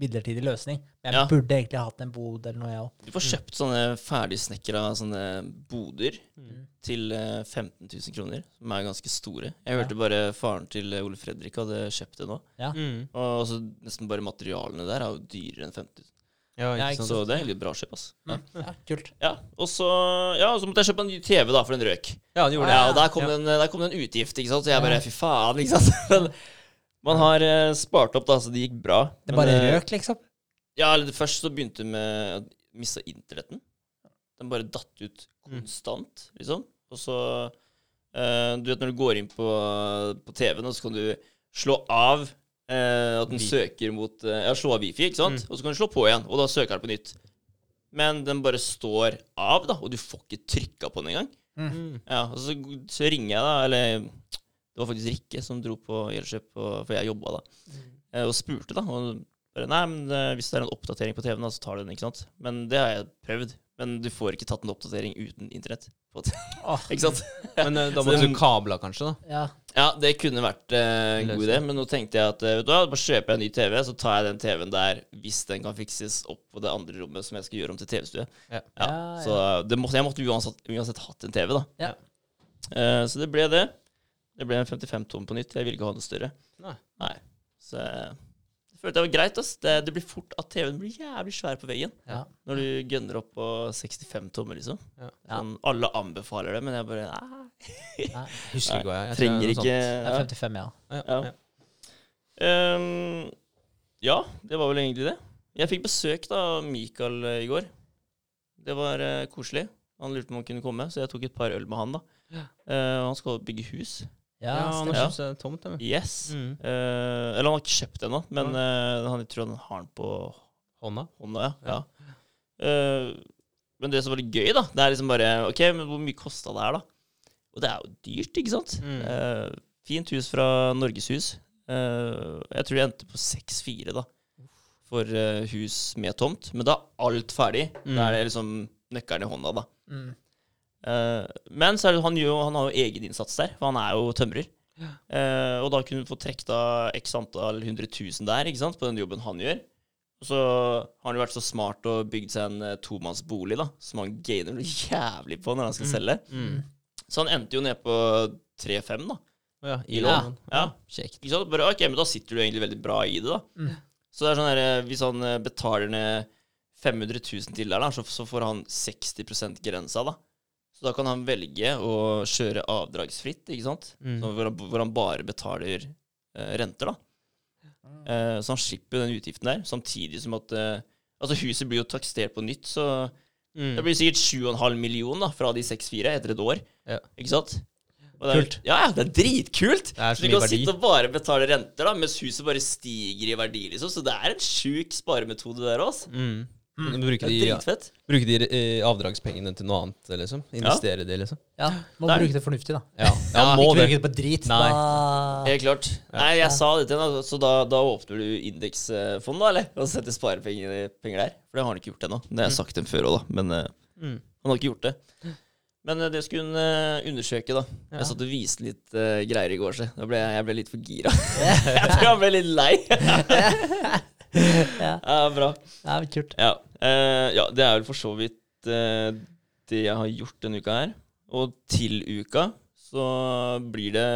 midlertidig løsning. Men jeg Ja. burde egentlig hatt en bod eller noe, jeg òg. Du får kjøpt sånne ferdigsnekra sånne boder Mm. til eh, 15 000 kroner, som er ganske store. Jeg Ja. hørte bare faren til eh, Ole Fredrik hadde kjøpt det nå. Mm. Og nesten bare materialene der er jo dyrere enn 15 000. Ja, Ja, ikke ikke sant. Så det er egentlig bra kjøp, ass. Ja. Ja, kult. Ja, og så, ja, og så måtte jeg kjøpe en ny TV, da, for den røk. Ja, det gjorde Ja, det. og der kom, Ja. det en, der kom det en utgift, ikke sant. Så jeg bare fy faen, ikke sant. Men man har eh, spart opp, da, så det gikk bra. Det bare men, røk, liksom? Ja, eller først så begynte det med at jeg mista internetten. Den bare datt ut Mm. konstant, liksom. Og så uh, Du vet når du går inn på, på TV-en, og så kan du slå av eh, at den Vi. søker mot eh, Ja, slå av wifi, ikke sant? Mm. Og så kan du slå på igjen, og da søker den på nytt. Men den bare står av, da, og du får ikke trykka på den engang. Mm. Ja, og så, så ringer jeg, da, eller det var faktisk Rikke som dro på Elkjøp, for jeg jobba da, eh, og spurte, da. Og bare, nei, men eh, hvis det er en oppdatering på TV-en, da, så tar du den, ikke sant. Men det har jeg prøvd. Men du får ikke tatt en oppdatering uten internett. På ikke sant? Men eh, da det- du kabla, kanskje? da ja. Ja, det kunne vært eh, en god idé, men nå tenkte jeg at eh, vet du hva, bare kjøper jeg en ny TV, så tar jeg den TV-en der hvis den kan fikses opp på det andre rommet som jeg skal gjøre om til TV-stue. Ja. Ja, Ja, så det måtte, jeg måtte uansett, uansett hatt en TV, da. Ja. Eh, så det ble det. Det ble en 55 tom på nytt. Jeg ville ikke ha noe større. Nei. Så eh, jeg det var greit. Ass. Det, det blir fort at TV-en blir jævlig svær på veggen Ja. når du gønner opp på 65 tommer, liksom. Ja. Sånn, alle anbefaler det, men jeg bare nei, Nei, Husker ikke hva jeg, jeg tror trenger det er noe ikke det er ja. 55, ja. Ja. Ja. Ja. Ehm, ja, det var vel egentlig det. Jeg fikk besøk da av Mikael eh, i går. Det var eh, koselig. Han lurte på om han kunne komme, så jeg tok et par øl med han. da. Ja. Eh, han skal bygge hus. Ja, han har kjøpt seg tomt. Eller? Yes. Mm. Uh, eller han har ikke kjøpt det ennå, men uh, han jeg tror han har den på Hånda. hånda. ja. ja. Eh, men det som var litt gøy, da, det er liksom bare OK, men hvor mye kosta det her, da? Og det er jo dyrt, ikke sant? Mm. Eh, fint hus fra Norgeshus. Uh, jeg tror det endte på 6-4, da. For hus med tomt. Men da er alt ferdig. Mm. Da er det liksom nøkkelen i hånda, da. Mm. Eh, men så er det, han, jo- han har jo egeninnsats der, for han er jo tømrer. Eh, og da kunne du få trukket av x antall 100 000 der, ikke sant, på den jobben han gjør. Og så har han jo vært så smart og bygd seg en uh, tomannsbolig, da, som han gainer jævlig på når han skal Mm. selge. Mm. Så han endte jo ned på 3-5, da. Ja, I lån. Ja. Ikke sant? Bare, ok, men da sitter du egentlig veldig bra i det, da. Mm. Så det er sånn her, eh, hvis han eh, betaler ned 500 000 til der, da, så, så får han 60% grensa, da. Så da kan han velge å kjøre avdragsfritt, ikke sant? Mm. Så hvor, han, hvor han bare betaler eh, renter, da. Eh, så han slipper den utgiften der, samtidig som at eh, Altså, huset blir jo takstert på nytt, så Mm. det blir sikkert 7,5 millioner da, fra de 6-4 etter et år. Ja. Ikke sant? Og det er, Kult. Ja, ja, det er dritkult! Det er Så så du kan verdi. sitte og bare betale renter, da, mens huset bare stiger i verdi, liksom. Så det er en sjuk sparemetode der også. Mm. Du bruker de, dritfett. bruker de eh, avdragspengene til noe annet, liksom? Investere det, liksom? Ja, må Der. bruke det fornuftig, da. Ja, ja må ikke det. bruke det på drit. Nei. Da Helt klart. Nei, jeg sa det til henne, så da, da åpner du indeksfond, da, eller? Og setter sparepenger penger der. For det har han ikke gjort ennå. Det har jeg sagt dem før òg, da. Men eh, Mm. han har ikke gjort det. Men eh, det skulle hun eh, undersøke, da. Ja. Jeg satt og viste litt eh, greier i går, så da ble jeg, jeg ble litt for gira. jeg tror han ble litt lei. ja, ja, bra. er kult. Ja. Uh, ja, det er vel for så vidt uh, det jeg har gjort denne uka her. Og til uka så blir det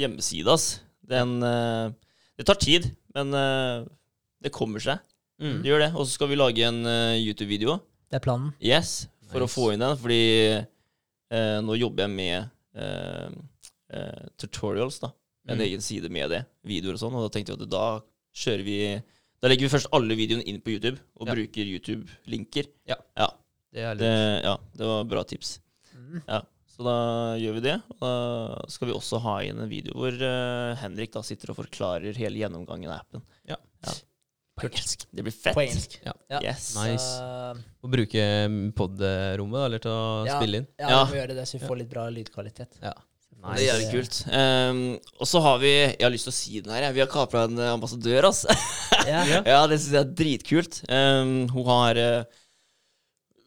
hjemmeside, ass. Den uh, Det tar tid, men det kommer seg. Mm. Det gjør det. Og så skal vi lage en YouTube-video. Det er planen. Yes, for å få inn den, fordi nå jobber jeg med tutorials, da. En Mm. egen side med det. Videoer og sånn. Og da tenkte jeg at da kjører vi Da legger vi først alle videoene inn på YouTube, og Ja. bruker YouTube-linker. Ja. ja. Det er Det, ja, det var bra tips. Mm. Ja, Så da gjør vi det. Og da skal vi også ha inn en video hvor uh, Henrik da sitter og forklarer hele gjennomgangen av appen. På engelsk. Det blir fett. På engelsk. Ja. Ja. Yes. Nice. Uh, Å bruke pod-rommet, da, eller til å Ja. spille inn. ja, Ja. vi må gjøre det, så vi får litt bra lydkvalitet. Ja. Det er jævlig kult. Um, og så har vi Jeg har lyst til å si den her. Vi har kapra en eh, ambassadør, ass. Ja. ja, det syns jeg er dritkult. Um, hun har uh,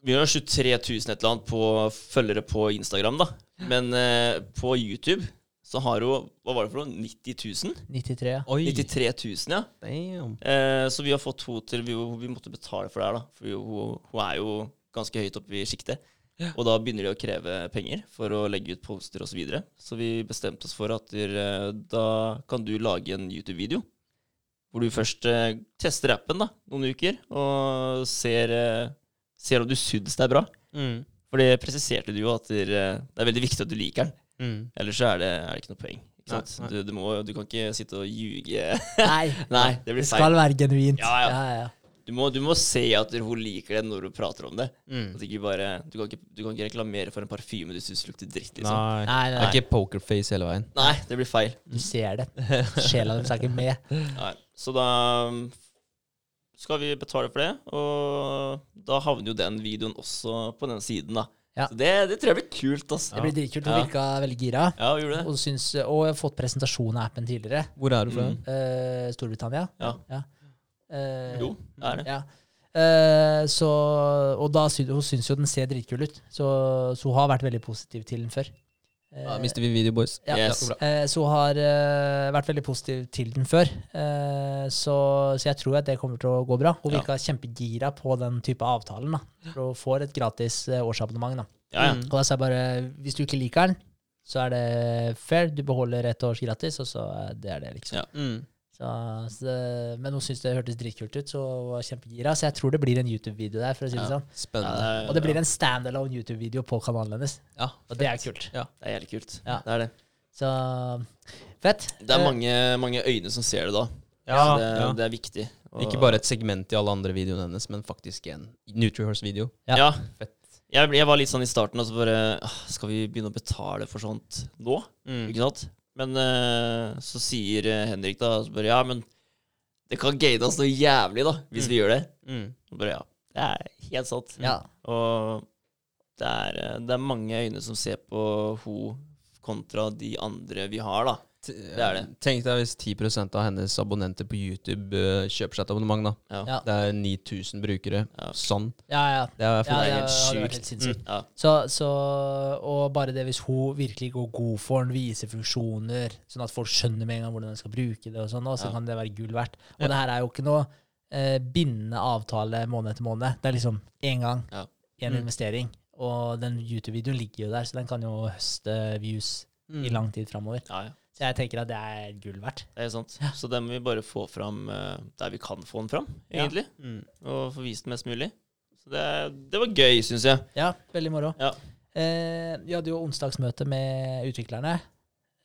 Vi har 23 000 et eller annet på følgere på Instagram, da. Men uh, på YouTube så har hun Hva var det for noe? 90 000? 93, ja. Oi! 93 000, ja. Damn. Uh, så vi har fått henne til vi, vi måtte betale for det her, da. For hun, hun er jo ganske høyt oppe i sjiktet. Ja. Og da begynner de å kreve penger for å legge ut poster osv. Så, videre. så vi bestemte oss for at eh, da kan du lage en YouTube-video. Hvor du først eh, tester appen da, noen uker, og ser, eh, ser om du syns det er bra. Mm. For det presiserte du jo at det er, det veldig viktig at du liker den. Mm. Ellers så er det, er det ikke noe poeng. Nei, nei. Du, du, må, du kan ikke sitte og ljuge. Nei, Nei, det det skal være genuint. Ja. ja, ja. Du må, du må se at hun liker det når hun prater om det. Mm. At ikke bare, du, kan ikke, du kan ikke reklamere for en parfyme du syns lukter dritt. liksom. Nei. Nei, Det nei, er ikke pokerface hele veien. Nei, det blir feil. du ser det. Sjela deres er ikke med. Nei. Så da um, skal vi betale for det, og da havner jo den videoen også på den siden, da. Ja. Så det, det tror jeg blir kult, Altså. Det blir dritkult. Hun Ja. virka veldig gira. Ja, hun gjorde det. Og, syns, og jeg har fått presentasjon av appen tidligere. Hvor er du fra? Mm. Eh, Storbritannia. Ja. Eh, Jo, det er det. Ja. Eh, så, og da sy hun syns jo den ser dritkul ut, så, så hun har vært veldig positiv til den før. Eh, Ja, mister vi video, boys? ja. Yes. Eh, så hun har eh, vært veldig positiv til den før. Eh, så, så jeg tror at det kommer til å gå bra. Hun Ja. virka kjempegira på den type avtalen. da For hun får et gratis eh, årsabonnement. da Ja, ja. Og da sa jeg bare hvis du ikke liker den, så er det fair. Du beholder et års gratis, og så det er det, liksom. Ja. Mm. Så, så, men hun syntes det hørtes dritkult ut, så hun var kjempegira. Så jeg tror det blir en YouTube-video der, for å si det Ja. sånn. Spennende. Ja, Og det blir en standalone YouTube-video på kanalen hennes. Ja. Og det er kult. Det er jævlig kult. Ja. Det er det. Så fett. Det er Eh, mange, mange øyne som ser det da. Ja, det, ja. det er viktig. Og- Ikke bare et segment i alle andre videoene hennes, men faktisk en NutriHorse-video. Ja. Ja. Fett. Jeg, jeg var litt sånn i starten, og så bare Skal vi begynne å betale for sånt nå? Mm. Ikke sant? Men uh, så sier eh, Henrik da så bare, Ja, men det kan gate oss noe jævlig, da, hvis Mm. vi gjør det. Mm. Bare, ja, det er helt sant. Ja. Og det er, eh, det er mange øyne som ser på ho kontra de andre vi har, da. Det er det. Tenk deg hvis 10% av hennes abonnenter på YouTube uh, kjøper seg et abonnement. da Ja. Det er 9000 brukere. Ja. Sånn. Ja, ja. Det er Ja, det er helt helt sinnssykt. Ja. Så, så, og bare det hvis hun virkelig går god for den, viser funksjoner, sånn at folk skjønner med en gang hvordan de skal bruke det, og sånn, og så Ja. kan det være gull verdt. Og Ja. det her er jo ikke noe eh, bindende avtale måned etter måned. Det er liksom én gang, Ja. én Mm. investering. Og den YouTube-videoen ligger jo der, så den kan jo høste views Mm. i lang tid framover. ja, ja. Så jeg tenker at det er gull verdt. Det er sant. Ja. Så den må vi bare få fram eh, der vi kan få den fram, Ja. egentlig. Mm. Og få vist den mest mulig. Så det, det var gøy, syns jeg. Ja, veldig moro. Ja. Eh, vi hadde jo onsdagsmøte med utviklerne,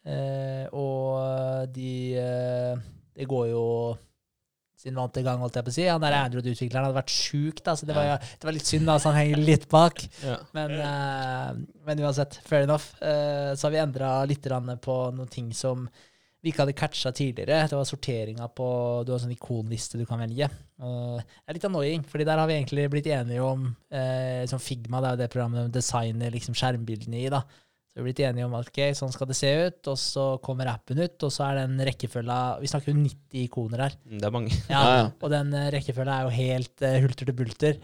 eh, og de eh, Det går jo sin vante gang, holdt jeg på å si. Han der Android-utvikleren hadde vært sjuk, da, så det var, det var litt synd, da, så han henger litt bak. Ja. Men, uh, men uansett, fair enough. Uh, så har vi endra litt på noen ting som vi ikke hadde catcha tidligere. Det var sorteringa på Du har en sånn ikonliste du kan velge. Uh, det er litt annoying, fordi der har vi egentlig blitt enige om uh, Figma, det er jo det programmet de designer liksom skjermbildene i. da. Så vi er blitt enige om at ok, sånn skal det se ut, og så kommer appen ut, og så er den rekkefølga Vi snakker jo 90 ikoner her. Det er mange. Ja, Ja, ja. Og den eh, rekkefølga er jo helt uh, hulter til bulter.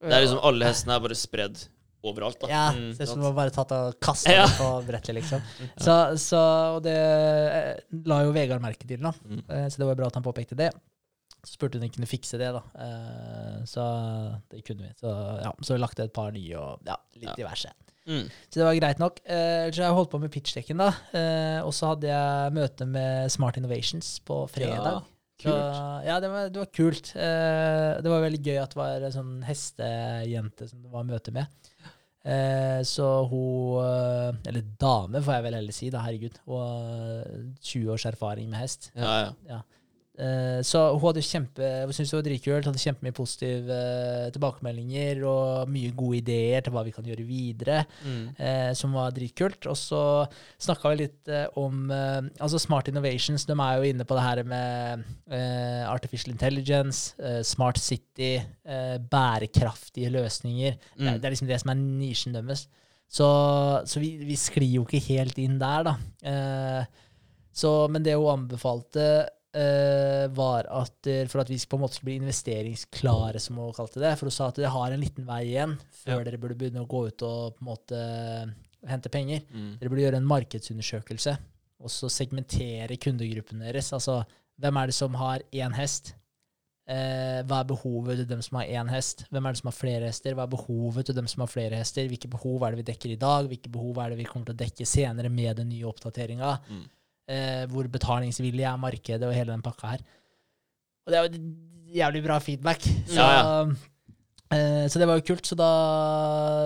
Det er liksom alle hestene er bare spredd overalt, da. Ja, Mm, ser ut som det bare tatt og kasta Ja. på brettet, liksom. Så, så og det eh, la jo Vegard merke til, da. Mm. Så det var bra at han påpekte det. Så spurte hun om vi kunne fikse det, da. Eh, Så det kunne vi. Så ja, så vi lagde et par nye og ja, litt Ja. diverse. Mm. Så det var greit nok. Eh, Så jeg holdt på med pitchdekken, da. Eh, Og så hadde jeg møte med Smart Innovations på fredag. Ja, Så, ja, det var, det var kult. Eh, det var veldig gøy at det var en sånn hestejente som det var møte med. Eh, så hun eh, Eller dame, får jeg vel heller si, da, herregud. Hun har 20 års erfaring med hest. Ja, ja. Så hun hadde kjempe, hun syntes det var dritkult, hadde kjempemye positive eh, tilbakemeldinger og mye gode ideer til hva vi kan gjøre videre, Mm. eh, som var dritkult. Og så snakka vi litt eh, om eh, Altså Smart Innovations, de er jo inne på det her med eh, artificial intelligence, eh, smart city, eh, bærekraftige løsninger. Det, er, Mm. det er liksom det som er nisjen deres. Så, så vi, vi sklir jo ikke helt inn der, da. Eh, så, men det hun anbefalte, eh, var at eh, for at vi på en måte skulle bli investeringsklare, som hun kalte det For hun sa at dere har en liten vei igjen før Ja. dere burde begynne å gå ut og på en måte hente penger. Mm. Dere burde gjøre en markedsundersøkelse og så segmentere kundegruppen deres. Altså, hvem er det som har én hest? Eh, hva er behovet til dem som har én hest? Hvem er det som har flere hester? Hva er behovet til dem som har flere hester? Hvilke behov er det vi dekker i dag? Hvilke behov er det vi kommer til å dekke senere med den nye oppdateringa? Mm. Eh, hvor betalingsvillig er markedet, og hele den pakka her. Og det er jo jævlig bra feedback. Så, Ja, eh, så det var jo kult. Så da,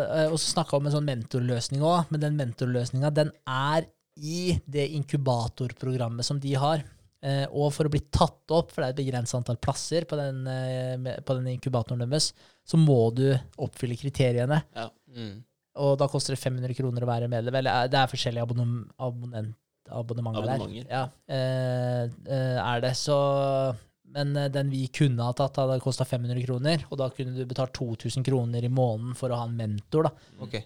eh, og så snakka om en sånn mentorløsning òg, men den mentorløsninga den er i det inkubatorprogrammet som de har. Eh, og for å bli tatt opp, for det er et begrenset antall plasser på den, eh, på den inkubatoren deres, så må du oppfylle kriteriene. Mm. Og da koster det 500 kroner å være medlem. Eller eh, det er forskjellige abonnem, abonnent, abonnementer der. Ja, eh, eh, er det. Så Men eh, den vi kunne ha tatt, hadde kosta 500 kroner. Og da kunne du betalt 2000 kroner i måneden for å ha en mentor. da.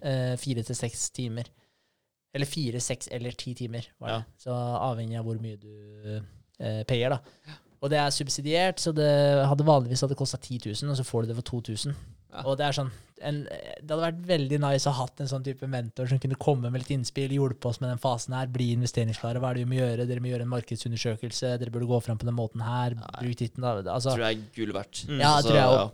Eh, Fire til seks timer. Eller fire, seks eller ti timer, var det. Så avhengig av hvor mye du eh, payer, da. Og det er subsidiert, så det hadde vanligvis hadde kosta 10 000, og så får du det for 2000. Ja. Og det er sånn en, Det hadde vært veldig nice å ha hatt en sånn type mentor som kunne komme med litt innspill, hjulpet oss med den fasen her, bli investeringsklare. Hva er det vi må gjøre? Dere må gjøre en markedsundersøkelse. Dere burde gå fram på den måten her. Bruk titten, da. Altså, Tror jeg er gull verdt. Mm. Ja, Altså, tror jeg ja.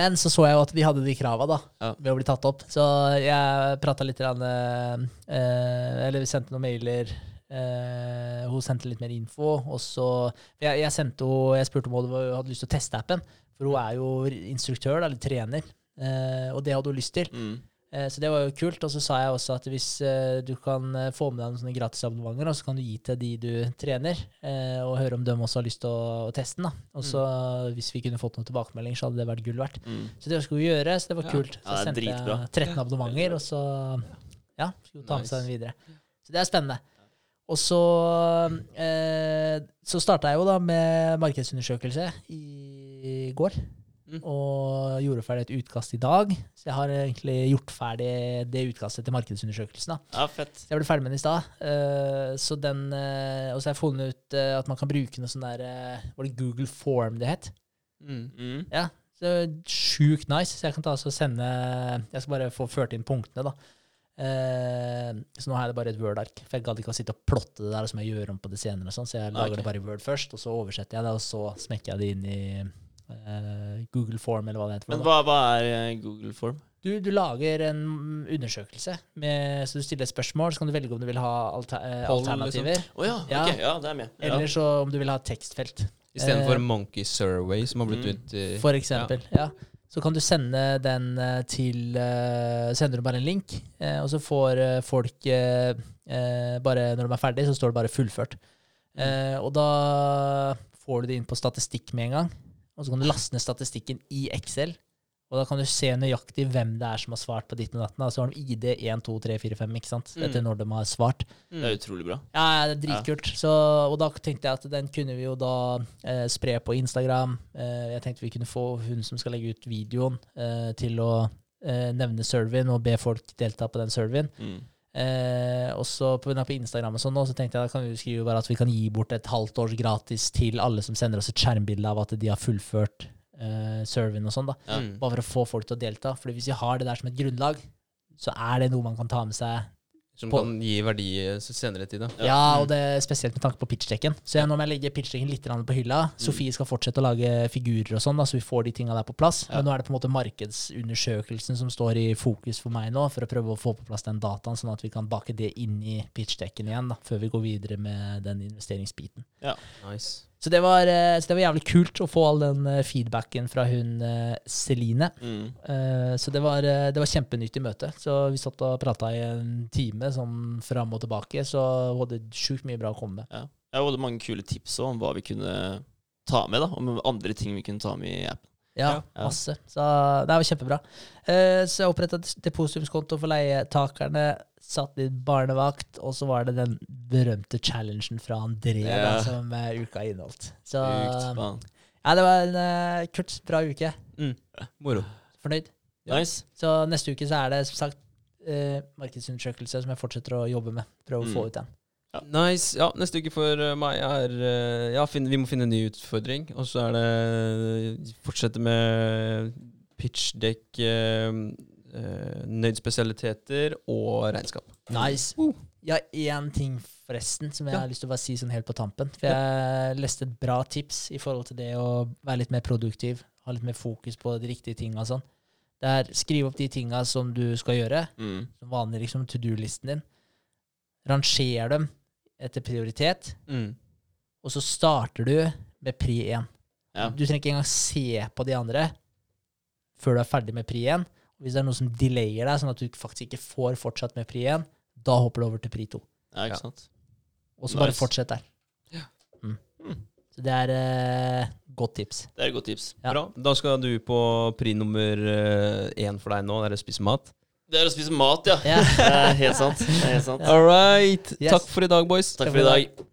Men så så jeg jo at de hadde de krava da, Ja. ved å bli tatt opp. Så jeg prata litt rann, eh, Eller vi sendte noen mailer. Eh, hun sendte litt mer info. Og så jeg, jeg, sendte jeg spurte om hun hadde lyst til å teste appen. For hun er jo instruktør, eller trener. Eh, og det hadde hun lyst til. Mm. Eh, Så det var jo kult. Og så sa jeg også at hvis eh, du kan få med deg noen sånne gratisabonnementer, og så kan du gi til de du trener, eh, og høre om de også har lyst til å, å teste den. Og så hvis vi kunne fått noen tilbakemeldinger, så hadde det vært gull verdt. Mm. Så det skulle vi gjøre, så det var Ja. kult. Så Ja, sendte dritbra. jeg 13 abonnementer, og så ja, skulle ta med seg den videre. Så det er spennende. Og så, eh, så starta jeg jo da med markedsundersøkelse i går. Mm. Og gjorde ferdig et utkast i dag. Så jeg har egentlig gjort ferdig det utkastet til markedsundersøkelsen. da. Ja, fett. Så jeg ble ferdig med den i stad. Uh, så den, eh, og så har jeg funnet ut uh, at man kan bruke noe sånn der Var det Google Form det het? Mm. Mm. Ja, så sjukt nice. Så jeg kan ta og sende Jeg skal bare få ført inn punktene, da. Så nå har jeg det bare i et Word-ark. For jeg gadd ikke å sitte og plotte det der som jeg gjør om på det senere. Sånn, så jeg lager okay. det bare i Word først, og så oversetter jeg det, og så smekker jeg det inn i Google Form, eller hva det heter. Men hva, hva er eh, Google Form? Du, du lager en undersøkelse, med, så du stiller et spørsmål, så kan du velge om du vil ha alter, eh, liksom. alternativer, Å ja, Ja. ok. Ja, det er med. Ja. eller så om du vil ha tekstfelt. Istedenfor Eh, Monkey Survey, som har blitt Mm. ut uh, For eksempel. Ja. Så kan du sende den eh, til uh, Sender du bare en link, uh, og så får uh, folk eh, eh, bare Når de er ferdig, så står det bare 'fullført'. Mm. og da får du det inn på statistikk med en gang. Og så kan du laste ned statistikken i Excel. Og da kan du se nøyaktig hvem det er som har svart på ditt og datten. da. Så har de ID 1, 2, 3, 4, 5, ikke sant? Mm. Etter når de har svart. Det er utrolig bra. Ja, det er dritkult. Så, og da tenkte jeg at den kunne vi jo da eh, spre på Instagram. Eh, jeg tenkte vi kunne få hun som skal legge ut videoen, eh, til å eh, nevne surveyen og be folk delta på den surveyen. Mm. Eh, og så på, på Instagram og sånn så tenkte jeg da kan vi skrive bare at vi kan gi bort et halvt års gratis til alle som sender oss et skjermbilde av at de har fullført eh, serven og sånn, da. Ja. Mm. Bare for å få folk til å delta. For hvis vi har det der som et grunnlag, så er det noe man kan ta med seg Som På- kan gi verdi eh, senere i tid. da. Ja. Ja, og det er spesielt med tanke på pitchdekken. Så jeg, nå må jeg legge pitchdekken litt på hylla. Sofie skal fortsette å lage figurer og sånn, da, så vi får de tinga der på plass. Ja. Men nå er det på en måte markedsundersøkelsen som står i fokus for meg nå, for å prøve å få på plass den dataen, sånn at vi kan bake det inn i pitchdekken igjen, da, før vi går videre med den investeringsbiten. Ja, Nice. Så det var, eh, så det var jævlig kult å få all den eh, feedbacken fra hun eh, Celine. Mm. Eh, Så det var, det var kjempenyttig møte. Så vi satt og prata i en time sånn fram og tilbake, så hun hadde sjukt mye bra å komme med. Ja. Jeg hadde mange kule tips om hva vi kunne ta med, da. Om andre ting vi kunne ta med i appen. Ja, Ja. masse. Så det var kjempebra. Eh, Så jeg oppretta depositumskonto for leietakerne, satt litt barnevakt, og så var det den berømte challengen fra André da, som eh, uka inneholdt. Så Sykt. Ja, det var en uh, kort, bra uke. Mm. Moro. Fornøyd. Ja. Nice. Så neste uke så er det som sagt uh, markedsundersøkelse som jeg fortsetter å jobbe med. Prøve å Mm. få ut den. Nice. Ja, neste uke for eh, meg er eh, Ja, finne, vi må finne en ny utfordring. Og så er det fortsette med pitchdekk, uh, nøydspesialiteter og regnskap. Nice. Jeg har én ting forresten som jeg Ja. har lyst til å bare si sånn helt på tampen. For jeg leste et bra tips i forhold til det å være litt mer produktiv. Ha litt mer fokus på de riktige tinga sånn. Det er skriv opp de tinga som du skal gjøre. Mm. Som vanlig liksom to do-listen din. Ranger dem etter prioritet. Mm. Og så starter du med pri 1. Ja. Du trenger ikke engang se på de andre før du er ferdig med pri 1. Hvis det er noe som delayer deg, sånn at du faktisk ikke får fortsatt med pri 1, da hopper du over til pri 2. ja, ikke Ja. sant? Og så bare fortsett der. Ja. Mm. Mm. Så det er uh, godt tips. Det er et godt tips. Ja. Bra. Da skal du på pri nummer én for deg nå, det er å spise mat. Det er å spise mat, ja. Ja. Det er helt sant. Det er helt sant. All right. Yes. Takk for i dag, boys. Takk for i dag.